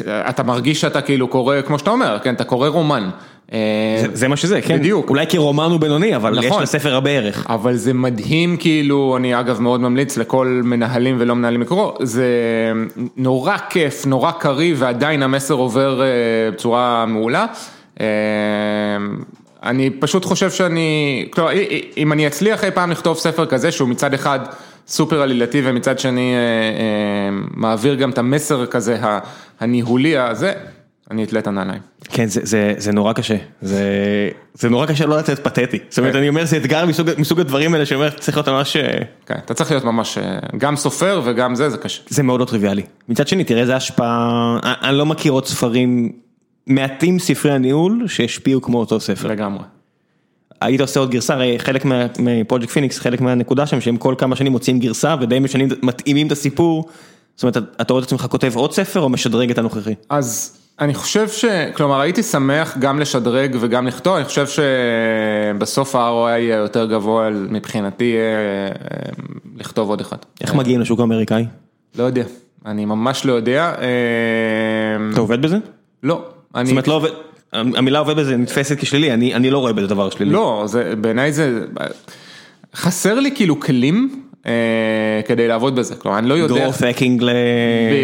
אה, אתה מרגיש שאתה כאילו קורא, כמו שאתה אומר, כן, אתה קורא רומן. אה, זה מה שזה, כן? בדיוק. אולי כרומן הוא בינוני, אבל יש נכון. לספר הרבה ערך. אבל זה מדהים כאילו, אני אגב מאוד ממליץ לכל מנהלים ולא מנהלים לקרוא, זה נורא כיף, נורא קריא ועדיין המסר עובר אה, בצורה מעולה. אה, אני פשוט חושב שאני, כלומר, אם אני אצליח אי פעם לכתוב ספר כזה שהוא מצד אחד סופר עלילתי ומצד שני אה, אה, מעביר גם את המסר כזה הניהולי הזה, אני אתלה את הנעליים. כן, זה, זה, זה נורא קשה, זה, זה נורא קשה לא לתת פתטי. זאת אומרת, כן. אני אומר, זה אתגר מסוג, מסוג הדברים האלה שאומר, צריך להיות ממש, אה, כן, אתה צריך להיות ממש גם סופר וגם זה, זה קשה. זה מאוד לא טריוויאלי. מצד שני, תראה איזה השפעה, אני לא מכיר עוד ספרים, מעטים ספרי הניהול שהשפיעו כמו אותו ספר. לגמרי. היית עושה עוד גרסה, הרי חלק מפרויקט פיניקס, חלק מהנקודה שם, שהם כל כמה שנים מוציאים גרסה ודי משנים, מתאימים את הסיפור. זאת אומרת, אתה רואה את עצמך כותב עוד ספר או משדרג את הנוכחי? אז אני חושב ש... כלומר, הייתי שמח גם לשדרג וגם לכתוב, אני חושב שבסוף ה-ROI יהיה יותר גבוה מבחינתי אה, אה, לכתוב עוד אחד. איך מגיעים לשוק האמריקאי? לא יודע, אני ממש לא יודע. אה, אתה עובד בזה? לא, אני... זאת אומרת, לא עובד, המילה עובד בזה נתפסת כשלילי, אני אני לא רואה בזה דבר שלילי. לא, זה, בעיניי זה... חסר לי כאילו כלים אה, כדי לעבוד בזה, כלומר, אני לא יודע... growth hacking ל...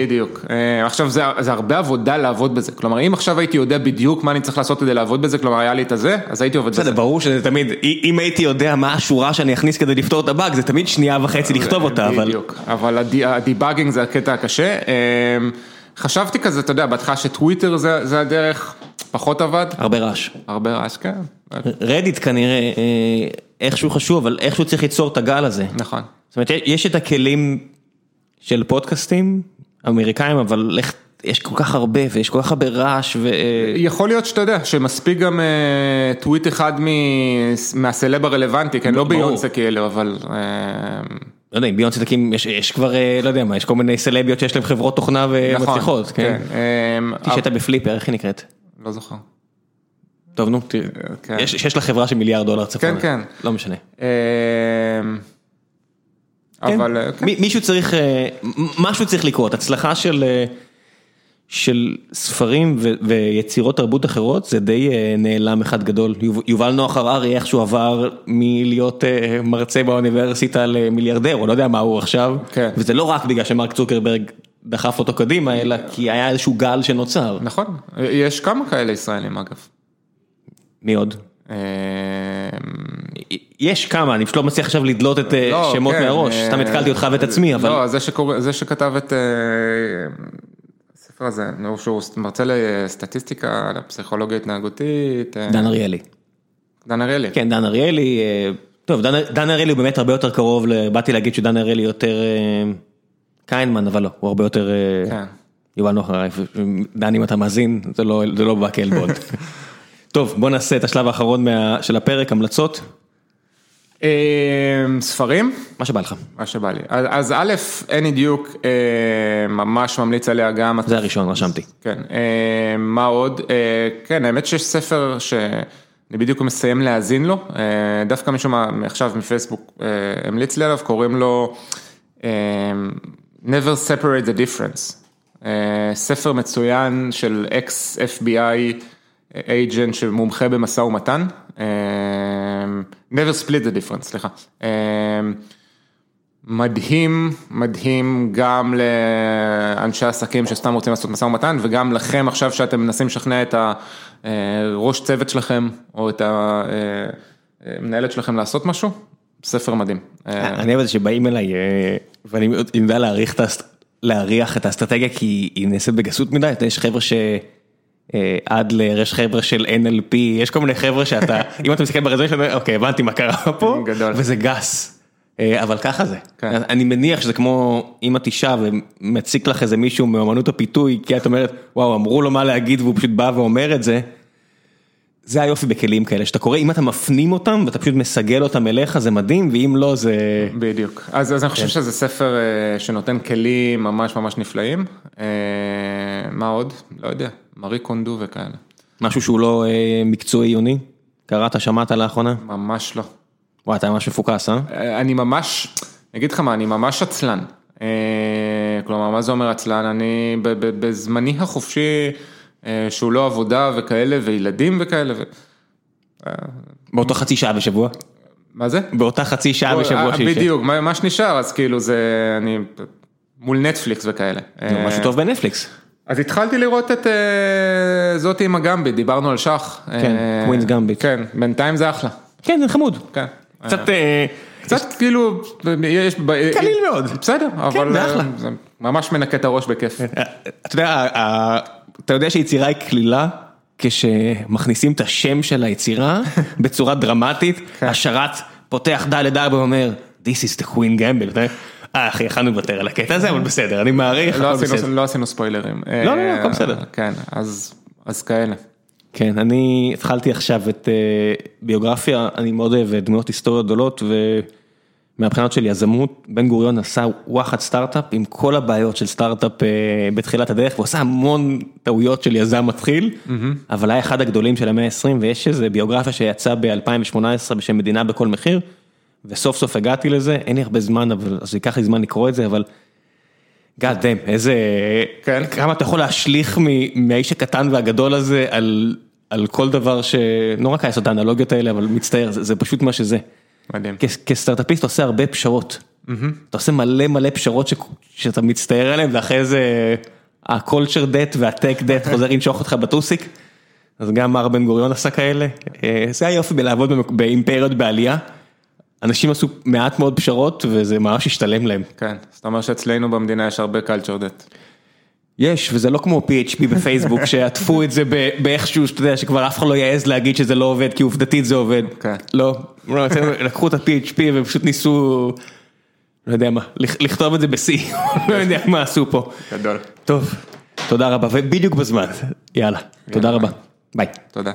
בדיוק, אה, עכשיו זה, זה הרבה עבודה לעבוד בזה, כלומר אם עכשיו הייתי יודע בדיוק מה אני צריך לעשות כדי לעבוד בזה, כלומר היה לי את הזה, אז הייתי עובד בזה. בסדר, ברור שזה תמיד, אם הייתי יודע מה השורה שאני אכניס כדי לפתור את הבאג, זה תמיד שנייה וחצי לכתוב אותה, אבל... בדיוק, אבל ה-de- ה-debugging זה הקטע הקשה. אה, חשבתי כזה, אתה יודע, בהתחלה שטוויטר זה, זה הדרך, פחות עבד, הרבה רעש. הרבה רעש, כן, רדיט כנראה אה, איכשהו חשוב, אבל איכשהו צריך ליצור את הגל הזה. נכון. זאת אומרת, יש את הכלים של פודקאסטים אמריקאים, אבל איך- יש כל כך הרבה ויש כל כך הרבה רעש ו... יכול להיות שאתה יודע, שמספיק גם אה, טוויט אחד מ- מהסלב הרלוונטי, כן, לא. ביונסה כאילו, אבל... אה, לא יודע, אם ביונסה תקים, יש- יש כבר, אה, לא יודע מה, יש כל מיני סלביות שיש להם חברות תוכנה נכון, ומצליחות, כן? אה, שהייתה בפליפר, איך היא נקראת? לא זוכר. טוב נו, תראה, כן. יש שיש לה חברה של מיליארד דולר צפונה. כן, כן. לא משנה. אה, כן. אבל אה, כן. מי- מישהו צריך, אה, משהו צריך לקרות, הצלחה של, אה, של ספרים ו- ויצירות תרבות אחרות זה די נעלם אחד גדול. יוב- יובל נוח הררי איכשהו עבר מלהיות מרצה באוניברסיטה למיליארדר, הוא לא יודע מה הוא עכשיו, כן. וזה לא רק בגלל שמרק צוקרברג דחף אותו קדימה, אלא כי היה איזשהו גל שנוצר. נכון, יש כמה כאלה ישראלים אגב. מי עוד? אה, יש כמה, אני פשוט לא מצליח עכשיו לדלות את אה, לא, שמות כן, מהראש, אה, סתם התקלתי אותך ואת עצמי, אבל... לא, זה זה שכתב את אה, הספר הזה, נו, שהוא מרצה לסטטיסטיקה, לפסיכולוגיה התנהגותית. אה, דן אריאלי. דן אריאלי. כן, דן אריאלי, אה, טוב, דן, דן אריאלי הוא באמת הרבה יותר קרוב, באתי להגיד שדן אריאלי יותר אה, קיינמן, אבל לא, הוא הרבה יותר אה, כן. יובל נוח הררי, דן אם אתה מאזין, זה לא, זה לא בא כעלבון. *laughs* טוב, בוא נעשה את השלב האחרון מה, של הפרק, המלצות, אה, ספרים? מה שבא לך, מה שבא לי. אז, אז א', אני דיוק, אה, ממש ממליץ עליה גם. זה הראשון, רשמתי. כן, אה, מה עוד? אה, כן, האמת שיש ספר ש... אני בדיוק מסיים להאזין לו, דווקא מישהו עכשיו מפייסבוק המליץ לי עליו, קוראים לו Never Separate the Difference, ספר מצוין של אקס FBI agent שמומחה במשא ומתן, Never Split the Difference, סליחה. מדהים, מדהים גם לאנשי עסקים שסתם רוצים לעשות משא ומתן וגם לכם עכשיו שאתם מנסים לשכנע את הראש צוות שלכם או את המנהלת שלכם לעשות משהו, ספר מדהים. אני אוהב את שבאים אליי ואני יודע להריח את האסטרטגיה כי היא נעשית בגסות מדי, יש חבר'ה שאדלר, יש חבר'ה של NLP, יש כל מיני חבר'ה שאתה, *laughs* אם אתה מסתכל ברזומה, אוקיי הבנתי מה קרה פה, וזה גס. אבל ככה זה, אני מניח שזה כמו אם את אישה ומציק לך איזה מישהו מאמנות הפיתוי, כי את אומרת וואו אמרו לו מה להגיד והוא פשוט בא ואומר את זה. זה היופי בכלים כאלה שאתה קורא אם אתה מפנים אותם ואתה פשוט מסגל אותם אליך זה מדהים ואם לא זה. בדיוק, אז אני חושב שזה ספר שנותן כלים ממש ממש נפלאים. מה עוד? לא יודע, מארי קונדו וכאלה. משהו שהוא לא מקצועי עיוני? קראת, שמעת לאחרונה? ממש לא. וואי, אתה ממש מפוקס, אה? אני ממש, אגיד לך מה, אני ממש עצלן. כלומר, מה זה אומר עצלן? אני בזמני החופשי, שהוא לא עבודה וכאלה, וילדים וכאלה. באותו חצי שעה בשבוע? מה זה? באותה חצי שעה בשבוע. בדיוק, מה שנשאר, אז כאילו זה, אני מול נטפליקס וכאלה. משהו טוב בנטפליקס. אז התחלתי לראות את זאתי עם הגמביט, דיברנו על שח. כן, קווינס גמביט. כן, בינתיים זה אחלה. כן, זה חמוד. כן. קצת, קצת כאילו, יש, קליל מאוד, בסדר, אבל זה ממש מנקה את הראש בכיף. אתה יודע, אתה יודע שיצירה היא קלילה כשמכניסים את השם של היצירה *laughs* בצורה דרמטית, השרת פותח ד' ארבע ואומר, This is the Queen Gambit, אה אחי, יכלנו לוותר על הקטע הזה, אבל בסדר, אני מעריך, לא עשינו ספוילרים. לא, לא, הכל בסדר. כן, אז כאלה. כן, אני התחלתי עכשיו את ביוגרפיה, אני מאוד אוהב דמויות היסטוריות גדולות ומהבחינות של יזמות, בן גוריון עשה וואחד סטארט-אפ עם כל הבעיות של סטארט-אפ בתחילת הדרך, הוא עשה המון טעויות של יזם מתחיל, אבל היה אחד הגדולים של המאה ה-20 ויש איזה ביוגרפיה שיצאה ב-2018 בשם מדינה בכל מחיר, וסוף סוף הגעתי לזה, אין לי הרבה זמן, אז ייקח לי זמן לקרוא את זה, אבל... God damn, איזה, כמה אתה יכול להשליך מהאיש הקטן והגדול הזה על כל דבר שנורא קל לעשות את האנלוגיות האלה, אבל מצטער, זה פשוט מה שזה. מדהים. כסטארט-אפיסט עושה הרבה פשרות. אתה עושה מלא מלא פשרות שאתה מצטער עליהן, ואחרי זה ה-culture debt וה-tech debt *laughs* חוזר לנשוך אותך בטוסיק. אז גם מר בן גוריון עשה כאלה. זה היופי בלעבוד באימפריות בעלייה. אנשים עשו מעט מאוד פשרות וזה ממש השתלם להם. כן, זאת אומרת שאצלנו במדינה יש הרבה culture debt. יש, וזה לא כמו PHP בפייסבוק *laughs* שעטפו את זה באיכשהו, שאתה יודע, שכבר אף אחד לא יעז להגיד שזה לא עובד, כי עובדתית זה עובד. כן. לא, לקחו את ה-PHP ופשוט ניסו, לא יודע מה, לכתוב את זה ב-C, *laughs* לא יודע מה עשו פה. גדול. טוב, תודה רבה, ובדיוק בזמן, יאללה, תודה רבה, ביי. תודה.